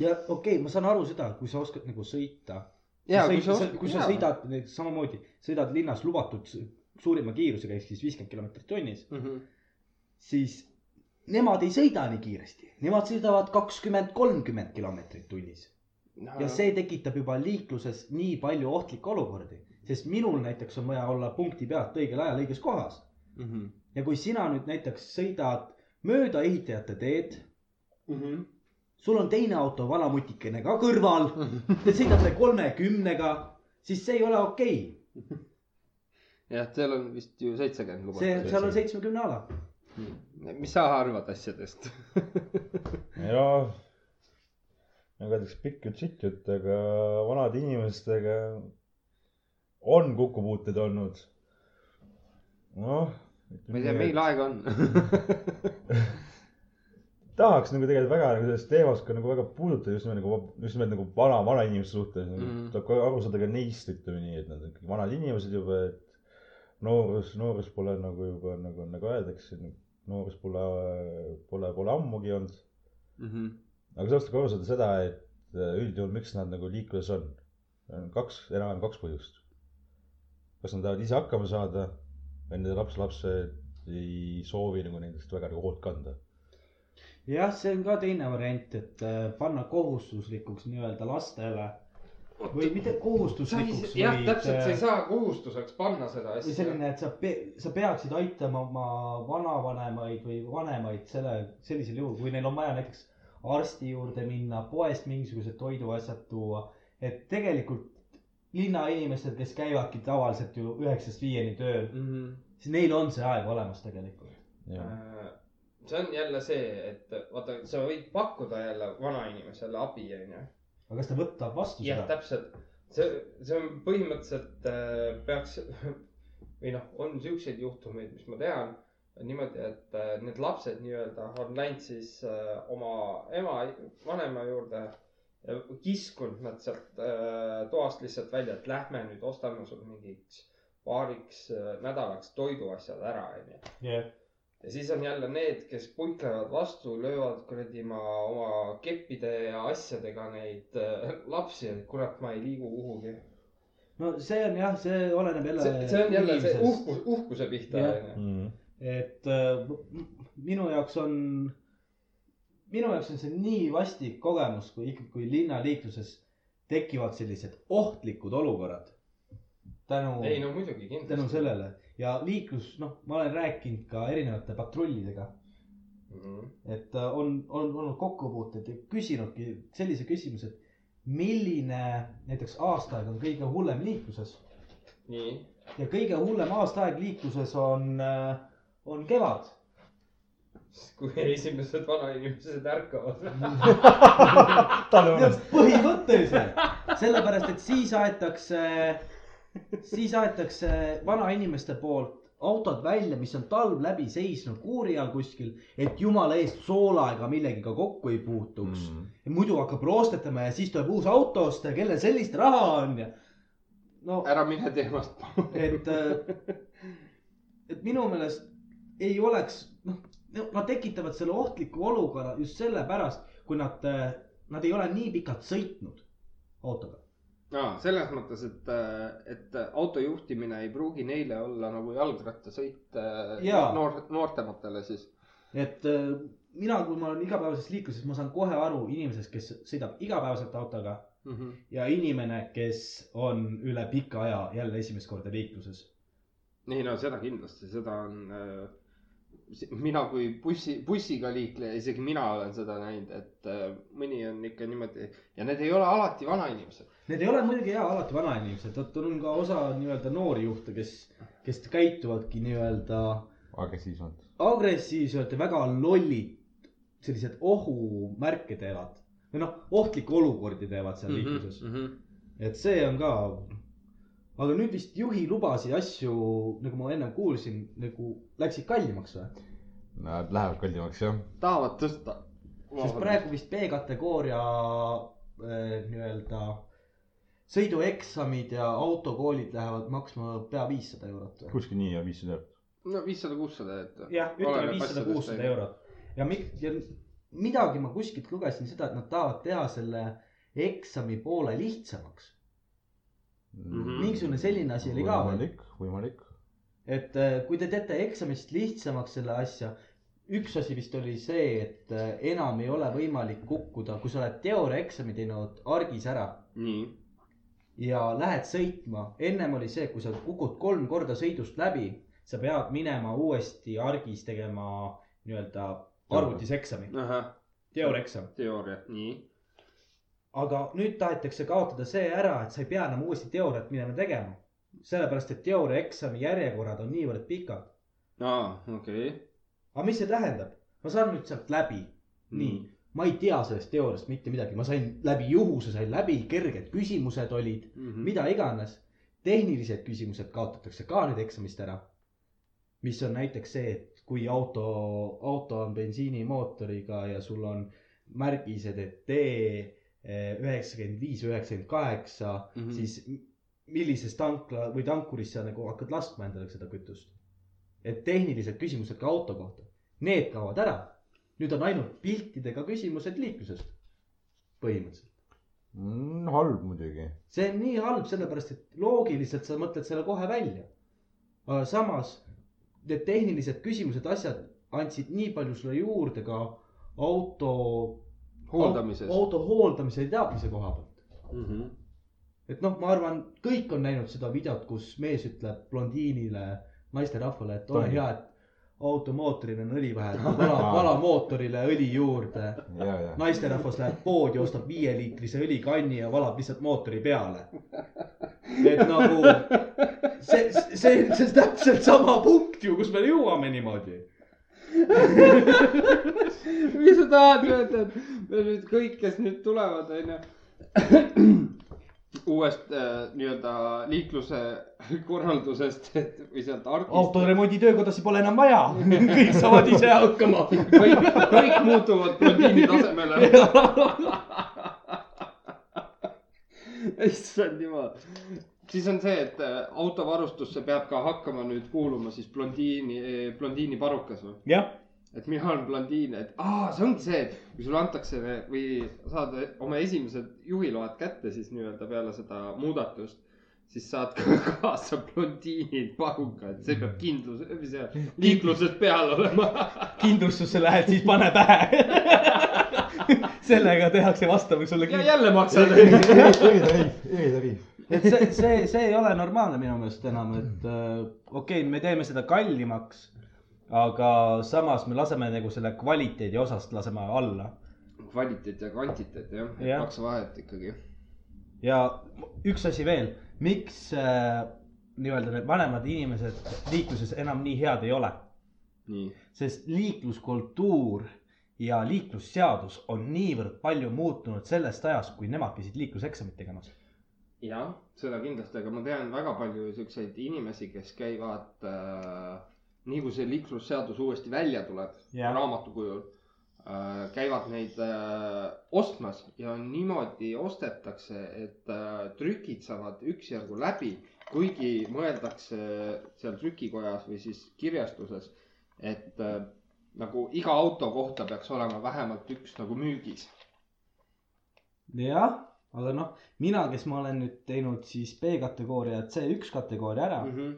ja okei okay,, ma saan aru seda, kui sa oskad nagu sõita. ja kui sa kui sa sõidad samamoodi, sõidad linnas lubatud suurima kiirusega ehk siis viiskümmend kilomeetrit tunnis, mm. -hmm. siis nemad ei sõida nii kiiresti, nemad sõidavad kakskümmend, kolmkümmend kilomeetrit tunnis ja see tekitab juba liikluses nii palju ohtlikke olukordi, sest minul näiteks on vaja olla punkti pealt õigel ajal õiges kohas mm. -hmm. ja kui sina nüüd näiteks sõidad mööda ehitajate teed, Mm -hmm. sul on teine auto, vana mutikene ka kõrval, te sõidate kolmekümnega, siis see ei ole okei okay. jah, seal on vist ju seitsekümmend see, lubatud. seal on seitsmekümne ala. Mis sa arvad asjadest? ja nagu öeldakse, pikk jutt, sitt jutt, aga vanade inimestega on kokkupuuteid olnud. noh. ma ei tea, meil aega on. tahaks nagu tegelikult väga nagu sellest teemast ka nagu väga puudutada just nimelt nagu, just nimelt nagu vana, vanainimeste suhtes mm. Mhm. -hmm. tuleb ka aru saada ka neist, ütleme nii, et nad on ikkagi vanad inimesed juba, et noorus, noorus pole nagu juba nagu, nagu öeldakse, noorus pole, pole, pole ammugi olnud. Mhm. aga sellest tuleb aru saada seda, et äh, üldjuhul, miks nad nagu liikluses on, on kaks, enam-vähem kaks põhjust. kas nad tahavad ise hakkama saada või nende lapselapsed ei soovi nagu nendest väga nagu hoolt kanda jah, see on ka teine variant, et äh, panna kohustuslikuks nii-öelda lastele või mitte kohustuslikuks, jah, täpselt, sa ei äh, saa kohustuseks panna seda või asja. selline, et sa, sa peaksid aitama oma vanavanemaid või vanemaid selle, sellisel juhul, kui neil on vaja näiteks arsti juurde minna, poest mingisugused toiduasjad tuua. et tegelikult linnainimesed, kes käivadki tavaliselt ju üheksast viieni tööl, Mhm. siis neil on see aeg olemas tegelikult. Äh, see on jälle see, et vaata, sa võid pakkuda jälle vanainimesele abi, onju. Aga kas ta võtab vastu jah, seda? täpselt. see, see on põhimõtteliselt äh, peaks või noh, on siukseid juhtumeid, mis ma tean. niimoodi, et äh, need lapsed nii-öelda on läinud siis äh, oma ema, vanema juurde ja kiskunud nad sealt äh, toast lihtsalt välja, et lähme nüüd ostame sul mingiks paariks äh, nädalaks toiduasjad ära, onju. Ja siis on jälle need, kes puiklevad vastu, löövad kuradi ma oma keppide ja asjadega neid äh, lapsi, et kurat, ma ei liigu kuhugi. no see on jah, see oleneb jälle. see, on jälle see uhkus, uhkuse pihta onju. et äh, minu jaoks on, minu jaoks on see nii vastik kogemus, kui ikkagi, kui linnaliikluses tekivad sellised ohtlikud olukorrad. tänu, ei no muidugi tänu kindlasti. sellele ja liiklus, noh, ma olen rääkinud ka erinevate patrullidega, Mhm. et äh, on, on olnud kokkupuuted ja küsinudki sellise küsimuse, et milline näiteks aastaaeg on kõige hullem liikluses? Nii, ja kõige hullem aastaaeg liikluses on, on kevad. Kui esimesed vanainimesed ärkavad. Ja põhimõtteliselt, sellepärast et siis aetakse, siis aetakse vanainimeste poolt autod välja, mis on talv läbi seisnud kuuri all kuskil, et jumala eest soola ega millegiga kokku ei puutuks mm.. muidu hakkab roostetama ja siis tuleb uus auto osta ja kellel sellist raha on ja. no ära mine teemast. et, et minu meelest ei oleks, noh, nad tekitavad selle ohtliku olukorra just sellepärast, kui nad, nad ei ole nii pikalt sõitnud autoga. aa, selles mõttes, et, et auto juhtimine ei pruugi neile olla nagu jalgrattasõit äh, noor, noortematele siis. et äh, mina, kui ma olen igapäevases liikluses, ma saan kohe aru inimesest, kes sõidab igapäevaselt autoga Mhm. ja inimene, kes on üle pika aja jälle esimest korda liikluses. ei no seda kindlasti, seda on äh,. mina kui bussi, bussiga liikleja, isegi mina olen seda näinud, et äh, mõni on ikka niimoodi ja need ei ole alati vanainimesed. Need ei ole muidugi jaa alati vanainimesed, vot on ka osa nii-öelda noori juhte, kes, kes käituvadki nii-öelda agressiivsemalt. agressiivselt ja väga lollid, sellised ohumärke teevad või noh, ohtlikke olukordi teevad seal liikluses. et see on ka, aga nüüd vist juhilubasid asju, nagu ma ennem kuulsin, nagu läksid kallimaks või? Nad lähevad kallimaks jah. tahavad tõsta. sest praegu vist B-kategooria äh, nii-öelda sõidueksamid ja autokoolid lähevad maksma pea viissada eurot või? kuskil nii ja viissada eurot. no viissada, kuussada, et. jah, ütleme viissada, kuussada. eurot. ja miks, ja midagi ma kuskilt lugesin seda, et nad tahavad teha selle eksami poole lihtsamaks. Mhm. mingisugune selline asi oli ka võimalik, võimalik. et äh, kui te teete eksamist lihtsamaks selle asja, üks asi vist oli see, et äh, enam ei ole võimalik kukkuda, kui sa oled teooriaeksami teinud argis ära nii. Ja lähed sõitma, ennem oli see, kui sa kukud kolm korda sõidust läbi, sa pead minema uuesti argis tegema nii-öelda arvutis eksami, ahah, teooriaeksam. teooria, nii. aga nüüd tahetakse kaotada see ära, et sa ei pea enam uuesti teooriat minema tegema. sellepärast, et teooriaeksami järjekorrad on niivõrd pikad. aa, okei. aga mis see tähendab? ma saan nüüd sealt läbi, nii, ma ei tea sellest teooriast mitte midagi, ma sain läbi juhuse, sain läbi, kerged küsimused olid, Mhm. mida iganes. tehnilised küsimused kaotatakse ka nüüd eksamist ära. mis on näiteks see, et kui auto, auto on bensiinimootoriga ja sul on märgised, et D üheksakümmend viis, üheksakümmend kaheksa, Mhm. siis millises tankla või tankuris sa nagu hakkad laskma endale seda kütust. et tehnilised küsimused ka auto kohta, need kaovad ära. Nüüd on ainult piltidega küsimused liiklusest, põhimõtteliselt. Mm, halb muidugi. see on nii halb, sellepärast et loogiliselt sa mõtled selle kohe välja. aga samas need tehnilised küsimused, asjad andsid nii palju sulle juurde ka auto. hooldamises. auto hooldamise ja teadmise koha pealt. Mhm. et noh, ma arvan, kõik on näinud seda videot, kus mees ütleb blondiinile naisterahvale, et ole hea, et automootoril on õli vähe, vala, vala mootorile õli juurde. naisterahvas läheb poodi, ostab viieliitrise õlikanni ja valab lihtsalt mootori peale. et nagu see, see, see, see on täpselt sama punkt ju, kus me jõuame niimoodi. mis sa tahad öelda, et me nüüd kõik, kes nüüd tulevad, onju. Uuest äh, nii-öelda liikluse korraldusest või sealt argist. autoremondi töökodasid pole enam vaja, kõik saavad ise hakkama. kõik, kõik muutuvad blondiini tasemele. issand jumal. siis on see, et äh, autovarustusse peab ka hakkama nüüd kuuluma siis blondiini, blondiini parukas või? jah, et mina olen blondiin, et aa, see ongi see, kui sulle antakse või saad oma esimesed juhiload kätte, siis nii-öelda peale seda muudatust, siis saad ka kaasa blondiini paruka, et see peab kindlus, või see liikluses peal olema. kindlustusse lähed, siis pane pähe. sellega tehakse vastavaks sulle ja jälle maksad. eritariif, eritariif. et see, see, see ei ole normaalne minu meelest enam, et äh, okei okay,, me teeme seda kallimaks. Aga samas me laseme nagu selle kvaliteedi osast laseme alla. kvaliteet ja kvantiteet jah ja., Jah. kaks vahet ikkagi. ja üks asi veel, miks äh, nii-öelda need vanemad inimesed liikluses enam nii head ei ole? sest liikluskultuur ja liiklusseadus on niivõrd palju muutunud sellest ajast, kui nemad käisid liikluseksamit tegemas. jah, seda kindlasti, aga ma tean väga palju siukseid inimesi, kes käivad äh,, nii kui see liiklusseadus uuesti välja tuleb Jah. raamatu kujul äh,, käivad neid äh, ostmas ja niimoodi ostetakse, et äh, trükid saavad üksjärgu läbi, kuigi mõeldakse seal trükikojas või siis kirjastuses, et äh, nagu iga auto kohta peaks olema vähemalt üks nagu müügis. jah, aga noh, mina, kes ma olen nüüd teinud siis B-kategooria ja C1 kategooria ära mm, -hmm.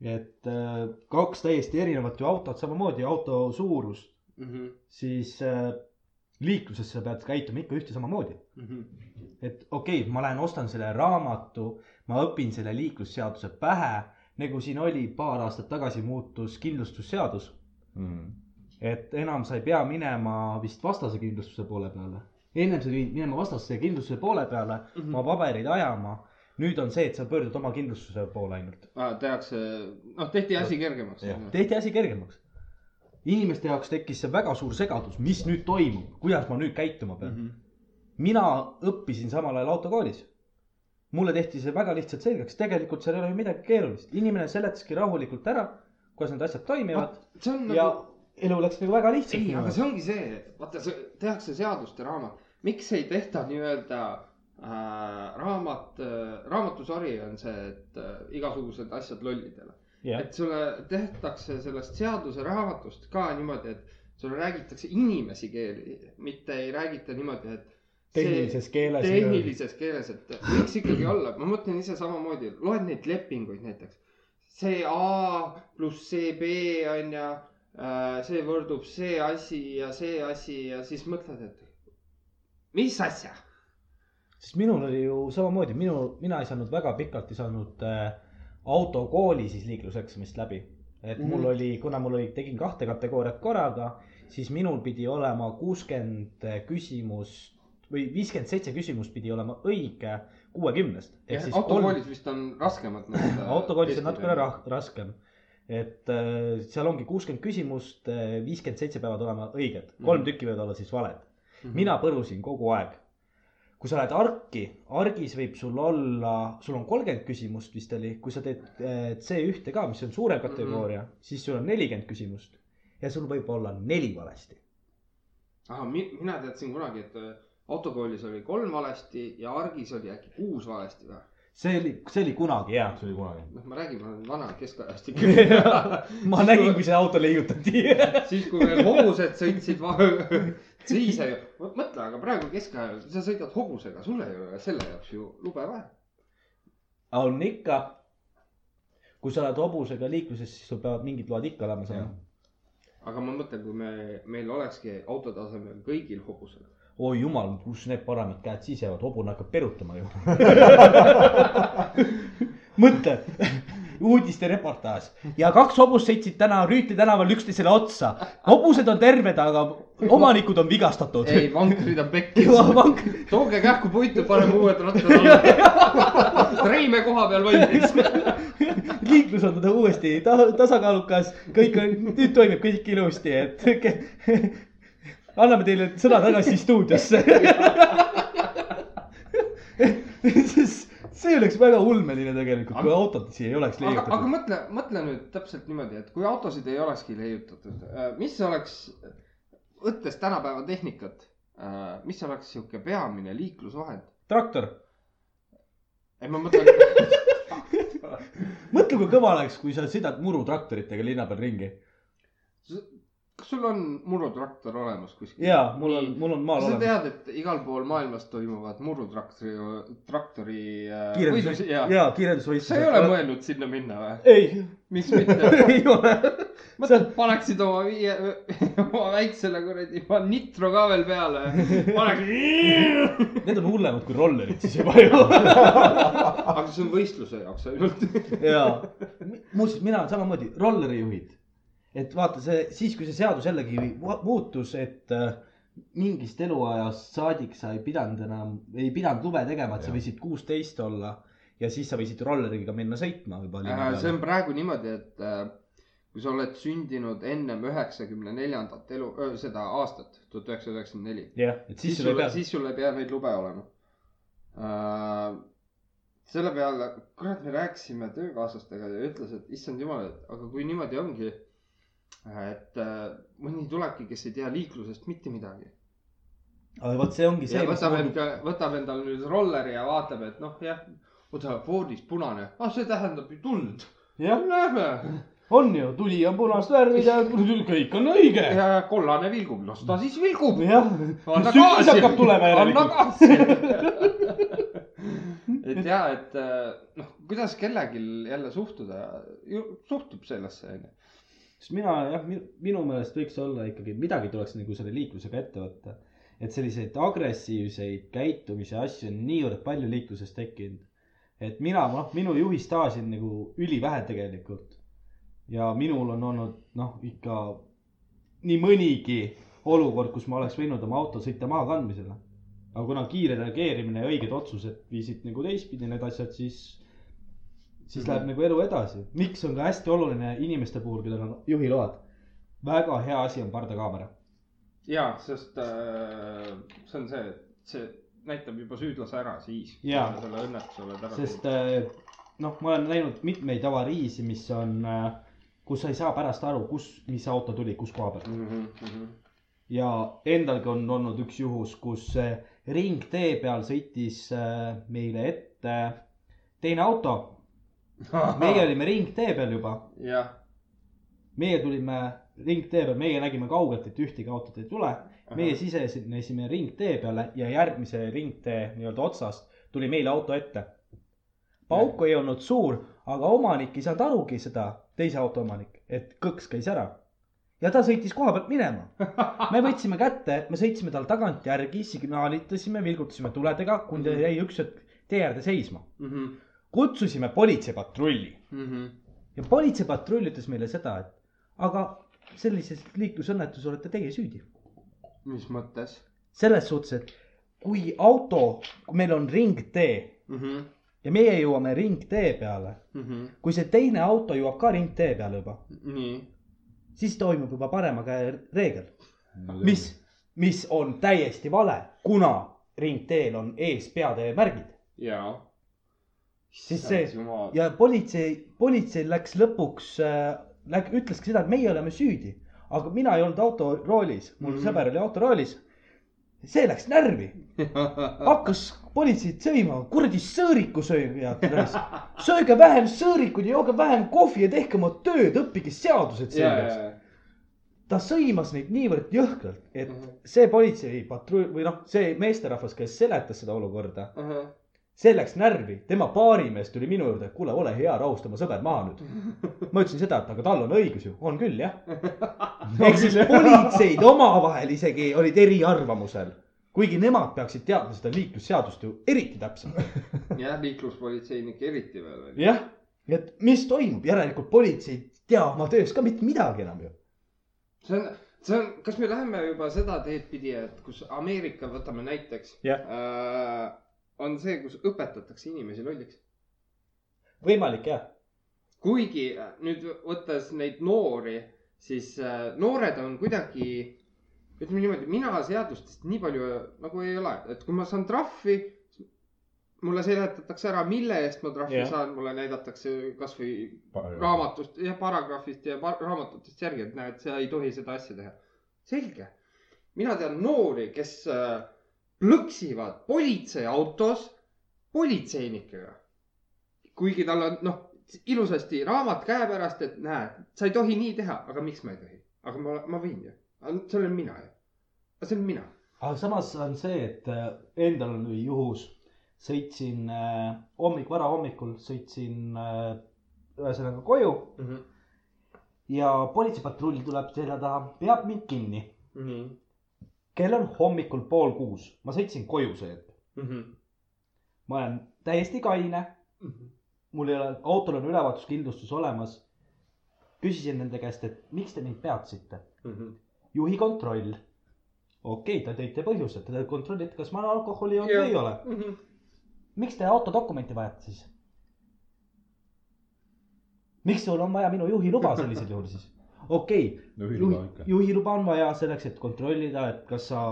Et äh, kaks täiesti erinevat ju autot, samamoodi auto suurust, Mhm. siis äh, liikluses sa pead käituma ikka ühte samamoodi. Mhm. et okei okay,, ma lähen ostan selle raamatu, ma õpin selle liiklusseaduse pähe, nagu siin oli paar aastat tagasi muutus kindlustusseadus, Mm. et enam sa ei pea minema vist vastase kindlustuse poole peale. ennem sa pidid minema vastase kindlustuse poole peale mm, -hmm. oma pabereid ajama, nüüd on see, et sa pöördud oma kindlustuse poole ainult. tehakse, noh, tehti asi kergemaks. Tehti asi kergemaks. inimeste jaoks tekkis see väga suur segadus, mis nüüd toimub, kuidas ma nüüd käituma pean mm. -hmm. mina õppisin samal ajal autokoolis. mulle tehti see väga lihtsalt selgeks, tegelikult seal ei ole ju midagi keerulist, inimene seletaski rahulikult ära, kuidas need asjad toimivad on ja nagu, elu läks nagu väga lihtsalt ei, aga see ongi see, vaata, see tehakse seaduste raamat, miks ei tehta nii-öelda raamat äh,, raamatusari on see, et äh, igasugused asjad lollidele. jah, et sulle tehtakse sellest seaduse raamatust ka niimoodi, et sulle räägitakse inimesi keeli, mitte ei räägita niimoodi, et. tehnilises keeles. tehnilises keeles, et võiks ikkagi olla, ma mõtlen ise samamoodi, loed neid lepinguid näiteks. see A pluss see B on ju, see võrdub see asi ja see asi ja siis mõtled, et mis asja. Sest minul oli ju samamoodi, minu, mina ei saanud väga pikalt ei saanud äh, autokooli siis liikluseksamist läbi. et mul Mhm. oli, kuna mul oli, tegin kahte kategooriat korraga, siis minul pidi olema kuuskümmend küsimust või viiskümmend seitse küsimust pidi olema õige kuuekümnest. autokoolis vist on raskemad need. autokoolis on natukene rah-, raskem. et äh, seal ongi kuuskümmend küsimust, viiskümmend seitse peavad olema õiged, kolm Mhm. tükki võivad olla siis valed. mm. mina põrusin kogu aeg. Kui sa lähed arki, argis võib sul olla, sul on kolmkümmend küsimust vist oli, kui sa teed eh, C1-e ka, mis on suurem kategooria mm, -hmm. siis sul on nelikümmend küsimust ja sul võib olla neli valesti. ah,. mina teadsin kunagi, et äh, autokoolis oli kolm valesti ja argis oli äkki kuus valesti või? see oli, see oli kunagi hea. see oli kunagi. noh, ma räägin, ma olen vana keskajast ikkagi. ma nägin, kui see auto leiutati. siis, kui veel hobused sõitsid, siis ei, mõtle, aga praegu keskajal sa sõidad hobusega, sul ei ole selle jaoks ju lube vaja. on ikka. kui sa oled hobusega liikluses, siis sul peavad mingid load ikka olema saama. aga ma mõtlen, kui me, meil olekski autode asemel kõigil hobused. oi jumal, kus need paramid käed siis jäävad, hobune hakkab perutama ju. mõtle, uudistereportaaž ja kaks hobust sõitsid täna Rüütli tänaval üksteisele otsa. hobused on terved, aga omanikud on vigastatud. ei, vankrid on pekkis. vank, tooge kähku puitu, paneme uued rattad alla. Reime koha peal valmis. liiklus on uuesti ta tasakaalukas, kõik on, nüüd toimib kõik ilusti, et anname teile sõna tagasi stuudiosse. see oleks väga ulmeline tegelikult, kui autod siia ei oleks aga, aga leiutatud. mõtle, mõtle nüüd täpselt niimoodi, et kui autosid ei olekski leiutatud, mis oleks, võttes tänapäeva tehnikat, mis oleks sihuke peamine liiklusvahend? traktor, ei, ma mõtlen, mõtle, kui kõva oleks, kui sa sõidad murutraktoritega linna peal ringi. Kas sul on murutraktor olemas kuskil? ja mul on, mul on maal sa olemas. tead, et igal pool maailmas toimuvad murutraktori, traktori äh, kiirendus võidlusi, ja ja sa ei ole kiirendusvõistlused. mõelnud sinna minna või? ei, miks mitte? ei ole. mõtled, paneksid oma viie, oma väiksele kuradi juba nitro ka veel peale. paneks. Need on hullemad kui rollerid siis juba ju. aga see on võistluse jaoks ainult. jaa, muuseas, mina olen samamoodi, rollerijuhid. Et vaata see, siis kui see seadus jällegi mu- muutus, et äh, mingist eluajast saadik sa ei pidanud enam, ei pidanud lube tegema, et sa Jah. võisid kuusteist olla ja siis sa võisid rolleriga minna sõitma juba. see on praegu niimoodi, et äh, kui sa oled sündinud ennem üheksakümne neljandat elu, seda aastat, tuhat üheksasada üheksakümmend neli. jah, et siis siis sul ei pea. siis sul ei pea neid lube olema äh,. selle peale, kurat, me rääkisime töökaaslastega ja ütles, et issand jumal, et aga kui niimoodi ongi, et äh, mõni tulebki, kes ei tea liiklusest mitte midagi. aga vot see ongi ja see. võtab enda, võtab endale nüüd rolleri ja vaatab, et noh, jah, oota, foonis punane, ah see tähendab ju tuld. Lähme on ju, tuli on punast värvi ja kõik on õige. ja kollane vilgub, las ta siis vilgub. jah, sügis hakkab tulema järelikult. et ja, et äh, noh, kuidas kellelgi jälle suhtuda, suhtub sellesse onju. Sest mina jah, minu meelest võiks olla ikkagi midagi tuleks nagu selle liiklusega ette võtta. et selliseid agressiivseid käitumise asju on niivõrd palju liikluses tekkinud. et mina, noh, minu juhistaaži on nagu ülivähe tegelikult. ja minul on olnud noh, ikka nii mõnigi olukord, kus ma oleks võinud oma auto sõita maakandmisele. aga kuna kiire reageerimine ja õiged otsused viisid nagu teistpidi need asjad, siis, siis Mhm. läheb nagu elu edasi. miks on ka hästi oluline inimeste puhul, kellel on juhiload. väga hea asi on pardakaamera. ja, sest äh, see on see, see näitab juba süüdlase ära siis. Ära sest äh, noh, ma olen näinud mitmeid avariisi, mis on, kus sa ei saa pärast aru, kus, mis auto tuli, kus koha pealt. mm. -hmm. ja endalgi on olnud üks juhus, kus äh, ringtee peal sõitis äh, meile ette teine auto. meie olime ringtee peal juba, jah, meie tulime ringtee peal, meie nägime kaugelt, et ühtegi autot ei tule. meie sisenesime ringtee peale ja järgmise ringtee nii-öelda otsast tuli meile auto ette. pauk ei olnud suur, aga omanik ei saanud arugi seda, teise auto omanik, et kõks käis ära. ja ta sõitis koha pealt minema. me võtsime kätte, me sõitsime tal tagantjärgi, signaalitasime, vilgutasime tuledega, kuni ta jäi üks hetk tee äärde seisma. Kutsusime politseipatrulli ja politseipatrull ütles meile seda, et aga sellises liiklusõnnetuses olete teie süüdi. mis mõttes selles suhtes, et kui auto, kui meil on ringtee mm? -hmm. ja meie jõuame ringtee peale, Mm -hmm. kui see teine auto jõuab ka ringtee peale juba, nii, siis toimub juba parema käe reegel, mis, mis on täiesti vale, kuna ringteel on ees peateemärgid. jaa. Siis see- ja politsei, politseil läks lõpuks äh,, läk-, ütleski seda, et meie oleme süüdi. aga mina ei olnud autoroolis, mul mm Mhm. -hmm. sõber oli autoroolis. see läks närvi, hakkas politseid sõima, kuradi sõõrikusööjad, sööge vähem sõõrikuid ja jooge vähem kohvi ja tehke oma tööd, õppige seadused selgeks. ta sõimas neid niivõrd jõhkralt, et Mhm. see politseipatrull või noh, see meesterahvas, kes seletas seda olukorda, see läks närvi, tema baarimees tuli minu juurde, kuule, ole hea, rahusta oma sõber maha nüüd. ma ütlesin seda, et aga tal on õigus ju, on küll jah. ehk siis politseid omavahel isegi olid eriarvamusel, kuigi nemad peaksid teadma seda liiklusseadust ju eriti täpselt. jah, liikluspolitseinik eriti veel jah, et mis toimub, järelikult politsei ei tea oma töös ka mitte midagi enam ju. see on, see on, kas me läheme juba seda teed pidi, et kus Ameerika, võtame näiteks Jah. äh,. On see, kus õpetatakse inimesi lolliks. võimalik jah, kuigi äh, nüüd võttes neid noori, siis äh, noored on kuidagi, ütleme niimoodi, mina seadustest nii palju nagu ei ole, et kui ma saan trahvi, mulle seletatakse ära, mille eest ma trahvi Jah. yeah. saan, mulle näidatakse kasvõi raamatust ja paragrahvist ja par raamatutest järgi, et näed, sa ei tohi seda asja teha. selge. mina tean noori, kes äh, plõksivad politseiautos politseinikega. kuigi tal on noh, ilusasti raamat käepärast, et näed, sa ei tohi nii teha, aga miks ma ei tohi? aga ma, ma võin ju. see olen mina ju. see olen mina. aga samas on see, et äh, endal oli juhus, sõitsin äh, hommik, varahommikul sõitsin äh, ühesõnaga koju ja politseipatrull tuleb selja taha, peab mind kinni. nii. Kell on hommikul pool kuus, ma sõitsin koju see hetk, Mhm. ma olen täiesti kaine, mul ei ole, autol on ülevaatuskindlustus olemas. küsisin nende käest, et miks te mind peatasite, Mhm. juhi kontroll. okei okay,, te tõite põhjuse, te kontrollite, kas ma olen alkoholi joonud või ei ole. miks te autodokumenti vajate siis? miks sul on vaja minu juhiluba sellisel juhul siis? Okei okay,, ikka. juhiluba on vaja selleks, et kontrollida, et kas sa,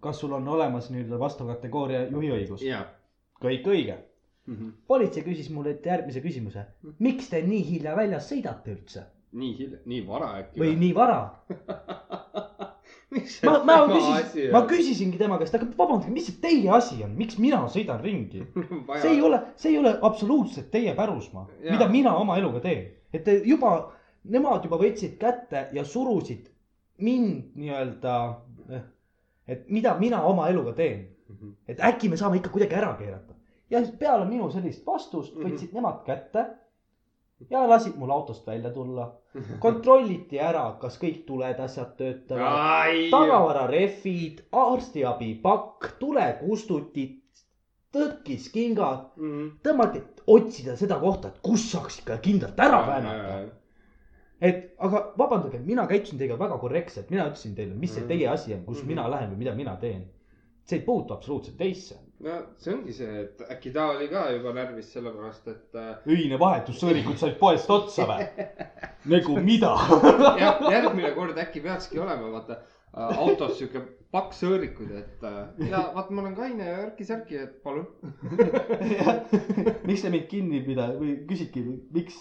kas sul on olemas nii-öelda vastava kategooria juhiõigus. ja. kõik õige. politsei küsis mulle järgmise küsimuse. miks te nii hilja väljas sõidate üldse nii hilja, nii vara äkki või? nii vara? ma, ma küsisin, ma küsisingi tema käest, aga vabandage, mis see teie asi on, miks mina sõidan ringi? see ei. ole, see ei ole absoluutselt teie pärusmaa, mida mina oma eluga teen. et te juba, nemad juba võtsid kätte ja surusid mind nii-öelda, et mida mina oma eluga teen. et äkki me saame ikka kuidagi ära keerata. ja peale minu sellist vastust Mhm. võtsid nemad kätte ja lasid mul autost välja tulla. kontrolliti ära, kas kõik tuled, asjad töötavad, tagavararehvid, arstiabipakk, tulekustutid, tõrkiskingad, tõmmati, otsida seda kohta, et kus saaks ikka kindlalt ära väänata. Et aga vabandage, mina käitusin teiega väga korrektselt, mina ütlesin teile, mis see Mhm. teie asi on, kus Mhm. mina lähen või mida mina teen. see ei puutu absoluutselt teisse. no see ongi see, et äkki ta oli ka juba närvis sellepärast, et äh, öine vahetussõõrikud said poest otsa või? nagu mida? jah, järgmine kord äkki peakski olema, vaata äh, autos sihuke paks sõõrikud, et äh, ja vaat ma olen kaine ja Erki-Särki, et palun. miks te mind kinni pida- või küsidki, miks,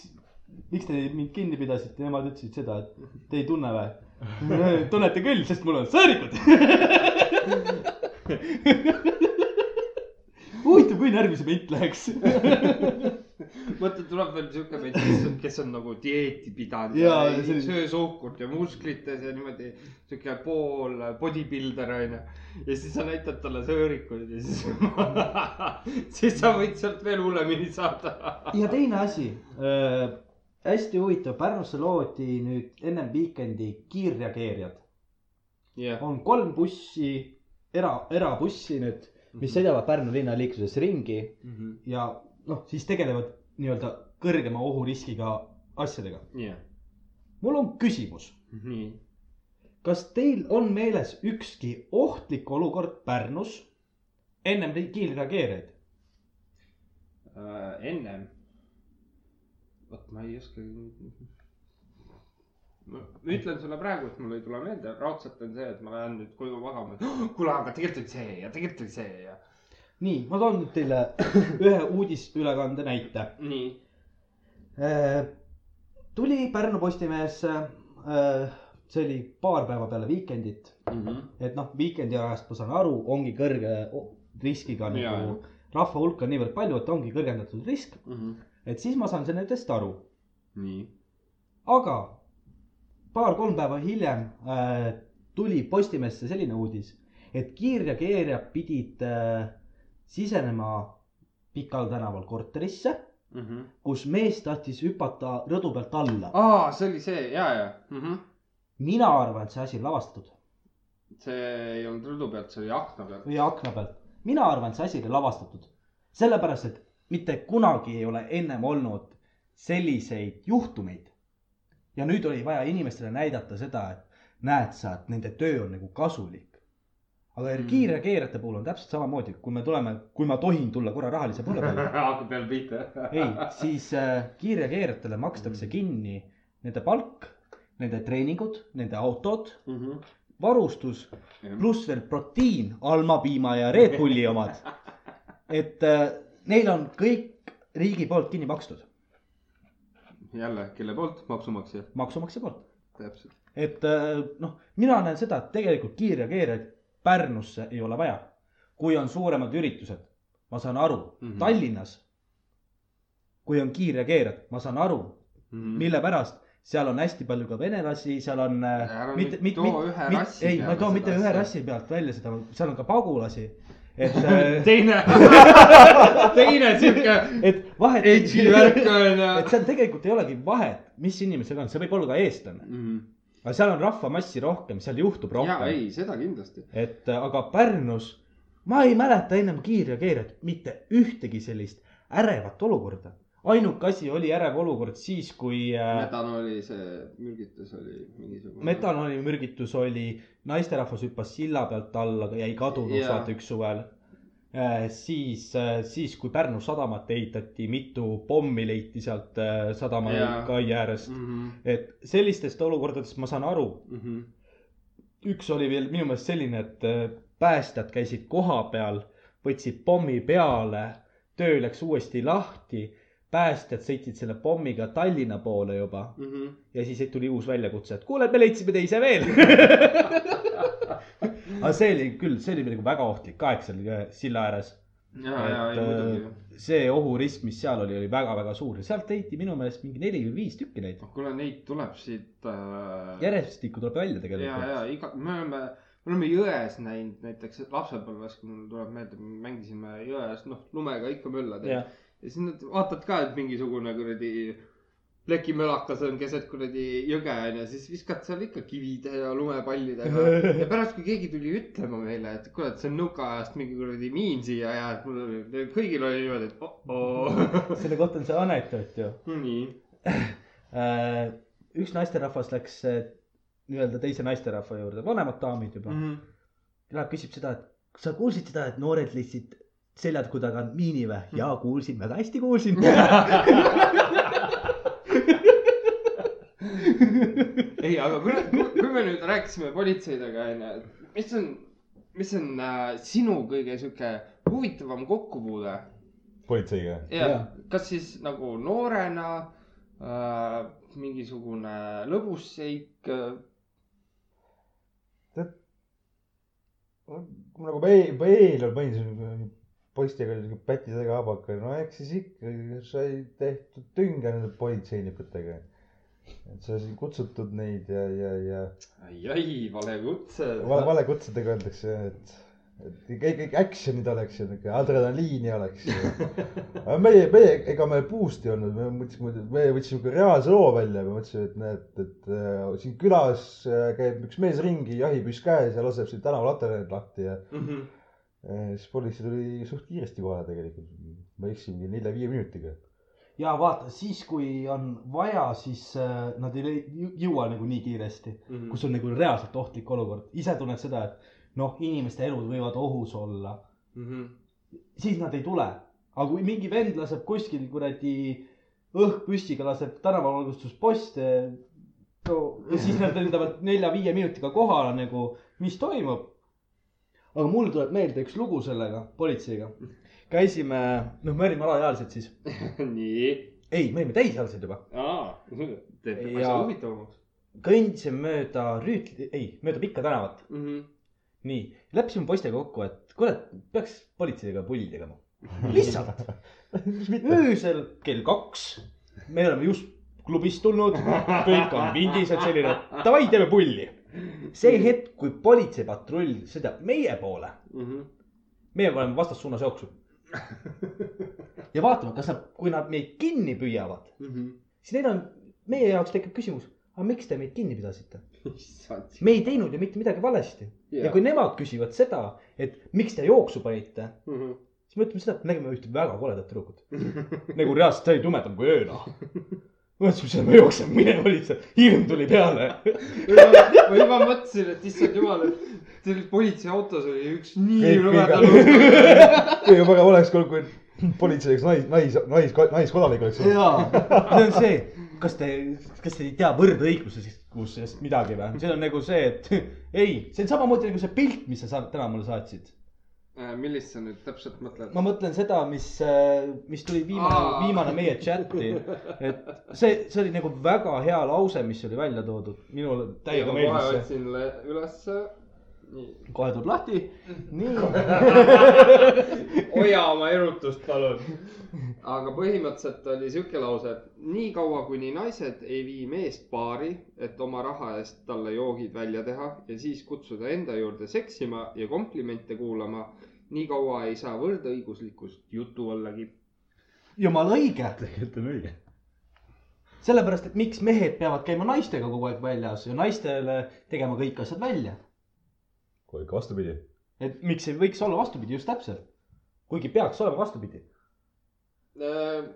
miks te mind kinni pidasite, nemad ütlesid seda, et te ei tunne või? tunnete küll, sest mul on sõõrikud. huvitav, kui närvi see ment läheks. mõtle, tuleb veel sihuke mees, kes on, kes on nagu dieeti pidanud ja, ja selline- söö suhkurt ja musklites ja niimoodi sihuke pool bodybuilder onju. ja siis sa näitad talle sõõrikuid ja siis siis sa võid sealt veel hullemini saada. ja teine asi äh,, hästi huvitav, Pärnusse loodi nüüd ennem Weekend'i kiirreageerijad. jah, on kolm bussi, era, erabussi nüüd, mis sõidavad Pärnu linnaliikluses ringi ja noh, siis tegelevad nii-öelda kõrgema ohuriskiga asjadega. jah, mul on küsimus, nii. kas teil on meeles ükski ohtlik olukord Pärnus ennem ri- kiirreageerijaid? äh, ennem. Vot ma ei oska. ma ütlen sulle praegu, et mul ei tule meelde, raudselt on see, et ma lähen nüüd koju magama. kuule, aga tegelikult oli see ja tegelikult oli see ja. nii, ma toon nüüd teile ühe uudisülekande näite. nii. tuli Pärnu Postimehesse, see oli paar päeva peale Weekendit, Mhm. et noh, Weekendi ajast ma saan aru, ongi kõrge riskiga nagu rahva hulk on niivõrd palju, et ongi kõrgendatud risk, Mhm. Et siis ma saan nendest aru nii. aga paar-kolm päeva hiljem äh, tuli Postimehesse selline uudis, et kiirreageerijad pidid äh, sisenema Pikal tänaval korterisse, kus mees tahtis hüpata rõdu pealt alla. aa, see oli see ja, ja mm. -hmm. mina arvan, et see asi on lavastatud see ei olnud rõdu pealt, see oli akna peal. või akna pealt. mina arvan, et see asi oli lavastatud, sellepärast et mitte kunagi ei ole ennem olnud selliseid juhtumeid. ja nüüd oli vaja inimestele näidata seda, et näed sa, et nende töö on nagu kasulik. aga Mm. mm. kiirreageerijate puhul on täpselt samamoodi, kui me tuleme, kui ma tohin tulla korra rahalise poole peale, hakkab jälle pihta. ei, siis äh, kiirreageerijatele makstakse kinni nende palk, nende treeningud, nende autod, varustus pluss veel protiin, almapiima ja Red Bulli omad. et äh, neil on kõik riigi poolt kinni makstud, jälle, kelle poolt? maksumaksja. maksumaksja poolt. täpselt. et äh, noh, mina näen seda, et tegelikult kiirreageerijaid Pärnusse ei ole vaja. kui on suuremad üritused, ma saan aru mm. -hmm. Tallinnas. kui on kiirreageerijad, ma saan aru mm, -hmm. mille pärast, seal on hästi palju ka venelasi, seal on äh, Ära nüüd too ühe rassi ei, ma ei too mitte ühe rassi pealt välja seda, seal on ka pagulasi. Et äh, teine, teine sihuke et vahet. edgy värk on ja et. seal tegelikult ei olegi vahet, mis inimesega on, see võib olla ka eestlane, aga seal on rahvamassi rohkem, seal juhtub rohkem. ei, seda kindlasti. et äh, aga Pärnus, ma ei mäleta ennem kiirreageerijat mitte ühtegi sellist ärevat olukorda. Ainuke asi oli ärev olukord siis, kui äh, metanooli see mürgitus oli mingisugune. metanoolimürgitus oli, naisterahvas hüppas silla pealt alla, jäi kadunuks Jaa. vaata üks suvel. siis, siis kui Pärnu sadamat ehitati, mitu pommi leiti sealt äh, sadama Jaa. kai äärest. Mhm, et sellistest olukordadest ma saan aru. üks oli veel minu meelest selline, et äh, päästjad käisid kohapeal, võtsid pommi peale, töö läks uuesti lahti. Päästjad sõitsid selle pommiga Tallinna poole juba mhm. ja siis tuli uus väljakutse, et kuule, me leidsime teise veel. aga see oli küll, see oli nagu väga ohtlik aeg seal äh, silla ääres. ja, ja, ei et muidugi. äh, see ohurisk, mis seal oli, oli väga-väga suur ja sealt leiti minu meelest mingi neli või viis tükki neid. kuule, neid tuleb siit äh.... järjestikku tuleb välja ja, tegelikult. ja iga, me oleme, me oleme jões näinud näiteks lapsepõlves, kui mul tuleb meelde, me mängisime jões, noh, lumega ikka möllad ja, jah, ja siis nad vaatad ka, et mingisugune kuradi plekimölakas on keset kuradi jõge onju, siis viskad seal ikka kivide ja lumepallidega. ja pärast, kui keegi tuli ütlema meile, et et see on nõukaajast mingi kuradi miin siia ja et mul oli, kõigil oli niimoodi, et oh-oo. selle kohta on see anekdoot ju. nii. üks naisterahvas läks äh, nii-öelda teise naisterahva juurde, vanemad daamid juba. Mhm. Läheb, küsib seda, et kas sa kuulsid seda, et noored leidsid seljataku tagant miini või? jaa, kuulsin, väga hästi kuulsin. ei, aga kui, kui me nüüd rääkisime politseidega onju, et mis on, mis on äh, sinu kõige sihuke huvitavam kokkupuude politseiga. ja Jaa. kas siis nagu noorena äh, mingisugune lõbus seik äh,, nagu ma eel- ma eelnevalt mainisin, poistega oli siuke päti taga habaka, no eks siis ikka sai tehtud tünga nende politseinikutega. et sa siin kutsutud neid ja, ja, ja ai, ai, vale kutse. vale, valekutsedega öeldakse, et, et kõik, kõik action'id oleks ja niuke adrenaliini oleks. aga meie, meie, ega me puust ei olnud, me mõtlesime, me võtsime ka reaalse loo välja, me mõtlesime, et näed, et äh, siin külas äh, käib üks mees ringi, jahipüss käes ja laseb siin tänaval laternad lahti ja Mhm. äh, siis politsei tuli suht kiiresti kohale tegelikult. ma eksisin mingi nelja-viie minutiga. ja vaata, siis kui on vaja, siis äh, nad ei jõua nagu nii kiiresti, Mhm. kus on nagu reaalselt ohtlik olukord. ise tunned seda, et noh, inimeste elud võivad ohus olla, Mhm. siis nad ei tule. aga kui mingi vend laseb kuskil kuradi õhkpüssiga laseb tänavavalgustusposte no, ja siis nad lendavad nelja-viie minutiga kohale nagu, mis toimub. Aga mul tuleb meelde üks lugu sellega, politseiga. käisime, noh, me olime alaealised siis, nii, ei, me olime täisealised juba. aa, teeb asja Ja- huvitavamaks kõndisime mööda Rüütli, ei, mööda Pikka tänavat. mm. -hmm. nii, leppisime poistega kokku, et kuule, peaks politseiga pulli tegema. lihtsalt öösel kell kaks, me oleme just klubist tulnud, kõik on vindis, et selline, davai, teeme pulli. See hetk, kui politseipatrull sõidab meie poole, Mm -hmm. meie oleme vastassuunas jooksu. ja vaatame, kas nad, kui nad meid kinni püüavad, Mm -hmm. siis neil on, meie jaoks tekib küsimus, aga miks te meid kinni pidasite? me ei teinud ju mitte midagi valesti yeah.. ja kui nemad küsivad seda, et miks te jooksu panite, Mhm. siis me ütleme seda, et me nägime ühte väga koledat tüdrukut. nagu reaalselt, see oli tumedam kui öö noh. mõtlesime, me jookseme minema lihtsalt, hirm tuli peale. või ma mõtlesin, et issand jumal, et teil politseiautos oli üks nii rõvedal kõige parem oleks, kui politsei üks nais, nais, nais, naiskodanik oleks. jaa, see on see, kas te, kas te ei tea võrdõiguslikkusest midagi või? see on nagu see, et ei, see on samamoodi nagu see pilt, mis sa sa- täna mulle saatsid. Äh, millist sa nüüd täpselt mõtled? ma mõtlen seda, mis, mis tuli viimane viimane meie chati. et see, see oli nagu väga hea lause, mis oli välja toodud, minule täiega meeldis see. otsin le- ülesse. Kohe tuleb lahti, nii. hoia oma erutust, palun. aga põhimõtteliselt oli sihuke lause, et nii kaua, kuni naised ei vii meest baari, et oma raha eest talle joogid välja teha ja siis kutsuda enda juurde seksima ja komplimente kuulama, nii kaua ei saa võrdõiguslikkust jutu allagi. jumala õige, tegelikult on õige. sellepärast, et miks mehed peavad käima naistega kogu aeg väljas ja naistele tegema kõik asjad välja. Kui ikka vastupidi. et miks ei võiks olla vastupidi, just täpselt. kuigi peaks olema vastupidi. äh,.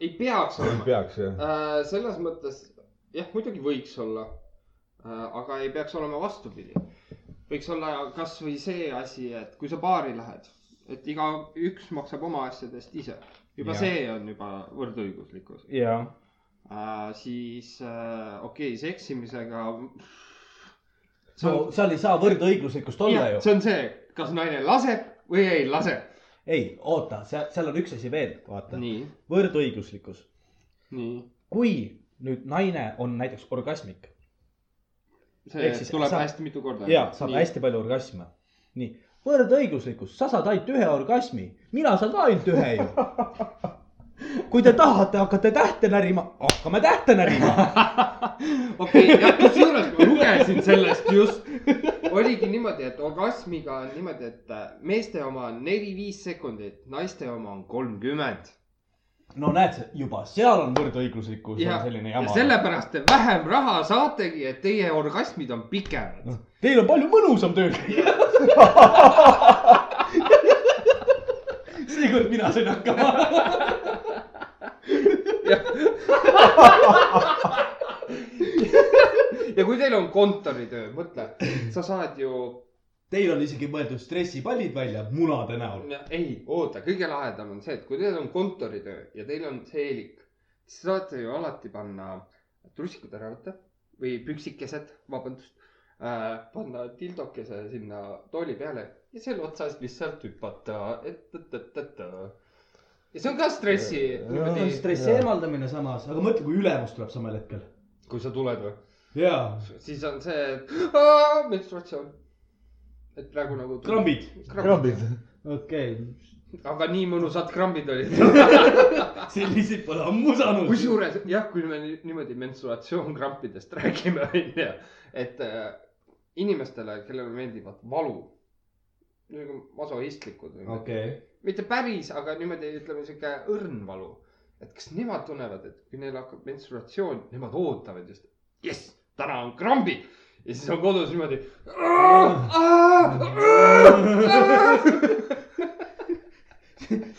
ei peaks ei olema peaks jah. äh,. selles mõttes jah, muidugi võiks olla äh,, aga ei peaks olema vastupidi. võiks olla kasvõi see asi, et kui sa baari lähed, et igaüks maksab oma asjadest ise. juba Jah. ja. see on juba võrdõiguslikkus jaa. äh,. siis äh, okei okay,, seksimisega. No seal ei saa võrdõiguslikkust olla ju. see on see, kas naine laseb või ei lase. ei, oota, seal, seal on üks asi veel, vaata. võrdõiguslikkus. kui nüüd naine on näiteks orgasmik see siis tuleb sa- hästi mitu korda. ja saab nii. hästi palju orgasme. nii, võrdõiguslikkus, sa saad ainult ühe orgasmi, mina saan ka ainult ühe ju. kui te tahate, hakkate tähte närima, hakkame tähte närima. okei jah, kusjuures ma lugesin sellest just. oligi niimoodi, et orgasmiga on niimoodi, et äh, meeste oma on neli-viis sekundit, naiste oma on kolmkümmend. no näed, juba seal on võrdõiguslikkus ja on selline ja jama. sellepärast te vähem raha saategi, et teie orgasmid on pikemad. Teil on palju mõnusam töö seekord mina sain hakkama. ja kui teil on kontoritöö, mõtle, sa saad ju Teil on isegi mõeldud stressipallid välja munade näol. ei, oota, kõige lahedam on see, et kui teil on kontoritöö ja teil on seelik, siis saate ju alati panna trussikud ära võtta või püksikesed, vabandust äh,, panna tildokese sinna tooli peale ja selle otsast lihtsalt hüpata, et, et, et, et. Ja see on ka stressi niimoodi, stressi eemaldamine samas, aga mõtle, kui ülemus tuleb samal hetkel. kui sa tuled või, jaa, siis on see, et menstruatsioon. et praegu nagu. krambid, krambid. okei okay.. aga nii mõnusad krambid olid. selliseid pole ammu saanud. kusjuures jah, kui me nii- niimoodi menstruatsioonkrampidest räägime, onju, et äh, inimestele, kellele meeldivad valu, nagu masohistlikud või okay., okei, mitte päris, aga niimoodi ütleme sihuke õrn valu. et kas nemad tunnevad, et kui neil hakkab menstruatsioon, nemad ootavad just, jess, täna on krambid ja siis on kodus niimoodi.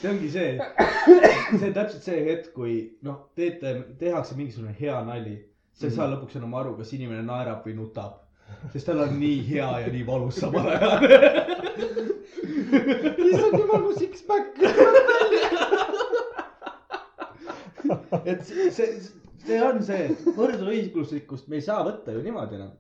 see ongi see, see on täpselt see hetk, kui noh, teete, tehakse mingisugune hea nali. sa ei saa lõpuks enam aru, kas inimene naerab või nutab, sest tal on nii hea ja nii valus samal ajal. issand jumal, mu six-pack. et see- see, on see, võrdõiguslikkust me ei saa võtta ju niimoodi enam.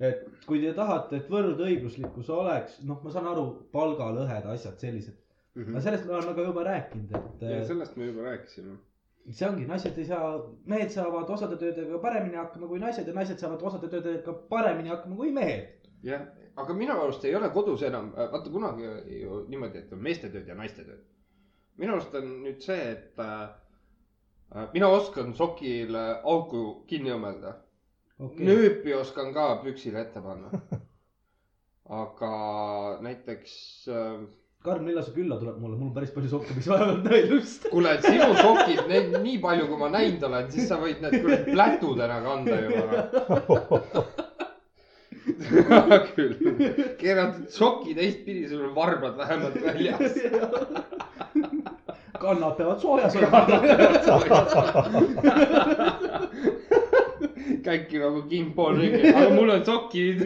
et kui te tahate, et võrdõiguslikkus oleks, noh, ma saan aru, palgalõhed, asjad sellised. aga sellest me oleme ka juba rääkinud, et ja sellest me juba rääkisime. see ongi, naised ei saa, mehed saavad osade töödega paremini hakkama kui naised ja naised saavad osade töödega paremini hakkama kui mehed. jah, aga minu arust ei ole kodus enam, vaata kunagi ju niimoodi, et on meeste tööd ja naiste tööd. minu arust on nüüd see, et äh, mina oskan sokile auku kinni õmmelda okay.. nööpi oskan ka püksile ette panna. aga näiteks äh,, Karm, millal sa külla tuleb mulle, mul on päris palju sokke, mis vajavad nõelust. kuule, sinu sokid, neid nii palju, kui ma näinud olen, siis sa võid need kuradi plätudena kanda juba. küll, keerad soki teistpidi, sul on varbad vähemalt väljas. kannad peavad soojas olema. käibki nagu Kim-Paul ringi, aga mul on sokid.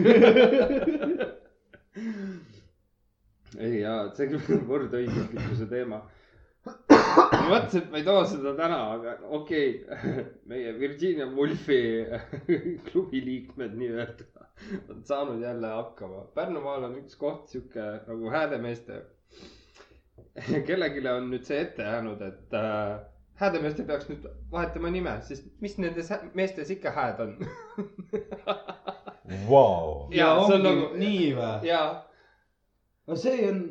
ei jaa, see küll on võrdõiguslikkuse teema. Ma mõtlesin, et ma ei too seda täna, aga okei okay. meie Virginia Woolfi klubi liikmed nii-öelda on saanud jälle hakkama. Pärnumaal on üks koht sihuke nagu häädemeeste. kellelegi on nüüd see ette jäänud, et äh, häädemeestel peaks nüüd vahetama nime, sest mis nendes meestes ikka hääd on. Vau. ja see on ongi nagu- nii või? jaa, no see on,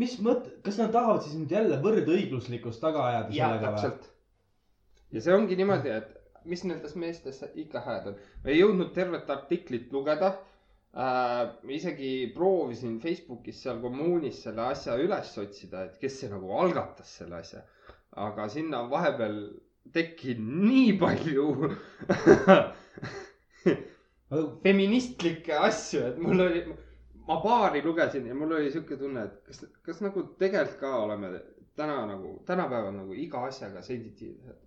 mis mõte, kas nad tahavad siis nüüd jälle võrdõiguslikkust taga ajada sellega või? ja see ongi niimoodi, et mis nendes meestes ikka hääd on. ma ei jõudnud tervet artiklit lugeda äh,. isegi proovisin Facebookis seal kommuunis selle asja üles otsida, et kes see nagu algatas selle asja. aga sinna vahepeal tekkinud nii palju feministlikke asju, et mul oli, ma paari lugesin ja mul oli sihuke tunne, et kas, kas nagu tegelikult ka oleme täna nagu, tänapäeval nagu iga asjaga sensitiivsed.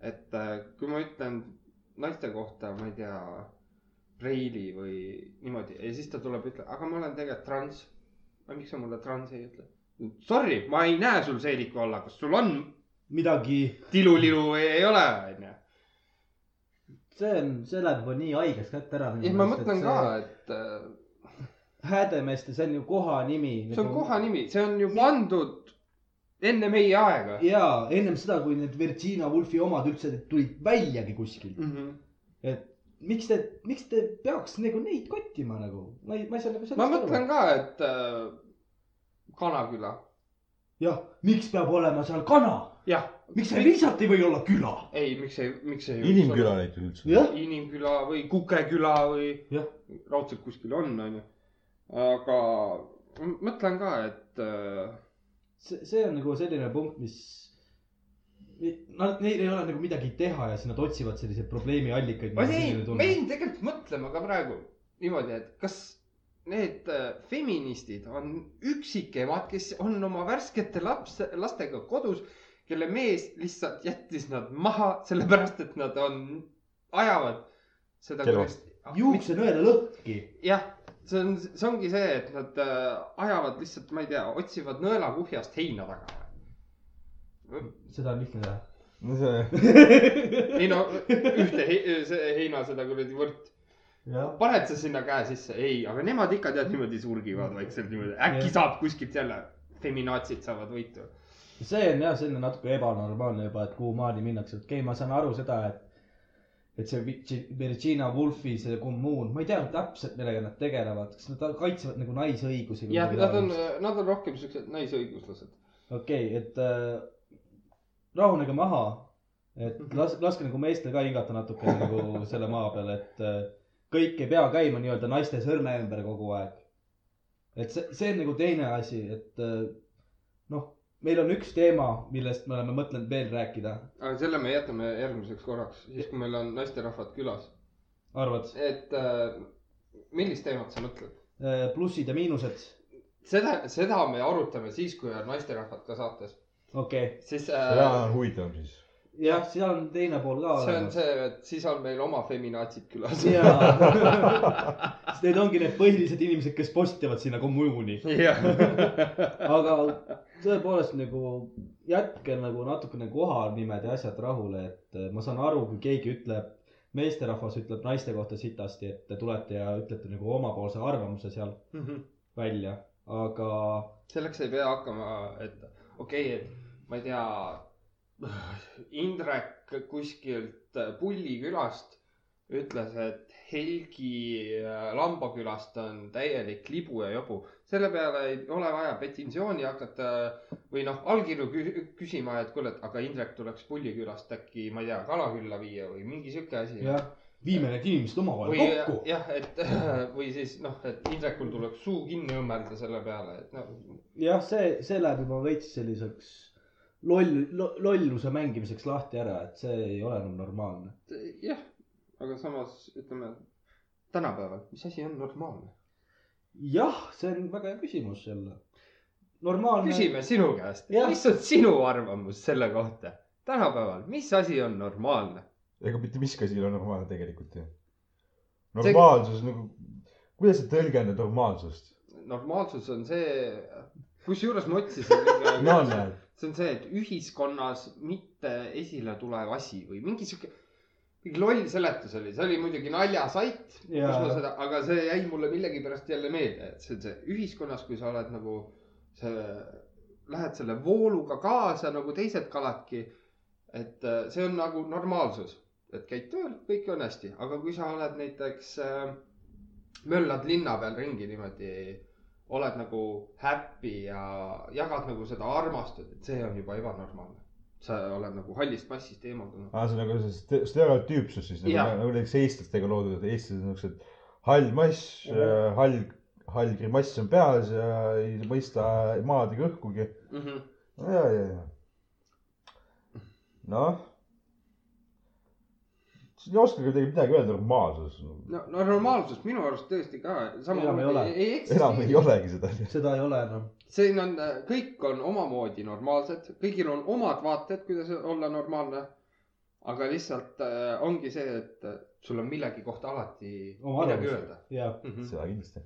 et äh, kui ma ütlen naiste kohta, ma ei tea, preili või niimoodi ja siis ta tuleb, ütleb, aga ma olen tegelikult trans. miks sa mulle trans ei ütle? Sorry, ma ei näe sul seeliku alla, kas sul on midagi, tilulilu või ei ole, onju. see on, see läheb juba nii haigeks kätte ära. ja ma mõtlen ka, et äh, häädemeeste, see on ju kohanimi. see on. kohanimi, see on ju pandud enne meie aega. jaa, ennem seda, kui need Virginia Woolfi omad üldse tulid väljagi kuskilt. Mhm. et miks te, miks te peaks nagu neid kottima nagu, ma ei, ma ei saa nagu sellest ma mõtlen ka, et äh, Kanaküla, jah, miks peab olema seal kana, jah. miks see lihtsalt ei või olla küla? ei, miks ei, miks ei. inimküla näiteks üldse. inimküla või Kukeküla või Jah. raudselt kuskil on, onju. Aga ma mõtlen ka, et äh, see, see on nagu selline punkt, mis. Nad, neil ei ole nagu midagi teha ja siis nad otsivad selliseid probleemi allikaid. ma ei, me ei tegelikult mõtlema ka praegu niimoodi, et kas need äh, feministid on üksikemad, kes on oma värskete laps, lastega kodus, kelle mees lihtsalt jättis nad maha, sellepärast et nad on, ajavad seda. Kelvast. juuksenõela lõhki. jah, see on, see ongi see, et nad äh, ajavad lihtsalt, ma ei tea, otsivad nõelakuhjast heina taga. seda on lihtne teha. no see, ei no ühte he see heina, seda kuradi võrt. paned sa sinna käe sisse? ei, aga nemad ikka tead niimoodi surgivad vaikselt niimoodi, äkki Jah. saab kuskilt jälle, feminaatsid saavad võitu. see on jah, selline natuke ebanormaalne juba, et kuhu maani minnakse, okei okay,, ma saan aru seda, et et see Vi- Virginia Woolfi see kommuun, ma ei tea täpselt, millega nad tegelevad, kas nad kaitsevad nagu naisõigusi? jah, nad on, nad on rohkem siuksed naisõiguslased. okei okay,, et äh, rahunege maha, et Mhm. las-, laske nagu meestel ka hingata natuke nagu selle maa peal, et äh, kõik ei pea käima nii-öelda naiste sõrme ümber kogu aeg. et see, see on nagu teine asi, et äh, meil on üks teema, millest me oleme mõtelnud veel rääkida, aga selle me jätame järgmiseks korraks, siis kui meil on naisterahvad külas. arvad? et äh, millist teemat sa mõtled? plussid ja miinused, seda, seda me arutame siis, kui on naisterahvad ka saates. okei okay., siis seda äh, on huvitavam siis. jah, seal on teine pool ka see on see, et siis on meil oma feminaatsid külas. jaa, sest need ongi need põhilised inimesed, kes postitavad sinna kommuuni. aga tõepoolest nagu jätke nagu natukene kohanimed ja asjad rahule, et äh, ma saan aru, kui keegi ütleb, meesterahvas ütleb naiste kohta sitasti, et te tulete ja ütlete nagu omapoolse arvamuse seal välja, aga selleks ei pea hakkama, et okei okay,, et ma ei tea, Indrek kuskilt Pulli külast ütles, et Helgi äh, Lambakülast on täielik libu ja jobu. selle peale ei ole vaja petitsiooni hakata või noh, allkirju kü- küsima, et kuule, et aga Indrek tuleks Pulli külast äkki, ma ei tea, Kalakülla viia või mingi sihuke asi. jah, viime need inimesed omavahel või kokku. jah, et või siis noh, et Indrekul tuleks suu kinni õmmelda selle peale, et noh, jah, see, see läheb juba veits selliseks loll lo,, lolluse mängimiseks lahti ära, et see ei ole enam normaalne. jah, aga samas ütleme tänapäeval, mis asi on normaalne? jah, see on väga hea küsimus jälle. normaalne. küsime sinu käest, mis on sinu arvamus selle kohta? tänapäeval, mis asi on normaalne? ega mitte miski asi ei ole normaalne tegelikult ju. normaalsus nagu, kuidas sa tõlgendad normaalsust? normaalsus on see, kusjuures ma otsisin no näed, see on see, et ühiskonnas mitte esile tulev asi või mingi sihuke, mingi loll seletus oli, see oli muidugi naljasait, kus ma seda, aga see jäi mulle millegipärast jälle meelde, et see on see ühiskonnas, kui sa oled nagu see, lähed selle vooluga kaasa nagu teised kaladki. et äh, see on nagu normaalsus, et käid tööl, kõik on hästi, aga kui sa oled näiteks äh, möllad linna peal ringi niimoodi, oled nagu happy ja jagad nagu seda armastust, et see on juba ebanormaalne. sa oled nagu hallist massist eemaldunud. aa, see on nagu see ste- stereotüüpsus siis nagu, nagu näiteks eestlastega loodud, et eestlased on niuksed hall mass, hall, hall grimass on peas ja ei mõista maad ega õhkugi. Mm -hmm. ja, ja, ja. noh. Ei oskagi midagi midagi öelda, normaalsus. no, no normaalsus minu arust tõesti ka Enam ei ole. enam ei. olegi seda. seda ei ole enam. siin on, kõik on omamoodi normaalsed, kõigil on omad vaated, kuidas olla normaalne. aga lihtsalt äh, ongi see, et äh, sul on millegi kohta alati Oma midagi öelda ja, mm. -hmm. seda kindlasti.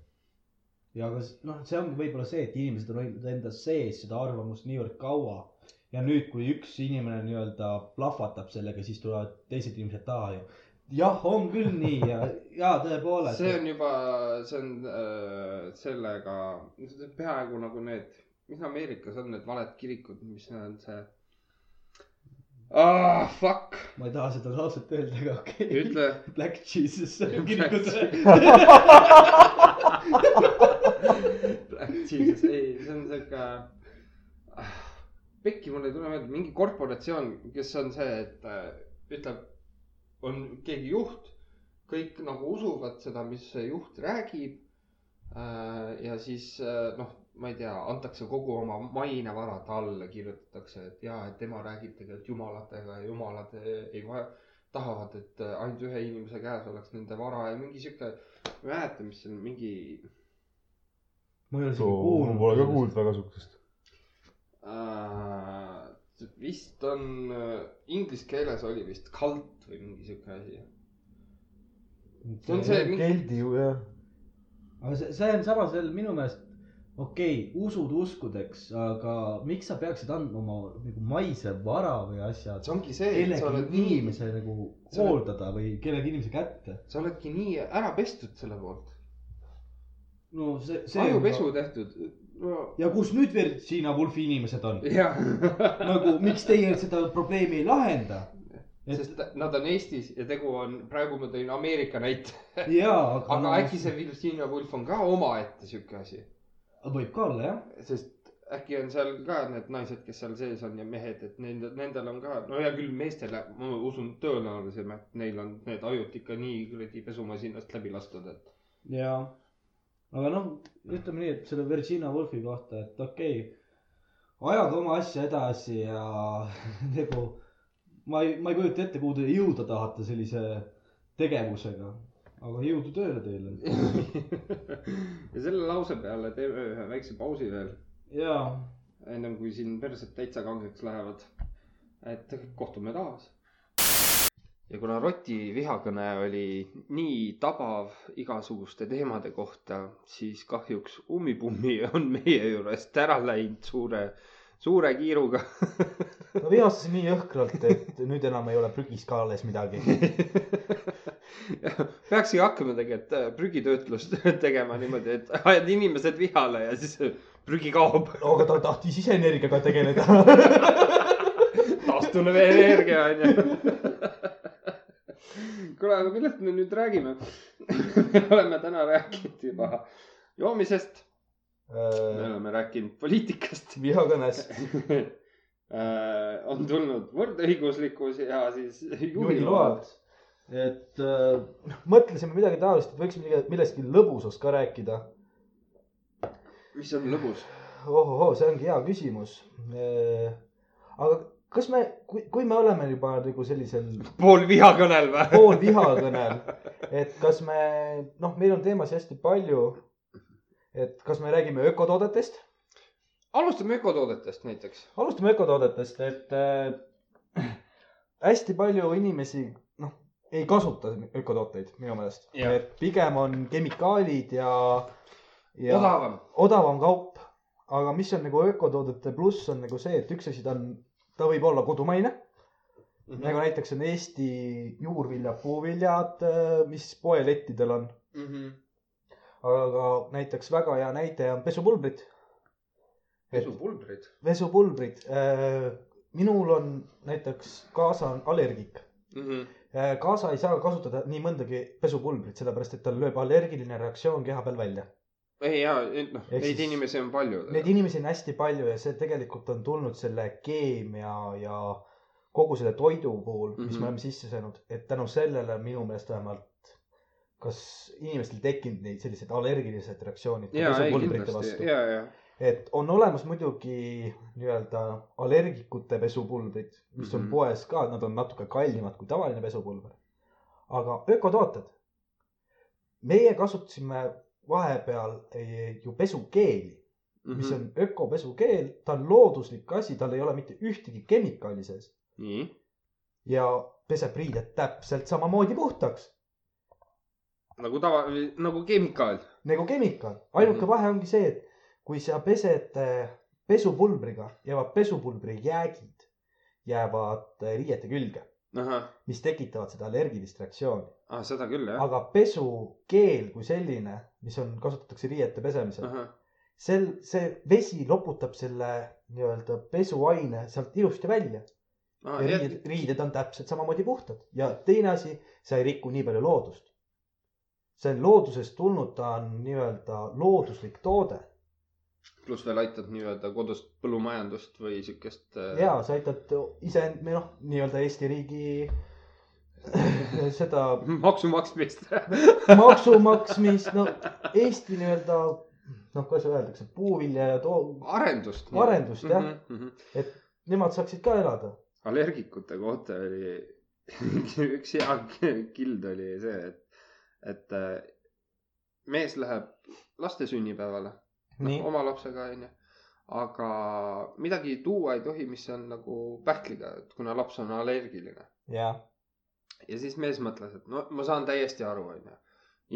ja aga noh, see ongi võib-olla see, et inimesed on hoidnud enda sees seda arvamust niivõrd kaua. Ja nüüd, kui üks inimene nii-öelda plahvatab sellega, siis tulevad teised inimesed taha ja jah, on küll nii ja, ja tõepoolest. see on juba, see on äh, sellega peaaegu nagu need, mis Ameerikas on need valed kirikud, mis on see ah,. Fuck, ma ei taha seda lauset öelda, aga okei okay.. ütle. Black Jesus Black kirikud. Black Jesus, ei, see on siuke. pekki, mul ei tule meelde, mingi korporatsioon, kes on see, et äh, ütleb, on keegi juht, kõik nagu usuvad seda, mis see juht räägib. ja siis äh, noh, ma ei tea, antakse kogu oma mainevara talle, kirjutatakse, et jaa, et tema räägib tegelikult jumalatega ja jumalad äh, ei vaja, tahavad, et äh, ainult ühe inimese käes oleks nende vara ja mingi sihuke, ma ei mäleta, mis see on, mingi ma ei ole isegi mul kuulnud. pole ka kuulnud väga siukest. äh,. vist on äh, inglise keeles oli vist cult või mingi siuke asi. see on see keldi ju jah. aga see, see on samas veel minu meelest, okei okay,, usud uskudeks, aga miks sa peaksid andma oma nagu maise vara või asjad see ongi see, et sa oled nii, inimese nagu sa oled- hooldada või kellegi inimese kätte. sa oledki nii ära pestud selle poolt. no see, see. ajupesu tehtud. No ja kus nüüd Virginia Woolfi inimesed on? nagu miks teie seda probleemi ei lahenda? et sest nad on Eestis ja tegu on, praegu ma tõin Ameerika näite, aga, aga äkki see Virginia Woolf on ka omaette sihuke asi, võib ka olla jah. sest äkki on seal ka need naised, kes seal sees on ja mehed, et nendel, nendel on ka, no hea küll, meestele ma usun tõenäolisem, et neil on need ajud ikka nii kuradi pesumasinast läbi lastud, et jaa, aga noh, ütleme nii, et selle Virginia Woolfi kohta, et okei okay,, ajage oma asja edasi ja nagu ma ei, ma ei kujuta ette, kuhu te jõuda tahate sellise tegevusega. aga jõudu tööle teile. ja selle lause peale teeme ühe väikse pausi veel, jaa, ennem kui siin persed täitsa kangeks lähevad. et kohtume taas. Ja kuna Roti vihakõne oli nii tabav igasuguste teemade kohta, siis kahjuks Ummipummi on meie juurest ära läinud suure, suure kiiruga. ma vihastasin nii jõhkralt, et nüüd enam ei ole prügiskaales midagi. peakski hakkama tegelikult äh, prügitöötlust tegema niimoodi, et ajad inimesed vihale ja siis prügi kaob. aga ta tahtis ise energiaga tegeleda. taastuv energia on ju. kuule, aga millest me nüüd räägime? me oleme täna rääkinud juba joomisest, me oleme rääkinud poliitikast. vihakõnes. on tulnud võrdõiguslikkus ja siis juhiload et äh, mõtlesime midagi taolist, et millegi- millestki lõbusast ka rääkida. mis on lõbus? ohohoo, see ongi hea küsimus. aga kas me, kui, kui me oleme juba nagu sellisel pool vihakõnel või? poolvihakõnel, et kas me, noh, meil on teemasid hästi palju. et kas me räägime ökotoodetest, alustame ökotoodetest näiteks. alustame ökotoodetest, et äh, hästi palju inimesi, noh, ei kasuta ökotooteid minu meelest. Et pigem on kemikaalid ja, ja odavam. odavam kaup. aga mis on nagu ökotoodete pluss on nagu see, et üks asi ta on, ta võib olla kodumaine Mhm. nagu näiteks on Eesti juurviljad, puuviljad, mis poelettidel on. Mhm. aga näiteks väga hea näide on pesupulbrid. pesupulbrid. pesupulbrid. minul on näiteks kaasa on allergik. Mhm. kaasa ei saa kasutada nii mõndagi pesupulbrit, sellepärast et tal lööb allergiline reaktsioon keha peal välja. Ei ja, noh, neid inimesi on palju. Neid inimesi on hästi palju ja see tegelikult on tulnud selle keemia ja kogu selle toidu puhul, mis mm Mhm. -hmm. me oleme sisse saanud, et tänu sellele minu meelest vähemalt, kas inimestel tekkinud neid sellised allergilised reaktsioonid. ja, ei kindlasti, ja, ja. et on olemas muidugi nii-öelda allergikute pesupulbrid, mis mm -hmm. Mhm. on poes ka, nad on natuke kallimad kui tavaline pesupulber. aga ökotooted, meie kasutasime vahepeal eh, ju pesukeeli, Mhm. mis on ökopesukeel, ta on looduslik asi, tal ei ole mitte ühtegi kemikaali sees nii, ja peseb riided täpselt samamoodi puhtaks nagu tava, nagu kemikaal. nagu kemikaal. ainuke Mhm. vahe ongi see, et kui sa pesed eh, pesupulbriga, jäävad pesupulbri jäägid jäävad eh, riiete külge, mis tekitavad seda allergilist reaktsiooni. Ah, seda küll jah. aga pesukeel kui selline, mis on, kasutatakse riiete pesemisel, ahah, sel, see vesi loputab selle nii-öelda pesuaine sealt ilusti välja ah, ja riided, riided on täpselt samamoodi puhtad ja teine asi, sa ei riku nii palju loodust. see on loodusest tulnud, ta on nii-öelda looduslik toode pluss veel aitad nii-öelda kodust põllumajandust või siukest. ja sa aitad ise, noh, nii-öelda Eesti riigi seda maksu maksmist. maksu maksmist, no Eesti nii-öelda noh, kuidas öeldakse, puuvilja ja too, arendust. Arendust, jah. -hmm. et nemad saaksid ka elada. allergikute kohta oli üks hea kild oli see, et, et äh, mees läheb laste sünnipäevale nii, oma lapsega onju. aga midagi tuua ei tohi, mis on nagu pähkliga, et kuna laps on allergiline. ja, ja siis mees mõtles, et no ma saan täiesti aru, onju.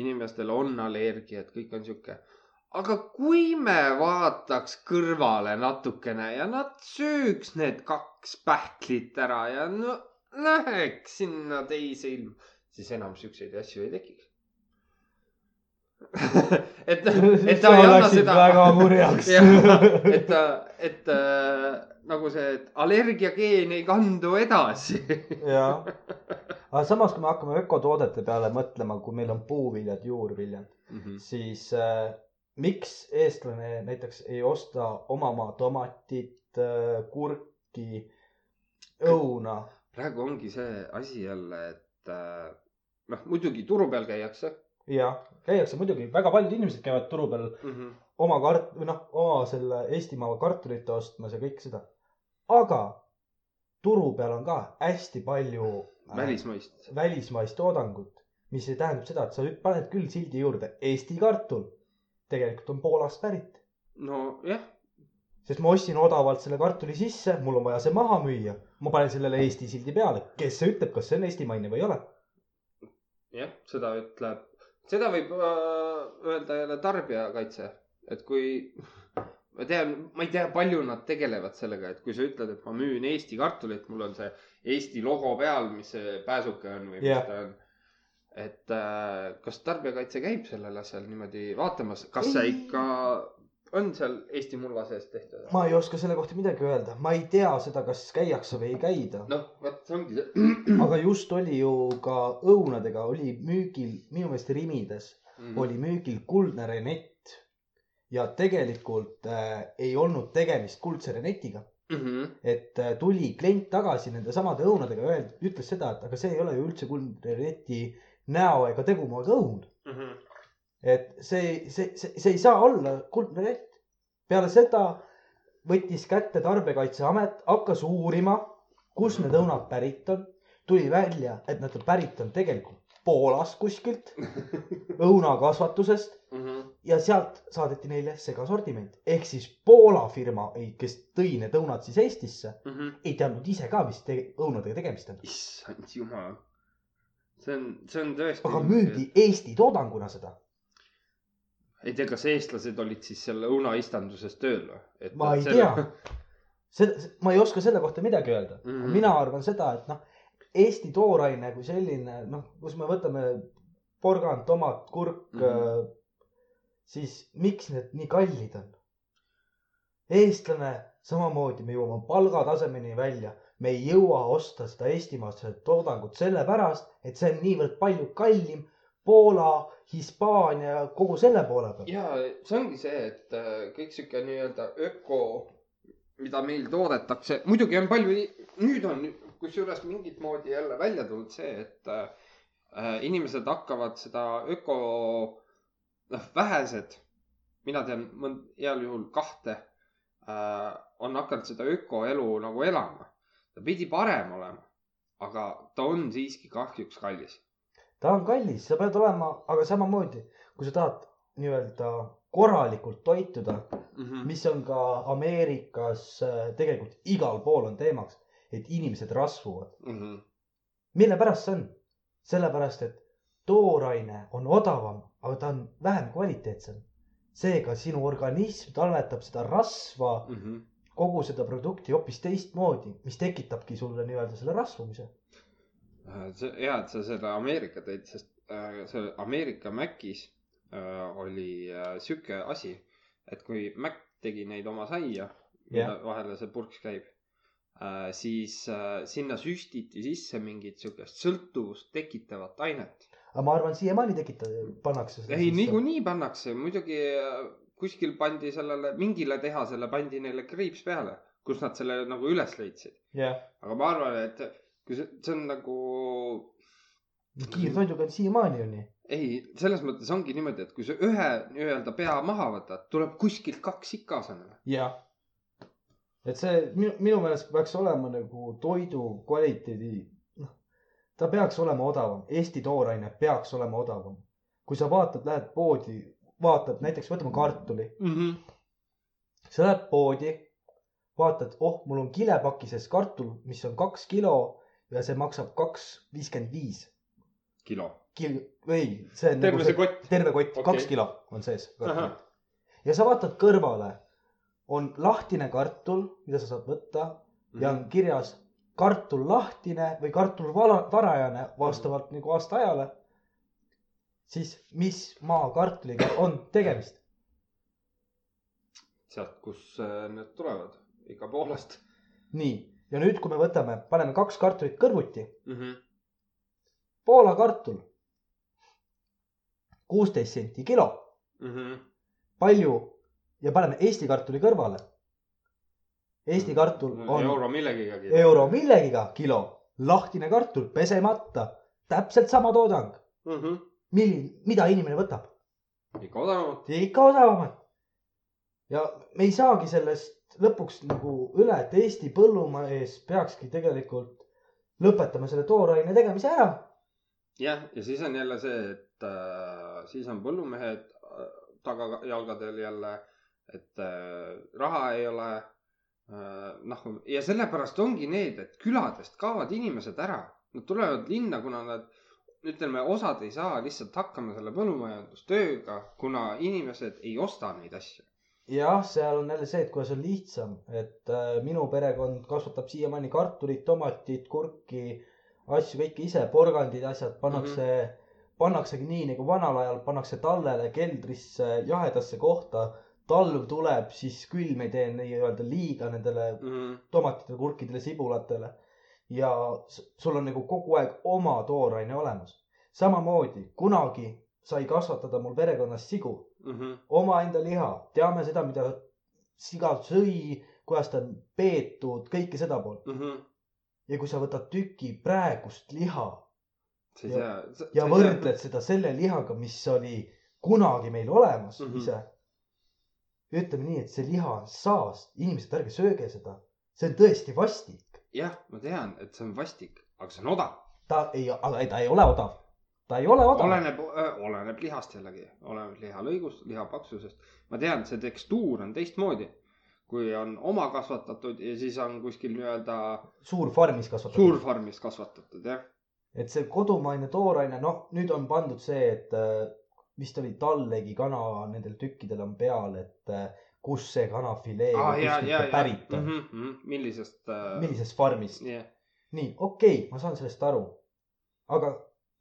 inimestel on allergiad, kõik on sihuke. aga kui me vaataks kõrvale natukene ja nad sööks need kaks pähklit ära ja no läheks sinna teise ilma, siis enam siukseid asju ei tekiks. et, et ta ei anna seda. väga murjaks. et, et äh, nagu see, et allergiageen ei kandu edasi. jah, aga samas, kui me hakkame ökotoodete peale mõtlema, kui meil on puuviljad, juurviljad, siis äh, miks eestlane näiteks ei osta omamaa tomatit äh,, kurki, õuna? praegu ongi see asi jälle, et äh, noh, muidugi turu peal käiakse jah, käiakse muidugi, väga paljud inimesed käivad turu peal mm. -hmm. oma kart- või noh, oma selle Eestimaa kartulite ostmas ja kõike seda. aga turu peal on ka hästi palju välismaist. välismaist toodangut, mis ei tähendab seda, et sa nüüd paned küll sildi juurde Eesti kartul. tegelikult on Poolast pärit, nojah, sest ma ostsin odavalt selle kartuli sisse, mul on vaja see maha müüa. ma panen sellele Eesti sildi peale, kes see ütleb, kas see on eestimaine või ei ole. jah, seda ütleb, seda võib äh, öelda jälle tarbijakaitse, et kui ma tean, ma ei tea, palju nad tegelevad sellega, et kui sa ütled, et ma müün Eesti kartulit, mul on see Eesti logo peal, mis see pääsuke on või Jah. mis ta on. et äh, kas tarbijakaitse käib sellel asjal niimoodi vaatamas, kas see ikka on seal Eesti mulla sees tehtud? ma ei oska selle kohta midagi öelda, ma ei tea seda, kas käiakse või ei käida. noh, vot see ongi see aga just oli ju ka õunadega oli müügil, minu meelest Rimides mm.. oli müügil kuldne renett. Ja tegelikult äh, ei olnud tegemist kuldse renetiga, Mm -hmm. et äh, tuli klient tagasi nende samade õunadega ja ütles seda, et aga see ei ole ju üldse kuldne reneti näo ega tegumaaga õun. Mm -hmm. et see, see, see, see ei saa olla kuldne renett. peale seda võttis kätte Tarbijakaitseamet, hakkas uurima, kust need õunad pärit on. tuli välja, et nad on pärit on tegelikult Poolast kuskilt, õunakasvatusest Mm -hmm. ja sealt saadeti neile segasortiment ehk siis Poola firma, kes tõi need õunad siis Eestisse, Mm -hmm. ei teadnud ise ka, mis te õunadega tegemist on, issand jumal. see on, see on tõesti. aga müüdi Eesti toodanguna seda. ei tea, kas eestlased olid siis selle õunaistanduses tööl või? ma ei tea. seda, ma ei oska selle kohta midagi öelda mm. -hmm. mina arvan seda, et noh, Eesti tooraine kui selline, noh, kus me võtame porgand, tomat, kurk mm. -hmm. Siis miks need nii kallid on? eestlane samamoodi, me jõuame palgatasemeni välja, me ei jõua osta seda eestimaast toodangut sellepärast, et see on niivõrd palju kallim Poola, Hispaania, kogu selle poole peal. ja see ongi see, et äh, kõik sihuke nii-öelda öko, mida meil toodetakse, muidugi on palju, nüüd on kusjuures mingit moodi jälle välja tulnud see, et äh, inimesed hakkavad seda öko, noh, vähesed, mina tean mõnd-, heal juhul kahte äh,, on hakanud seda ökoelu nagu elama. ta pidi parem olema, aga ta on siiski kahjuks kallis ta on kallis, sa pead olema, aga samamoodi, kui sa tahad nii-öelda korralikult toituda, mm. -hmm. mis on ka Ameerikas äh, tegelikult igal pool on teemaks, et inimesed rasvuvad. Mm -hmm. mille pärast see on? sellepärast, et tooraine on odavam, aga ta on vähem kvaliteetsem. seega sinu organism talletab seda rasva, Mm -hmm. kogu seda produkti hoopis teistmoodi, mis tekitabki sulle nii-öelda selle rasvumise. Äh, see hea, et sa selle Ameerika tõid, sest äh, see Ameerika Macis äh, oli äh, sihuke asi, et kui Mac tegi neid oma saia, Jah. vahele see purks käib äh,, siis äh, sinna süstiti sisse mingit siukest sõltuvust tekitavat ainet. Aga ma arvan, siiamaani tekita-, pannakse seda ei, niikuinii pannakse, muidugi äh, kuskil pandi sellele, mingile tehasele pandi neile kriips peale, kus nad selle nagu üles leidsid. jah, aga ma arvan, et kui see, see on nagu kiirtoiduga on siiamaani ju nii. ei, selles mõttes ongi niimoodi, et kui sa ühe nii-öelda pea maha võtad, tuleb kuskilt kaks ikka asemele. jah. et see minu, minu meelest peaks olema nagu toidu kvaliteedi, ta peaks olema odavam, Eesti tooraine peaks olema odavam. kui sa vaatad, lähed poodi, vaatad näiteks, võtame kartuli, mm. -hmm. sa lähed poodi, vaatad, oh, mul on kilepakises kartul, mis on kaks kilo ja see maksab kaks viiskümmend viis. kilo. kil-, ei, see on terve see kott. terve kott okay., kaks kilo on sees. Ja sa vaatad kõrvale, on lahtine kartul, mida sa saad võtta ja Mhm. on kirjas kartul lahtine või kartul vala- varajane vastavalt nagu aastaajale. siis mis maakartuliga on tegemist? sealt, kus äh, need tulevad, ikka poolest nii, ja nüüd, kui me võtame, paneme kaks kartulit kõrvuti, mm. -hmm. Poola kartul, kuusteist senti kilo, Mm -hmm. palju ja paneme Eesti kartuli kõrvale. Eesti kartul on euro millegagi. euro millegiga kilo, lahtine kartul, pesemata, täpselt sama toodang. mm. -hmm. milline, mida inimene võtab? ikka odavamalt. ikka odavamat. ja me ei saagi sellest lõpuks nagu üle, et Eesti põllumees peakski tegelikult lõpetama selle tooraine tegemise ära. jah, ja siis on jälle see, et äh, siis on põllumehed äh, tagajalgadel jälle, et äh, raha ei ole. noh, ja sellepärast ongi need, et küladest kaovad inimesed ära, nad tulevad linna, kuna nad ütleme, osad ei saa lihtsalt hakkama selle põllumajandustööga, kuna inimesed ei osta neid asju. jah, seal on jälle see, et kuidas on lihtsam, et äh, minu perekond kasvatab siiamaani kartulit, tomatit, kurki, asju kõike ise, porgandid, asjad pannakse mm, -hmm. pannaksegi nii nagu vanal ajal pannakse tallele keldrisse jahedasse kohta. Talv tuleb, siis külm ei tee nii-öelda liiga nendele Mhm. tomatitele, kurkidele, sibulatele. ja sul on nagu kogu aeg oma tooraine olemas. samamoodi kunagi sai kasvatada mul perekonnas sigu, Mhm. omaenda liha, teame seda, mida siga sõi, kuidas ta on peetud, kõike seda poolt. Mhm. ja kui sa võtad tüki praegust liha sa ei Ja- tea. ja võrdled seda selle lihaga, mis oli kunagi meil olemas mm. -hmm. ise. Ütleme nii, et see liha on saast, inimesed, ärge sööge seda, see on tõesti vastik. jah, ma tean, et see on vastik, aga see on odav. ta ei, aga ei, ta ei ole odav. ta ei ole odav. oleneb, oleneb lihast jällegi, oleneb lihalõigust, liha paksusest. ma tean, see tekstuur on teistmoodi, kui on oma kasvatatud ja siis on kuskil nii-öelda suur farmis kasvatatud. suurfarmis kasvatatud, jah. et see kodumaine tooraine, noh, nüüd on pandud see, et vist oli tallegi kana nendel tükkidel on peal, et äh, kus see kanafilee Ah, kuskilt ja, ja pärit on, mm. -hmm. millisest äh...? millisest farmist. jah, nii, okei okay,, ma saan sellest aru. aga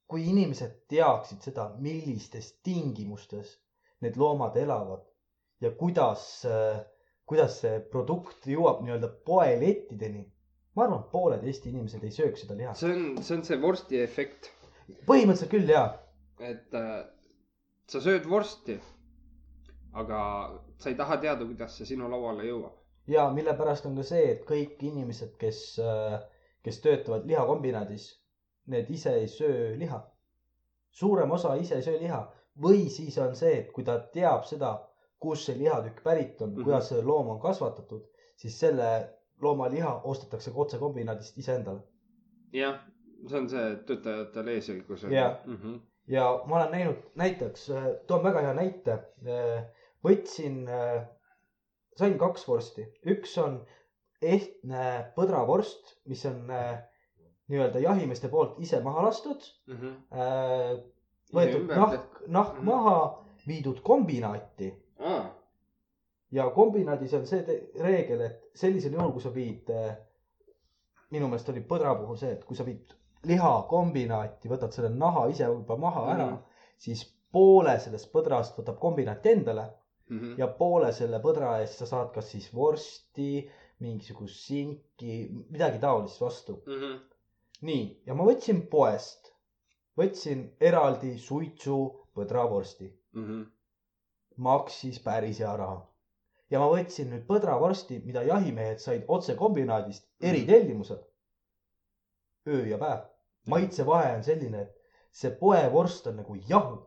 kui inimesed teaksid seda, millistes tingimustes need loomad elavad ja kuidas, kuidas see produkt jõuab nii-öelda poelettideni. ma arvan, et pooled Eesti inimesed ei sööks seda liha. see on, see on see vorsti efekt, põhimõtteliselt küll ja, et äh, sa sööd vorsti, aga sa ei taha teada, kuidas see sinu lauale jõuab. ja mille pärast on ka see, et kõik inimesed, kes, kes töötavad lihakombinaadis, need ise ei söö liha. suurem osa ise ei söö liha või siis on see, et kui ta teab seda, kust see lihatükk pärit on mm. -hmm. kuidas see loom on kasvatatud, siis selle looma liha ostetakse otse kombinaadist iseendale. jah, see on see töötajatel eesõigus. Jah. mm. -hmm. Ja ma olen näinud näiteks, toon väga hea näite. võtsin, sain kaks vorsti, üks on ehtne põdravorst, mis on äh, nii-öelda jahimeeste poolt ise maha lastud. Mm -hmm. võetud nahk, nahk Mhm. maha, viidud kombinaati ah,. ja kombinaadis on see reegel, et sellisel juhul, kui sa viid, minu meelest oli põdra puhul see, et kui sa viid liha kombinaati, võtad selle naha ise juba maha ära mm, Mhm. -hmm. siis poole sellest põdrast võtab kombinaat endale Mm -hmm. ja poole selle põdra eest sa saad kas siis vorsti, mingisugust sinki, midagi taolist vastu. Mm -hmm. nii, ja ma võtsin poest, võtsin eraldi suitsu põdravorsti, Mm -hmm. maksis päris hea raha. ja ma võtsin nüüd põdravorsti, mida jahimehed said otse kombinaadist, eritellimusel. öö ja päev, maitsevahe on selline, et see poevorst on nagu jahu.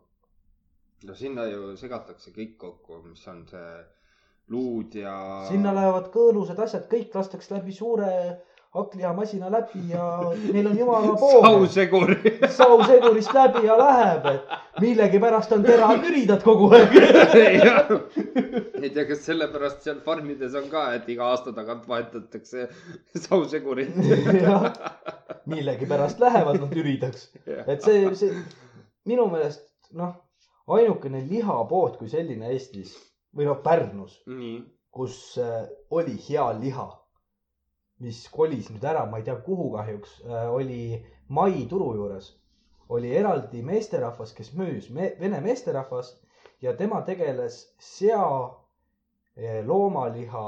no sinna ju segatakse kõik kokku, mis on see luud ja. sinna lähevad kõõlused asjad, kõik lastakse läbi suure hakklihamasina läbi ja neil on jumala pool. sausegur. sausegurist läbi ja läheb, et millegipärast on teraküridad kogu aeg. ei tea, kas sellepärast seal farmides on ka, et iga aasta tagant vahetatakse sausegurit. millegipärast lähevad nad üritaks. et see, see minu meelest noh, ainukene lihapood kui selline Eestis või noh, Pärnus, kus äh, oli hea liha, mis kolis nüüd ära, ma ei tea, kuhu kahjuks äh,, oli Mai turu juures, oli eraldi meesterahvas, kes müüs me,, vene meesterahvas ja tema tegeles sea, loomaliha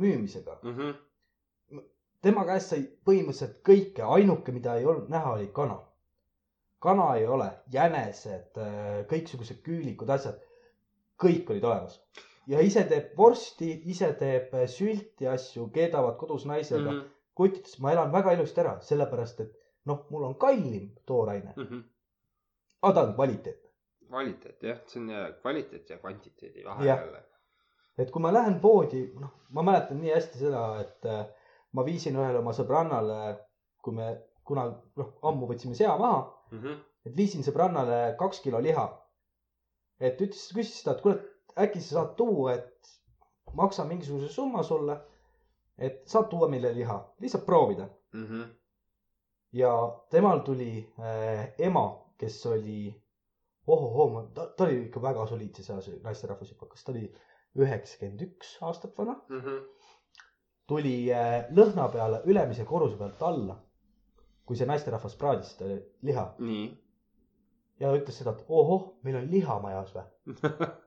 müümisega. tema käest sai põhimõtteliselt kõike, ainuke, mida ei olnud näha, oli kana. kana ei ole, jänesed, kõiksugused küülikud, asjad, kõik olid olemas. Ja ise teeb vorsti, ise teeb äh, sülti asju, keedavad kodus naisega mm. -hmm. kutitas, ma elan väga ilusti ära, sellepärast et noh, mul on kallim tooraine, aga ta on kvaliteetne. kvaliteet jah, see on ja kvaliteet ja kvantiteedi vahe jälle. et kui ma lähen poodi, noh, ma mäletan nii hästi seda, et äh, ma viisin ühele oma sõbrannale, kui me kunagi, noh, ammu võtsime sea maha, et viisin sõbrannale kaks kilo liha. et ütles, küsis ta, et kuule, äkki sa saad tuua, et maksan mingisuguse summa sulle. et saad tuua meile liha, lihtsalt proovida. ja temal tuli äh, ema, kes oli, ohohoo, ta, ta oli ikka väga soliidses eas naisterahvas juba, kas ta oli üheksakümmend üks aastat vana. tuli äh, lõhna peale ülemise korruse pealt alla, kui see naisterahvas praadis seda liha ja ütles seda, et ohoh, meil on liha majas või.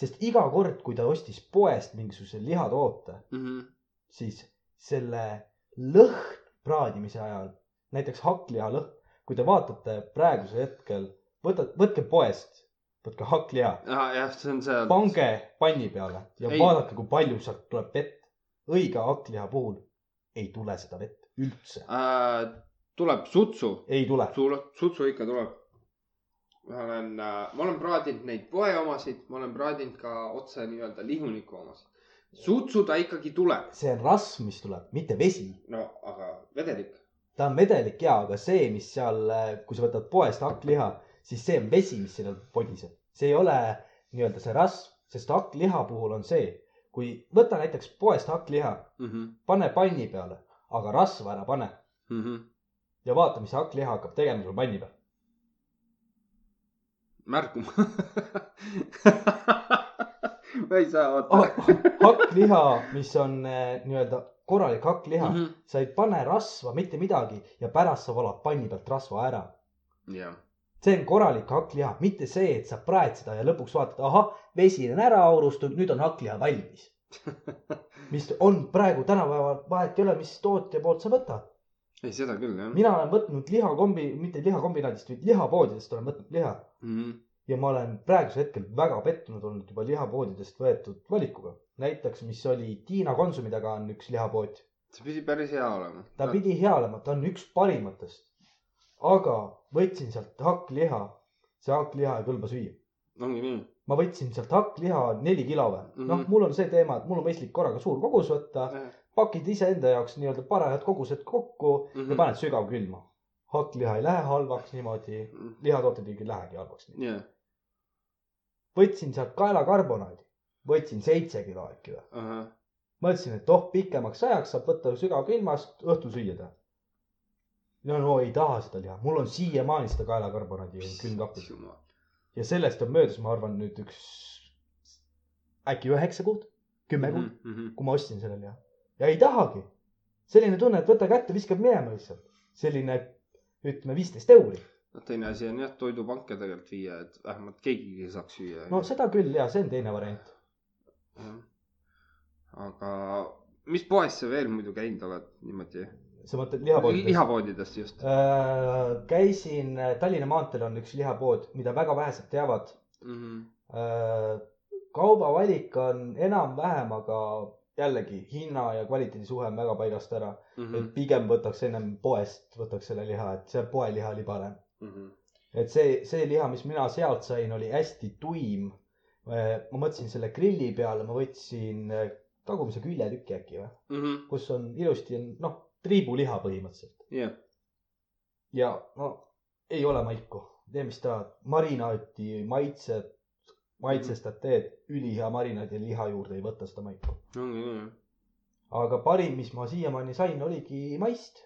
sest iga kord, kui ta ostis poest mingisuguse lihatoote, siis selle lõhn praadimise ajal, näiteks hakkliha lõhn, kui te vaatate praegusel hetkel, võtad, võtke poest, võtke hakkliha, jah, see on see. pange panni peale ja ei. vaadake, kui palju sealt tuleb vett. õige hakkliha puhul ei tule seda vett üldse, Äh, tuleb sutsu, ei tule. sutsu ikka tuleb. Ma olen, ma olen praadinud neid poe omasid, ma olen praadinud ka otse nii-öelda lihuniku omasid. sutsu ta ikkagi tuleb, see on rasv, mis tuleb, mitte vesi no aga vedelik. ta on vedelik ja, aga see, mis seal, kui sa võtad poest hakkliha, siis see on vesi, mis sinna podiseb. see ei ole nii-öelda see rasv, sest hakkliha puhul on see, kui võta näiteks poest hakkliha, pane panni peale, aga rasva ära pane ja vaata, mis hakkliha hakkab tegema sul panni peal. Märkuma. ma ei saa oota. Ah, hakkliha, mis on eh, nii-öelda korralik hakkliha mm. -hmm. sa ei pane rasva, mitte midagi ja pärast sa valad panni pealt rasva ära jah, see on korralik hakkliha, mitte see, et sa praed seda ja lõpuks vaatad, ahah, vesi on ära aurustunud, nüüd on hakkliha valmis. mis on praegu tänapäeval, vahet ei ole, mis tootja poolt sa võtad. ei seda küll jah. mina olen võtnud lihakombi, mitte lihakombinaadist, vaid lihapoodidest olen võtnud liha ja ma olen praegusel hetkel väga pettunud olnud juba lihapoodidest võetud valikuga. näiteks, mis oli Tiina Konsumi taga on üks lihapood, see pidi päris hea olema. ta pidi hea olema, ta on üks parimatest. aga võtsin sealt hakkliha, see hakkliha ei kõlba süüa ongi nii. ma võtsin sealt hakkliha neli kilo või mm -hmm., noh, Mhm. mul on see teema, et mul on mõistlik korraga suur kogus võtta, pakid iseenda jaoks nii-öelda parajad kogused kokku Mhm. ja paned sügavkülma. Hakkliha ei lähe halvaks niimoodi, lihatooted ei lähegi halvaks. jah, võtsin sealt kaelakarbonaadi, võtsin seitse kilo äkki või. mõtlesin, et oh, pikemaks ajaks saab võtta sügavkülmast, õhtul süüa teha. no no ei taha seda liha, mul on siiamaani seda kaelakarbonaadi külmkapis ja sellest on möödas, ma arvan nüüd üks äkki üheksa kuud, kümme kuud, Mhm. kui ma ostsin selle liha ja ei tahagi. selline tunne, et võta kätte, viskab minema lihtsalt. selline ütleme viisteist euri. noh, teine asi on jah, toidupanke tegelikult viia, et vähemalt keegigi saaks süüa. no seda küll ja see on teine variant. aga mis poes sa veel muidu käinud oled niimoodi? sa mõtled lihapoodidest? lihapoodidest just Äh, käisin äh, Tallinna maanteel on üks lihapood, mida väga vähesed teavad. mm. -hmm. kaubavalik on enam-vähem, aga jällegi hinna ja kvaliteedi suhe on väga paigast ära. Mm et pigem võtaks ennem poest, võtaks selle liha, et see poeliha oli parem. -hmm. et see, see liha, mis mina sealt sain, oli hästi tuim. ma mõtlesin selle grilli peale, ma võtsin äh, tagumise küljetüki äkki või, Mm -hmm. kus on ilusti on noh, triibuliha põhimõtteliselt jah, ja no ei ole maiku, tee mis tahad, marinaati, maitsed, maitsestad teed, ülihea marinaadi ja liha juurde ei võta seda maiku. ongi nii. aga parim, mis ma siiamaani sain, oligi maist.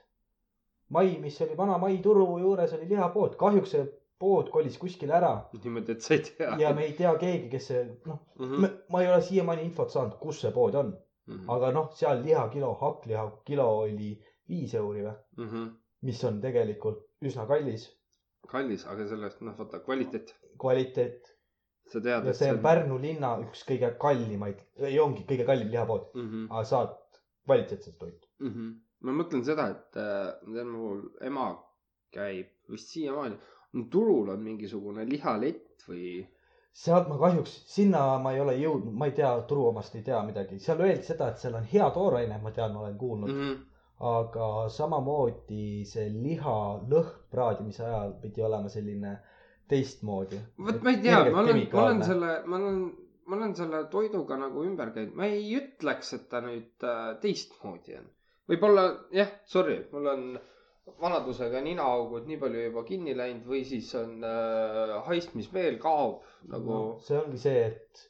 mai, mis oli vana Mai turu juures oli lihapood, kahjuks see pood kolis kuskile ära niimoodi, et sa ei tea. ja me ei tea keegi, kes see, noh, Mhm. ma ei ole siiamaani infot saanud, kus see pood on, aga noh, seal lihakilo, hakkliha kilo oli viis euri või, Mhm. mis on tegelikult üsna kallis kallis, aga sellest, noh, vaata kvaliteet. kvaliteet sa tead, et see on Pärnu linna üks kõige kallimaid, ei ongi kõige kallim lihapood, mm. -hmm. aga saad kvaliteetset toitu. Mm -hmm. ma mõtlen seda, et äh, tead, mul ema käib vist siiamaani, turul on mingisugune lihalett või sealt ma kahjuks, sinna ma ei ole jõudnud, ma ei tea, turu omast ei tea midagi, seal öeldi seda, et seal on hea tooraine, ma tean, ma olen kuulnud mm. mm., -hmm. aga samamoodi see liha lõhn praadimise ajal pidi olema selline teistmoodi. vot ma ei tea, ma olen, ma olen selle, ma olen, ma olen selle toiduga nagu ümber käinud, ma ei ütleks, et ta nüüd äh, teistmoodi on. võib-olla jah, sorry, mul on vanadusega ninaaugud nii palju juba kinni läinud või siis on äh, haist, mis veel kaob nagu no,. see ongi see, et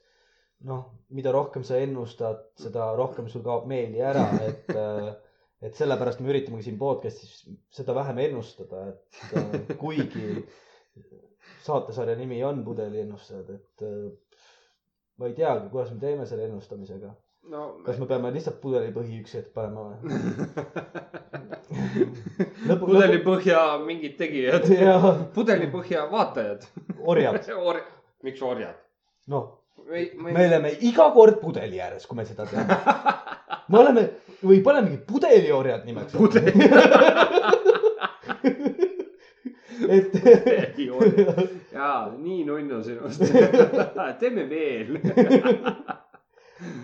noh, mida rohkem sa ennustad, seda rohkem sul kaob meeli ära, et, et sellepärast me üritamegi siin podcast'is seda vähem ennustada, et äh, kuigi saatesarja nimi on Pudeliennustajad, et äh, ma ei teagi, kuidas me teeme selle ennustamisega. no kas me peame lihtsalt pudelipõhi üks hetk panema või? lõpu, pudelipõhja mingid tegijad, ja pudelipõhja vaatajad. orjad, Or-, miks orjad? noh, me, me oleme iga kord pudeli ääres, kui me seda teeme. me oleme või panemegi pudeliorjad nimeks. Pudeli- et jaa, nii nunnu sinust. teeme veel.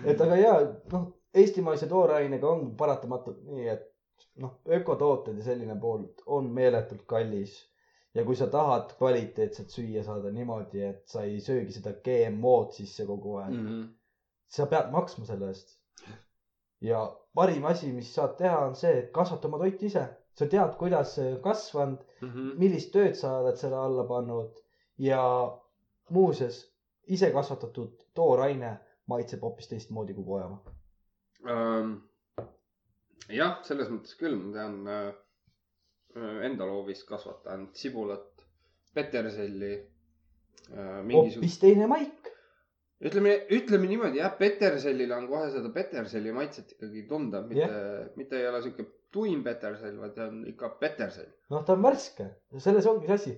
et aga ja noh, eestimaise toorainega on paratamatult nii, et noh, ökotooted ja selline pool on meeletult kallis. ja kui sa tahad kvaliteetset süüa saada niimoodi, et sa ei söögi seda GMO-d sisse kogu aeg mm., Mhm. sa pead maksma selle eest. ja parim asi, mis saad teha, on see, et kasvata oma toit ise. Sa tead, kuidas see on kasvanud, Mhm. millist tööd sa oled selle alla pannud ja muuseas, ise kasvatatud tooraine maitseb hoopis teistmoodi kui pojamaa. Ähm, jah, selles mõttes küll, ma tean äh, enda loovis kasvatanud sibulat, peterselli äh,. hoopis teine maik. ütleme, ütleme niimoodi jah, petersellile on kohe seda peterseli maitset ikkagi tunda, mitte yeah., mitte ei ole sihuke tuim petersell, vaid on ikka petersell. noh, ta on värske, selles ongi see asi,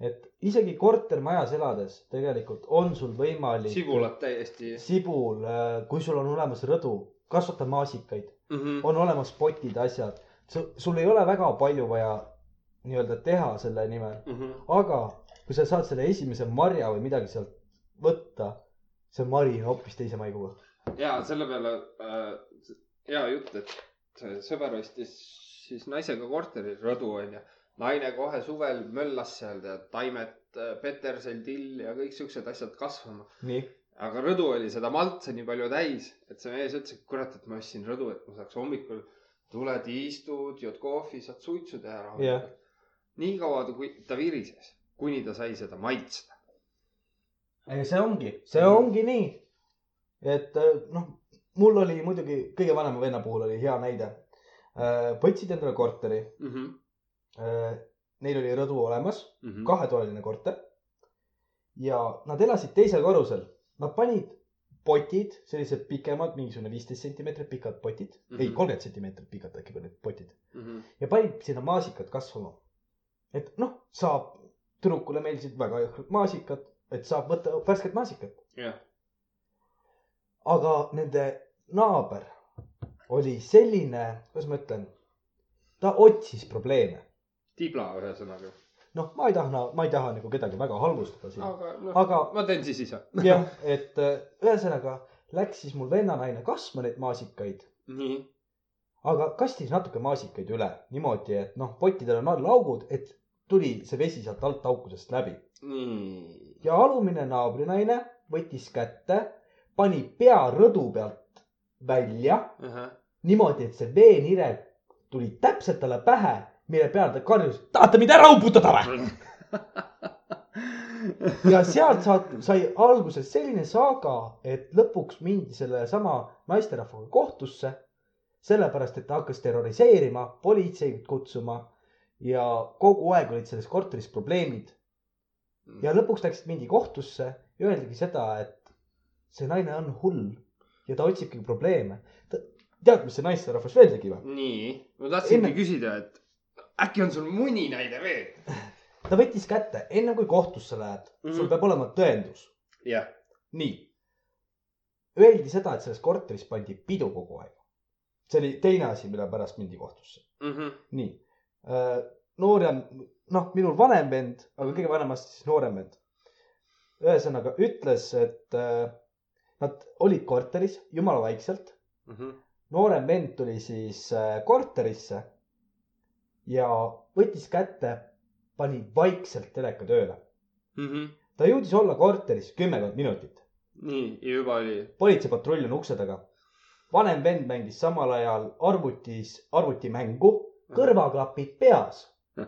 et isegi kortermajas elades tegelikult on sul võimalik. sibulat täiesti sibul, kui sul on olemas rõdu, kasvata maasikaid, mm. -hmm. on olemas potid, asjad. sul ei ole väga palju vaja nii-öelda teha selle nimel, Mm -hmm. aga kui sa saad selle esimese marja või midagi sealt võtta, see mari on hoopis teise maiguga. ja selle peale äh, hea jutt, et sõber ostis siis naisega korteri rõdu onju. naine kohe suvel möllas seal tead taimed, petersell, till ja kõik siuksed asjad kasvama. nii, aga rõdu oli seda maltsa nii palju täis, et see mees ütles, et kurat, et ma ostsin rõdu, et ma saaks hommikul tuled, istud, jood kohvi, saad suitsu teha rahulikult. nii kaua, kui ta virises, kuni ta sai seda maitsta. see ongi, see ongi nii. et äh, noh, mul oli muidugi kõige vanema venna puhul oli hea näide. võtsid endale korteri, Mm -hmm. neil oli rõdu olemas, Mm -hmm. kahetoaline korter. ja nad elasid teisel korrusel, nad panid potid, sellised pikemad, mingisugune viisteist sentimeetrit pikad potid mm, -hmm. ei kolmkümmend sentimeetrit pikad äkki olid potid Mm -hmm. ja panid sinna maasikad kasvama. et noh, saab, tüdrukule meeldisid väga jõhkrad maasikad, et saab võtta värsket maasikat. jah, aga nende naaber oli selline, kuidas ma ütlen, ta otsis probleeme. tibla ühesõnaga. noh, ma ei taha, ma ei taha nagu kedagi väga halvustada siin. aga noh Aga-, ma teen siis ise. jah, et äh, ühesõnaga läks siis mul vennanaine kasvama neid maasikaid, nii, aga kastis natuke maasikaid üle niimoodi, et noh, pottidel on all augud, et tuli see vesi sealt alt aukudest läbi nii. ja alumine naabrinaine võttis kätte, pani pea rõdu pealt välja niimoodi, et see veenire tuli täpselt talle pähe, mille peale ta karjus, tahate mind ära uputada või? ja sealt saad, sai alguse selline saaga, et lõpuks mindi sellesama naisterahvaga kohtusse. sellepärast, et ta hakkas terroriseerima, politseid kutsuma ja kogu aeg olid selles korteris probleemid ja lõpuks läksid mingi kohtusse ja öeldigi seda, et see naine on hull ja ta otsibki probleeme. tead, mis see naisterahvas veel tegi või? nii, ma tahtsingi Enne- küsida, et äkki on sul mõni näide veel? ta võttis kätte, enne kui kohtusse lähed mm, -hmm. sul Mhm. peab olema tõendus. jah. nii. Öeldi seda, et selles korteris pandi pidu kogu aeg. see oli teine asi, mille pärast mindi kohtusse. Mhm. nii. noorem, noh, minul vanem vend, aga kõige vanemast siis noorem vend. ühesõnaga ütles, et äh, nad olid korteris jumala vaikselt. Mhm. noorem vend tuli siis äh, korterisse ja võttis kätte, pani vaikselt teleka tööle. Mhm. ta jõudis olla korteris kümmekond minutit. nii, ja juba oli. politseipatrull on ukse taga. vanem vend mängis samal ajal arvutis, arvutimängu, kõrvaklapid peas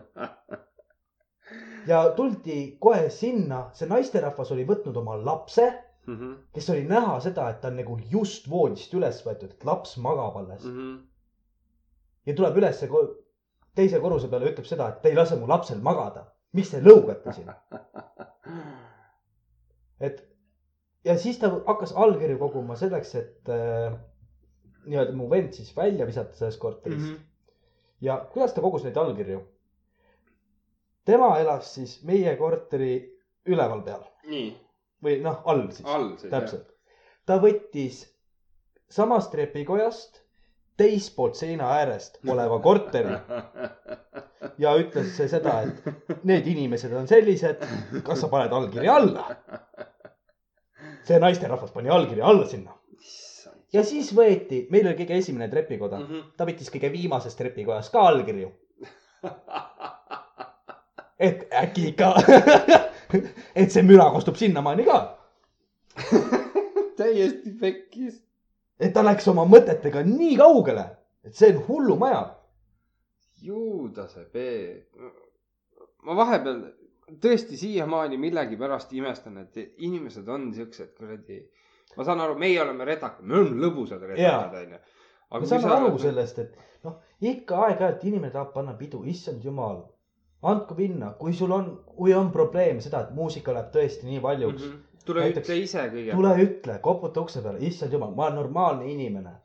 ja tuldi kohe sinna, see naisterahvas oli võtnud oma lapse, Mhm. kes oli näha seda, et ta on nagu just voodist üles võetud, et laps magab alles mm. -hmm. ja tuleb ülesse teise korruse peale, ütleb seda, et te ei lase mu lapsel magada. miks te lõugate siin? et ja siis ta hakkas allkirju koguma selleks, et äh, nii-öelda mu vend siis välja visata sellest korterist mm. -hmm. ja kuidas ta kogus neid allkirju? tema elas siis meie korteri üleval peal nii, või noh, all siis, täpselt. ta võttis samast trepikojast teispoolt seina äärest oleva korteri ja ütles seda, et need inimesed on sellised, kas sa paned allkirja alla? see naisterahvas pani allkirja alla sinna ja siis võeti, meil oli kõige esimene trepikoda mm. -hmm. ta võttis kõige viimasest trepikojast ka allkirju, et äkki ikka, et see müra kostub sinnamaani ka, täiesti pekkis. et ta läks oma mõtetega nii kaugele, et see on hullumaja. Juudase Peep. ma vahepeal tõesti siiamaani millegipärast imestan, et inimesed on siuksed kuradi. ma saan aru, meie oleme redakad, me oleme lõbusad redakad, onju. ma saan aru. sellest, et noh, ikka aeg-ajalt inimene tahab panna pidu, issand jumal, andku minna, kui sul on, kui on probleem seda, et muusika läheb tõesti nii valjuks mm, -hmm. tule Näiteks- ütle ise kõigepealt. tule ütle, koputa ukse peale, issand jumal, ma olen normaalne inimene.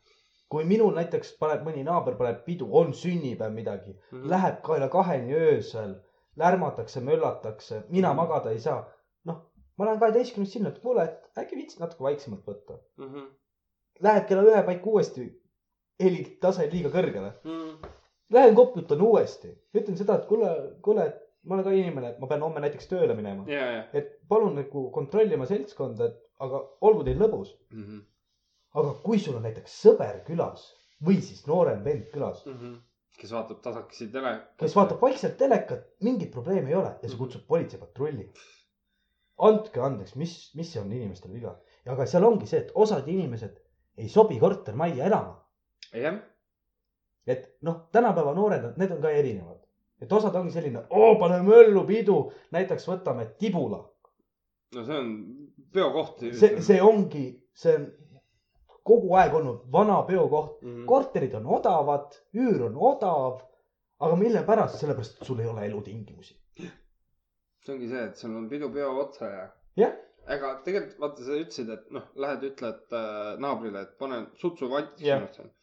kui minul näiteks paneb mõni naaber paneb pidu, on sünnipäev midagi mm. -hmm. läheb kaela kaheni öösel, lärmatakse, möllatakse, mina Mhm. magada ei saa. noh, ma lähen kaheteistkümnest sinna, et kuule, et äkki viitsid natuke vaiksemalt võtta. Mhm. Lähed kella ühe paiku uuesti, helitase liiga kõrgele. Lähen koputan uuesti, ütlen seda, et kuule, kuule, et ma olen ka inimene, et ma pean homme näiteks tööle minema. ja, ja. et palun nagu kontrolli oma seltskonda, et aga olgu teil lõbus. Mhm. aga kui sul on näiteks sõber külas või siis noorem vend külas, kes vaatab tasakesi tele. kes vaatab vaikselt telekat, mingit probleemi ei ole ja see kutsub politseipatrulli. andke andeks, mis, mis on inimestel viga. aga seal ongi see, et osad inimesed ei sobi kortermajja elama. jah, et noh, tänapäeva noored, need on ka erinevad. et osad ongi selline, oo, paneme õllu pidu, näiteks võtame Tibula. no see on peokoht. see, see ongi, see on kogu aeg olnud vana peokoht. Mhm. korterid on odavad, üür on odav. aga mille pärast, sellepärast, et sul ei ole elutingimusi. see ongi see, et sul on pidu peo otsa ja. Jah. aga tegelikult vaata, sa ütlesid, et noh, lähed ütled äh, naabrile, et pane sutsu vanti Jah. sinust.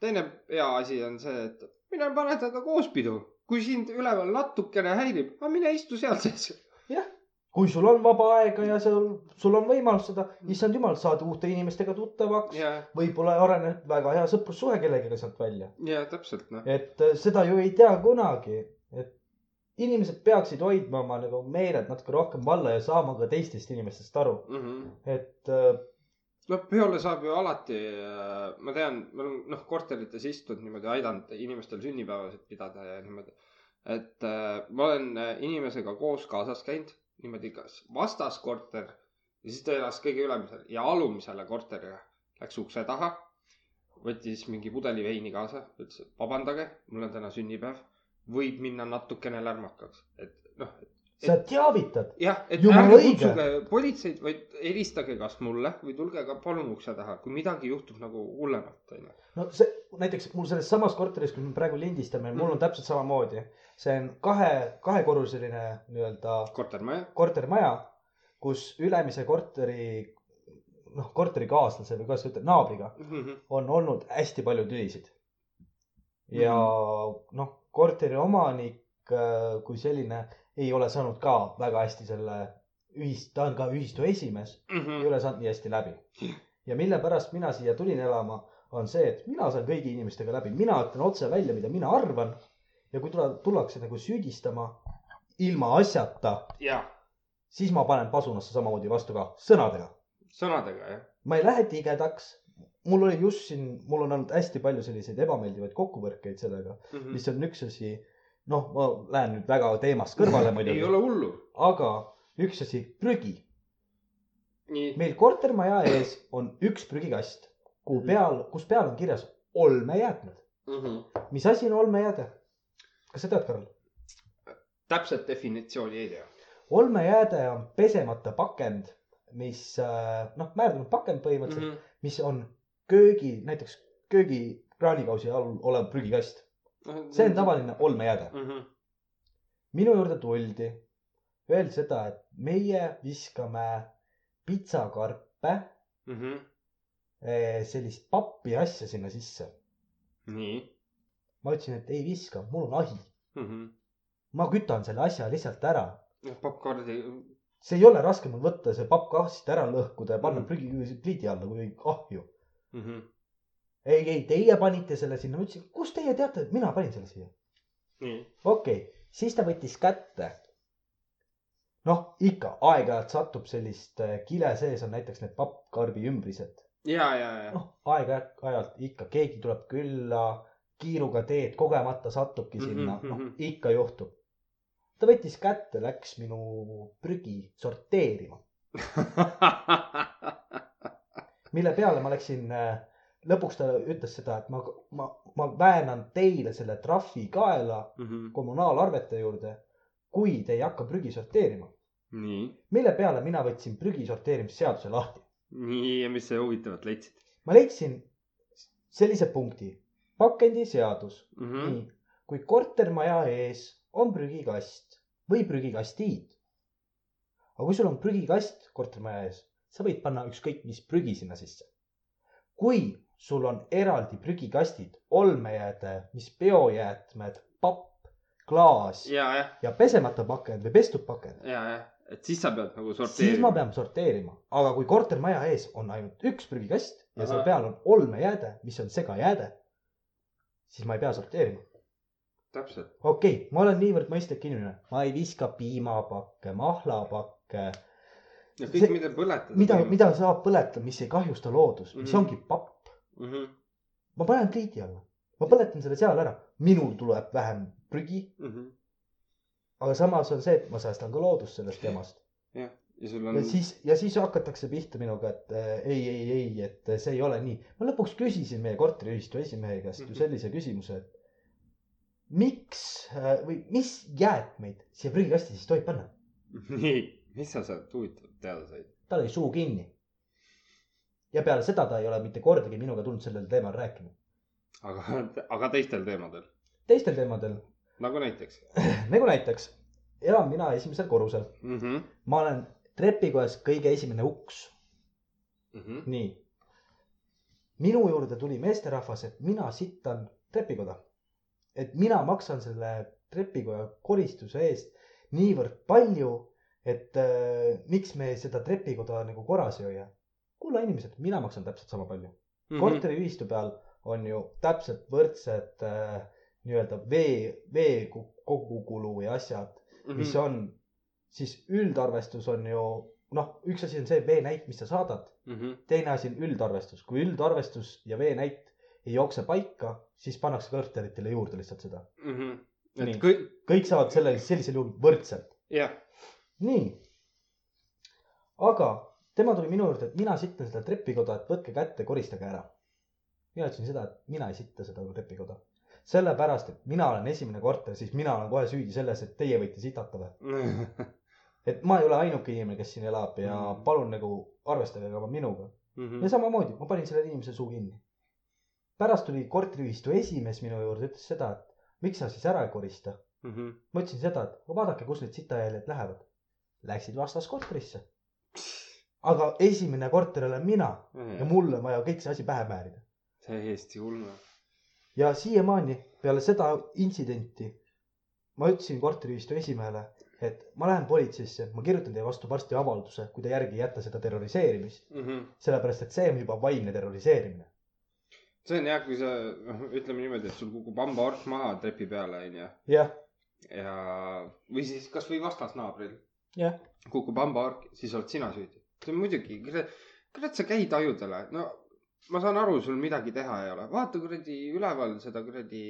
Teine hea asi on see, et mine pane temaga koos pidu. kui sind üleval natukene häirib, mine istu seal sees. kui sul on vaba aega ja sul, sul on võimalus seda, issand jumal, saad uute inimestega tuttavaks. ja, võib-olla areneb väga hea sõprussuhe kellegagi sealt välja. ja täpselt noh. et äh, seda ju ei tea kunagi, et inimesed peaksid hoidma oma nagu meeled natuke rohkem valla ja saama ka teistest inimestest aru, et äh, noh, peole saab ju alati, ma tean, me oleme noh, korterites istunud niimoodi, aidanud inimestel sünnipäevasid pidada ja niimoodi. et äh, ma olen äh, inimesega koos kaasas käinud niimoodi, kas vastaskorter ja siis ta elas kõige ülemisel ja alumisele korterile läks ukse taha. võttis mingi pudeli veini kaasa, ütles, et vabandage, mul on täna sünnipäev, võib minna natukene lärmakaks, et noh, sa teavitad. jah, et Jumala ärge õige. kutsuge politseid, vaid helistage kas mulle või tulge ka palun ukse taha, kui midagi juhtub nagu hullemat, onju. no see näiteks mul selles samas korteris, kus me praegu lindistame, mul on täpselt samamoodi. see on kahe, kahekorruseline nii-öelda kortermaja. kortermaja, kus ülemise korteri, noh, korterikaaslase või kuidas ütelda, naabriga on olnud hästi palju tülisid. ja noh, korteri omanik äh, kui selline ei ole saanud ka väga hästi selle ühist, ta on ka ühistu esimees, ei ole saanud nii hästi läbi. ja mille pärast mina siia tulin elama, on see, et mina saan kõigi inimestega läbi, mina ütlen otse välja, mida mina arvan. ja kui tule, tullakse nagu süüdistama ilma asjata, ja siis ma panen pasunasse samamoodi vastu ka sõnadega. sõnadega jah. ma ei lähe tigedaks. mul oli just siin, mul on olnud hästi palju selliseid ebameeldivaid kokkupõrkeid sellega, Mhm. mis on üks asi. noh, ma lähen nüüd väga teemast kõrvale ei muidugi, ole hullu. aga üks asi, prügi. meil kortermaja ees on üks prügikast, kuhu peal, kus peal on kirjas olmejäätmed. mis asi on olmejääde? kas sa tead, Karl? täpset definitsiooni ei tea. olmejääde on pesemata pakend, mis äh, noh, määrdunud pakend põhimõtteliselt mm, -hmm. mis on köögi, näiteks köögikraanikausi all olev prügikast. See on. tavaline olmejääde. minu juurde tuldi, öeldi seda, et meie viskame pitsakarpe, sellist pappi asja sinna sisse. nii. ma ütlesin, et ei viska, mul on ahi. noh, ma kütan selle asja lihtsalt ära. popkorni, see ei ole raske mul võtta see papp kastist ära lõhkuda ja panna Mhm. prügi, pliidi alla kui ahju. nii. ei, ei, teie panite selle sinna, ma ütlesin, kust teie teate, et mina panin selle siia? okei siis ta võttis kätte. noh, ikka aeg-ajalt satub sellist äh, kile sees on näiteks need pappkarbi ümbrised. ja, ja, ja. noh, aeg-ajalt ikka keegi tuleb külla, kiiruga teed, kogemata satubki Mhm, sinna, noh mhm. ikka juhtub. ta võttis kätte, läks minu prügi sorteerima, mille peale ma läksin. Lõpuks ta ütles seda, et ma, ma, ma väänan teile selle trahvi kaela kommunaalarvete juurde, kui te ei hakka prügi sorteerima. nii, mille peale mina võtsin prügi sorteerimisseaduse lahti. nii ja mis sa huvitavat leidsid ma leidsin sellise punkti, pakendiseadus, mm? -hmm. nii, kui kortermaja ees on prügikast või prügikastid. aga kui sul on prügikast kortermaja ees, sa võid panna ükskõik mis prügi sinna sisse. kui sul on eraldi prügikastid, olmejääde, mis biojäätmed, papp, klaas ja, ja, ja pesemata pakend või pestud pakend, ja, jah, et siis sa pead nagu siis ma sorteerima. pean sorteerima, aga kui kortermaja ees on ainult üks prügikast ja seal peal on olmejääde, mis on segajääde, siis ma ei pea sorteerima. täpselt. okei okay,, ma olen niivõrd mõistlik inimene, ma ei viska piimapakke, mahlapakke, ja kõik, mida põletada. mida, mida saab põletada, mis ei kahjusta loodust, mis Mhm. ongi papp. mm. -hmm. ma panen pliidi alla, ma põletan selle seal ära, minul tuleb vähem prügi, Mm -hmm. aga samas on see, et ma säästan ka loodust sellest jamast. jah, ja sul on ja. siis, ja siis hakatakse pihta minuga, et äh, ei, ei, ei, et see ei ole nii. ma lõpuks küsisin meie korteriühistu esimehe käest ju Mhm. sellise küsimuse, et miks äh, või mis jäätmeid siia prügikasti siis tohib panna? nii, mis sa sealt huvitavat teada said? tal oli suu kinni. Ja peale seda ta ei ole mitte kordagi minuga tulnud sellel teemal rääkima. aga, aga teistel teemadel, teistel teemadel, nagu näiteks nagu näiteks elan mina esimesel korrusel, mm. -hmm. ma olen trepikojas kõige esimene uks, Mm -hmm. nii. minu juurde tuli meesterahvas, et mina sittan trepikoda. et mina maksan selle trepikoja koristuse eest niivõrd palju, et äh, miks me seda trepikoda nagu korras ei hoia. Kulla inimesed, mina maksan täpselt sama palju. Mhm. korteriühistu peal on ju täpselt võrdsed äh, nii-öelda vee, vee ko- kogukulu ja asjad, Mhm. mis on, siis üldarvestus on ju noh, üks asi on see veenäit, mis sa saadad, mm. -hmm. teine asi on üldarvestus, kui üldarvestus ja veenäit ei jookse paika, siis pannakse korteritele juurde lihtsalt seda. Mm -hmm. Nii. kõik, kõik saavad sellel, sellisel juhul võrdselt. jah, nii. aga tema tuli minu juurde, et mina sittan seda trepikoda, et võtke kätte, koristage ära. mina ütlesin seda, et mina ei sitta seda trepikoda. sellepärast, et mina olen esimene korter, siis mina olen kohe süüdi selles, et teie võite sitata või? et ma ei ole ainuke inimene, kes siin elab ja Mm. palun nagu arvestage ka minuga. Mhm. ja samamoodi, ma panin sellele inimesele suu kinni. pärast tuli korteriühistu esimees minu juurde, ütles seda, et miks sa siis ära ei korista. Mhm. ma ütlesin seda, et vaadake, kus need sitajäljed lähevad. Läksid vastaskorterisse. aga esimene korter olen mina ja mul on vaja kõik see asi pähe määrida. täiesti ulme. ja siiamaani peale seda intsidenti ma ütlesin korteriühistu esimehele, et ma lähen politseisse, ma kirjutan teie vastu varsti avalduse, kui te järgi ei jäta seda terroriseerimist, sellepärast et see on juba vaimne terroriseerimine. see on jah, kui sa, noh, ütleme niimoodi, et sul kukub hambaork maha trepi peale, onju. jah, ja, või siis kasvõi vastasnaabril jah, kukub hambaork, siis oled sina süüdi. See on muidugi, kurat, sa käid ajudele, no ma saan aru, sul midagi teha ei ole, vaata kuradi üleval seda kuradi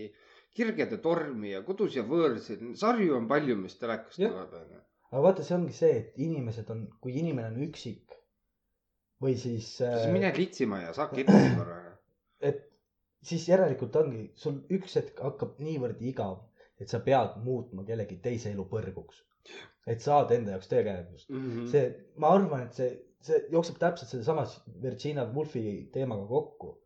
kirgede tormi ja kodus ja võõrsil, sarju on palju, mis telekast tuleb, onju. aga vaata, see ongi see, et inimesed on, kui inimene on üksik või siis siis äh,, mine litsima ja saa kirja korraga. et siis järelikult ongi, sul üks hetk hakkab niivõrd igav, et sa pead muutma kellegi teise elu põrguks. Et saada enda jaoks tegevust. Mhm. see, ma arvan, et see, see jookseb täpselt sellesama Virginia Woolfi teemaga kokku.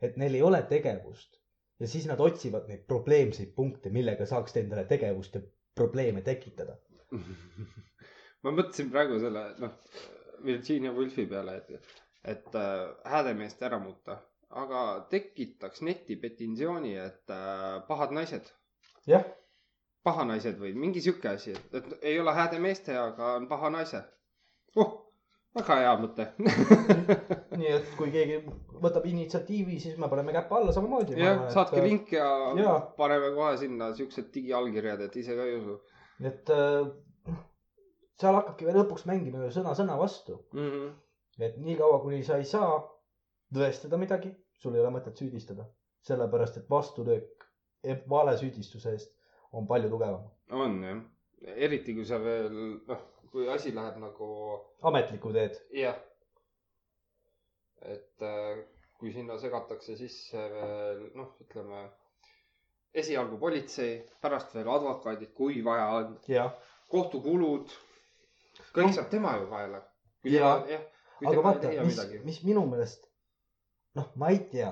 et neil ei ole tegevust ja siis nad otsivad neid probleemseid punkte, millega saaks endale tegevust ja probleeme tekitada. ma mõtlesin praegu selle, noh, Virginia Woolfi peale, et, et äh, häädemeest ära muuta, aga tekitaks netipetitsiooni, et äh, pahad naised, jah, pahanaised või mingi sihuke asi, et, et ei ole häädemeeste, aga on paha naise. oh, väga hea mõte. nii et kui keegi võtab initsiatiivi, siis me paneme käpa alla samamoodi. jah, saatke. link ja, ja paneme kohe sinna siuksed digiallkirjad, et ise ka ei usu et äh, seal hakkabki veel lõpuks mängima ju sõna sõna vastu. mm. -hmm. et niikaua, kuni sa ei saa tõestada midagi, sul ei ole mõtet süüdistada. sellepärast, et vastulöök vale süüdistuse eest on palju tugevam. on jah, eriti kui sa veel, noh, kui asi läheb nagu ametlikku teed. jah. et äh, kui sinna segatakse sisse veel noh, ütleme esialgu politsei, pärast veel advokaadid, kui vaja on, kohtukulud, kõik Noh. saab tema ju kaela. Aga vaata, mis mis minu meelest, noh, ma ei tea,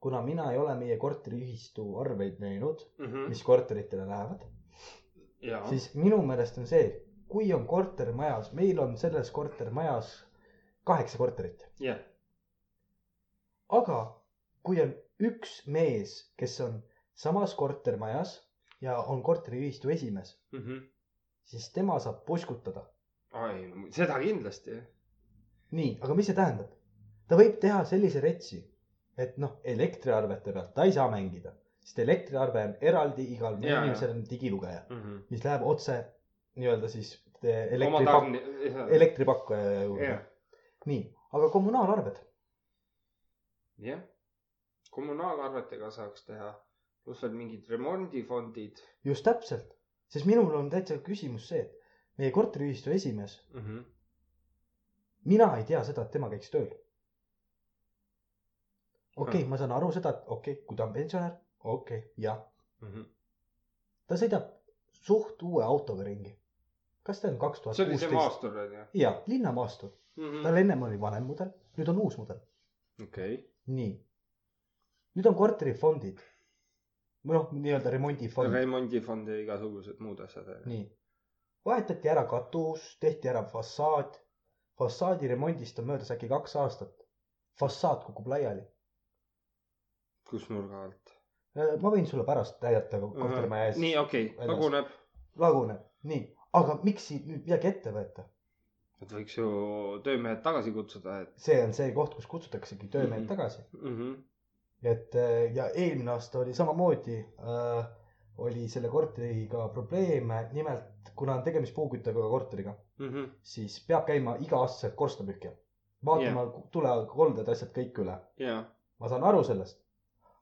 kuna mina ei ole meie korteriühistu arveid näinud, mis korteritele lähevad, siis minu meelest on see, kui on kortermajas, meil on selles kortermajas kaheksa korterit, jah, aga kui on üks mees, kes on samas kortermajas ja on korteriühistu esimees, siis tema saab puskutada. ai, seda kindlasti. nii, aga mis see tähendab? ta võib teha sellise retsi, et noh, elektriarvete pealt ta ei saa mängida, sest elektriarve on eraldi, igal Jaa, inimesel on digilugeja, oma mis läheb otse nii-öelda siis eh, elektripak-, elektripakkuja juurde jah,. nii, aga kommunaalarved, jah, kommunaalarvetega saaks teha, pluss veel mingid remondifondid just täpselt, sest minul on täitsa küsimus see, et meie korteriühistu esimees, mm. -hmm. mina ei tea seda, et tema käiks tööl. Okei okay,, Hmm. ma saan aru seda, et okei okay,, kui ta on pensionär, okei okay,, jah, Mm -hmm. ta sõidab suht uue autoga ringi. kas ta on kaks tuhat see oli see kuusteist? maastur onju jaa, linnamaastur, mm tal ennem oli vanem mudel, nüüd on uus mudel. okei, nii. nüüd on korterifondid. või noh, nii-öelda remondifond. remondifond ja igasugused muud asjad nii. vahetati ära katus, tehti ära fassaad. fassaadi remondist on möödas äkki kaks aastat. fassaad kukub laiali. Kus nurga alt? ma võin sulle pärast näidata kortermaja ees. nii, okei okay., laguneb. laguneb, nii, aga miks siit nüüd midagi ette võtta? et võiks ju töömehed tagasi kutsuda, et see on see koht, kus kutsutaksegi töömehed Mhm. tagasi. mm. -hmm. et äh, ja eelmine aasta oli samamoodi äh,, oli selle korteriga probleeme, nimelt kuna on tegemist puuküttega korteriga, Mm -hmm. siis peab käima iga-aastaselt korstnapühkija. vaatama yeah. tulekolded, asjad kõik üle. ja, ma saan aru sellest.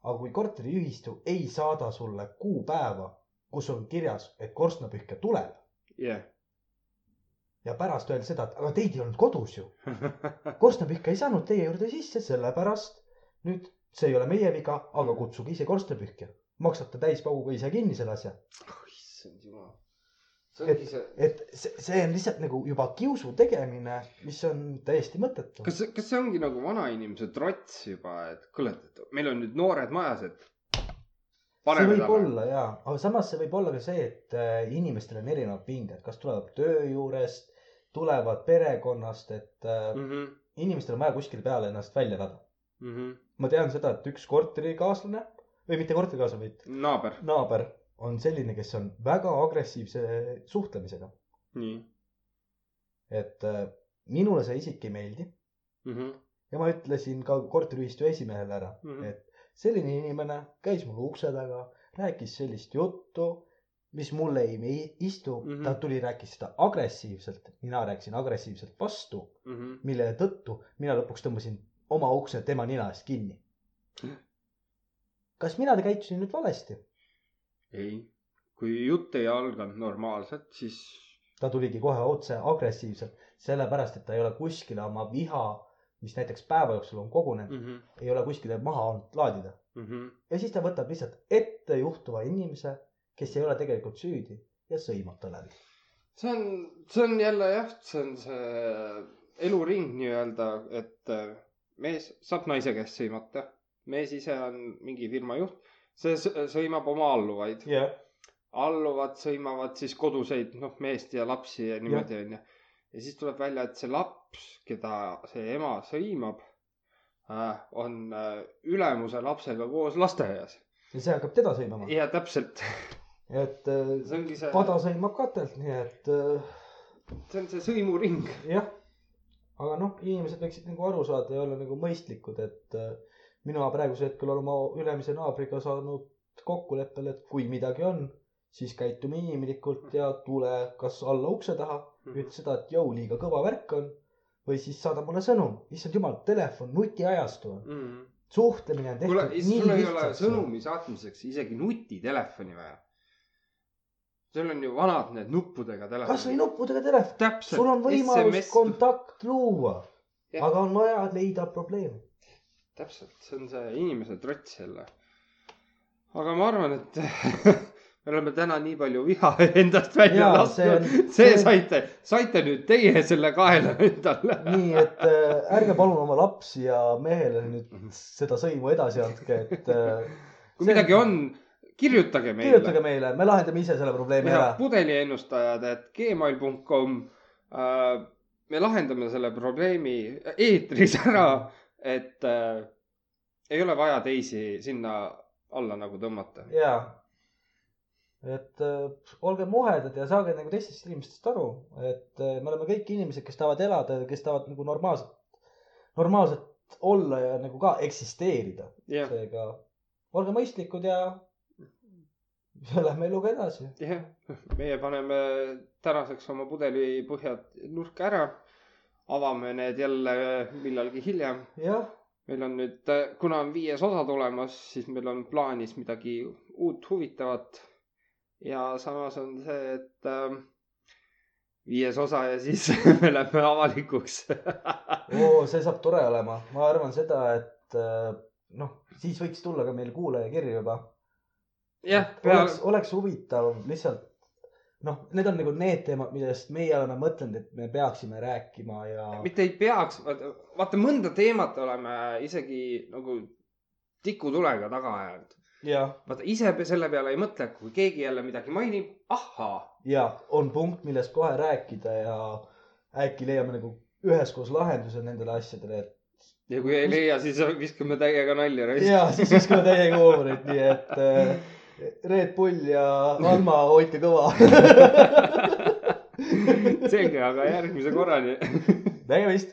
Aga kui korteriühistu ei saada sulle kuupäeva, kus on kirjas, et korstnapühkija tuleb jah. ja pärast öelda seda, et aga teid ei olnud kodus ju. korstnapühkija ei saanud teie juurde sisse, sellepärast nüüd see ei ole meie viga, aga kutsuge ise korstnapühkija. maksad ta täispauguga ise kinni selle asja. issand jumal. See ongi see, et see, see on lihtsalt nagu juba kiusu tegemine, mis on täiesti mõttetu. kas, kas see ongi nagu vanainimese trots juba, et kuule, et meil on nüüd noored majas, et. see võib olla ja, aga samas see võib olla ka see, et äh, inimestel on erinevad pinged, kas tulevad töö juurest, tulevad perekonnast, et mm. -hmm. inimestel on vaja kuskile peale ennast välja elada. Mm -hmm. ma tean seda, et üks korterikaaslane või mitte korterikaaslane, vaid naaber, naaber on selline, kes on väga agressiivse suhtlemisega. nii et äh, minule see isik ei meeldi mm. -hmm. ja ma ütlesin ka korteriühistu esimehele ära mm. -hmm. et selline inimene käis mul ukse taga, rääkis sellist juttu, mis mulle ei istu mm. -hmm. ta tuli, rääkis seda agressiivselt, mina rääkisin agressiivselt vastu, Mm -hmm. mille tõttu mina lõpuks tõmbasin oma ukse tema nina eest kinni kas mina käitusin nüüd valesti? ei, kui jutt ei alganud normaalselt, siis ta tuligi kohe otse agressiivselt, sellepärast et ta ei ole kuskile oma viha, mis näiteks päeva jooksul on kogunenud mm, mm. -hmm. ei ole kuskile maha olnud laadida. Mm -hmm. ja siis ta võtab lihtsalt ettejuhtuva inimese, kes ei ole tegelikult süüdi ja sõimab ta läbi. see on, see on jälle jah, see on see eluring nii-öelda, et äh, mees saab naise käest sõimata. mees ise on mingi firma juht, see sõimab oma alluvaid. jah, alluvad sõimavad siis koduseid, noh, meest ja lapsi ja niimoodi onju. ja siis tuleb välja, et see laps, keda see ema sõimab äh,, on äh, ülemuse lapsega koos lasteaias. ja see hakkab teda sõimama. ja täpselt, et äh, see ongi see, pada sõimab katelt, nii et äh, see on see sõimuring. jah. aga noh, inimesed võiksid nagu aru saada ja olla nagu mõistlikud, et äh, mina praegusel hetkel olen oma ülemise naabriga saanud kokkuleppele, et kui midagi on, siis käitume inimlikult ja tule kas alla ukse taha, ütle seda, et jõu, liiga kõva värk on. või siis saada mulle sõnum, issand jumal, telefon, nutiajastu on, Mm. suhtlemine on tehtud nii sul ei ole sõnumi saatmiseks isegi nutitelefoni vaja. sul on ju vanad need nuppudega kasvõi telefonid. nuppudega telefon, sul on võimalus kontakt luua, aga on vaja leida probleemi. täpselt, see on see inimese trots jälle. aga ma arvan, et me oleme täna nii palju viha endast välja lasknud see on-. see, see- see saite, saite nüüd teie selle kaela endale. nii et äh, ärge palun oma lapsi ja mehele nüüd seda sõimu edasi andke, et äh, kui midagi on, kirjutage meile. kirjutage meile, me lahendame ise selle probleemi ja ära. pudeliennustajad, et gmail.com. me lahendame selle probleemi eetris ära, et äh, ei ole vaja teisi sinna alla nagu tõmmata. ja, et äh, olge muhedad ja saage nagu teistest inimestest aru, et äh, me oleme kõik inimesed, kes tahavad elada ja kes tahavad nagu normaalselt, normaalselt olla ja nagu ka eksisteerida. seega olge mõistlikud ja, ja lähme eluga edasi. jah, meie paneme tänaseks oma pudelipõhjad nurka ära. Avame need jälle millalgi hiljem. jah, meil on nüüd, kuna on viies osa tulemas, siis meil on plaanis midagi uut huvitavat. ja samas on see, et äh, viies osa ja siis me läheme avalikuks. oo, see saab tore olema, ma arvan seda, et äh, noh, siis võiks tulla ka meil kuulajakirju juba. jah, oleks, oleks huvitav lihtsalt noh, need on nagu need teemad, millest meie oleme mõtelnud, et me peaksime rääkima ja mitte ei peaks, vaata mõnda teemat oleme isegi nagu tikutulega taga ajanud. ja, vaata ise selle peale ei mõtle, kui keegi jälle midagi mainib, ahhaa. ja on punkt, millest kohe rääkida ja äkki leiame nagu üheskoos lahenduse nendele asjadele, et ja kui ei leia, siis viskame täiega nalja ja siis viskame täiega huumorit, nii et äh, Red Bull ja Alma, hoidke kõva. selge, aga järgmise korrani. nägemist.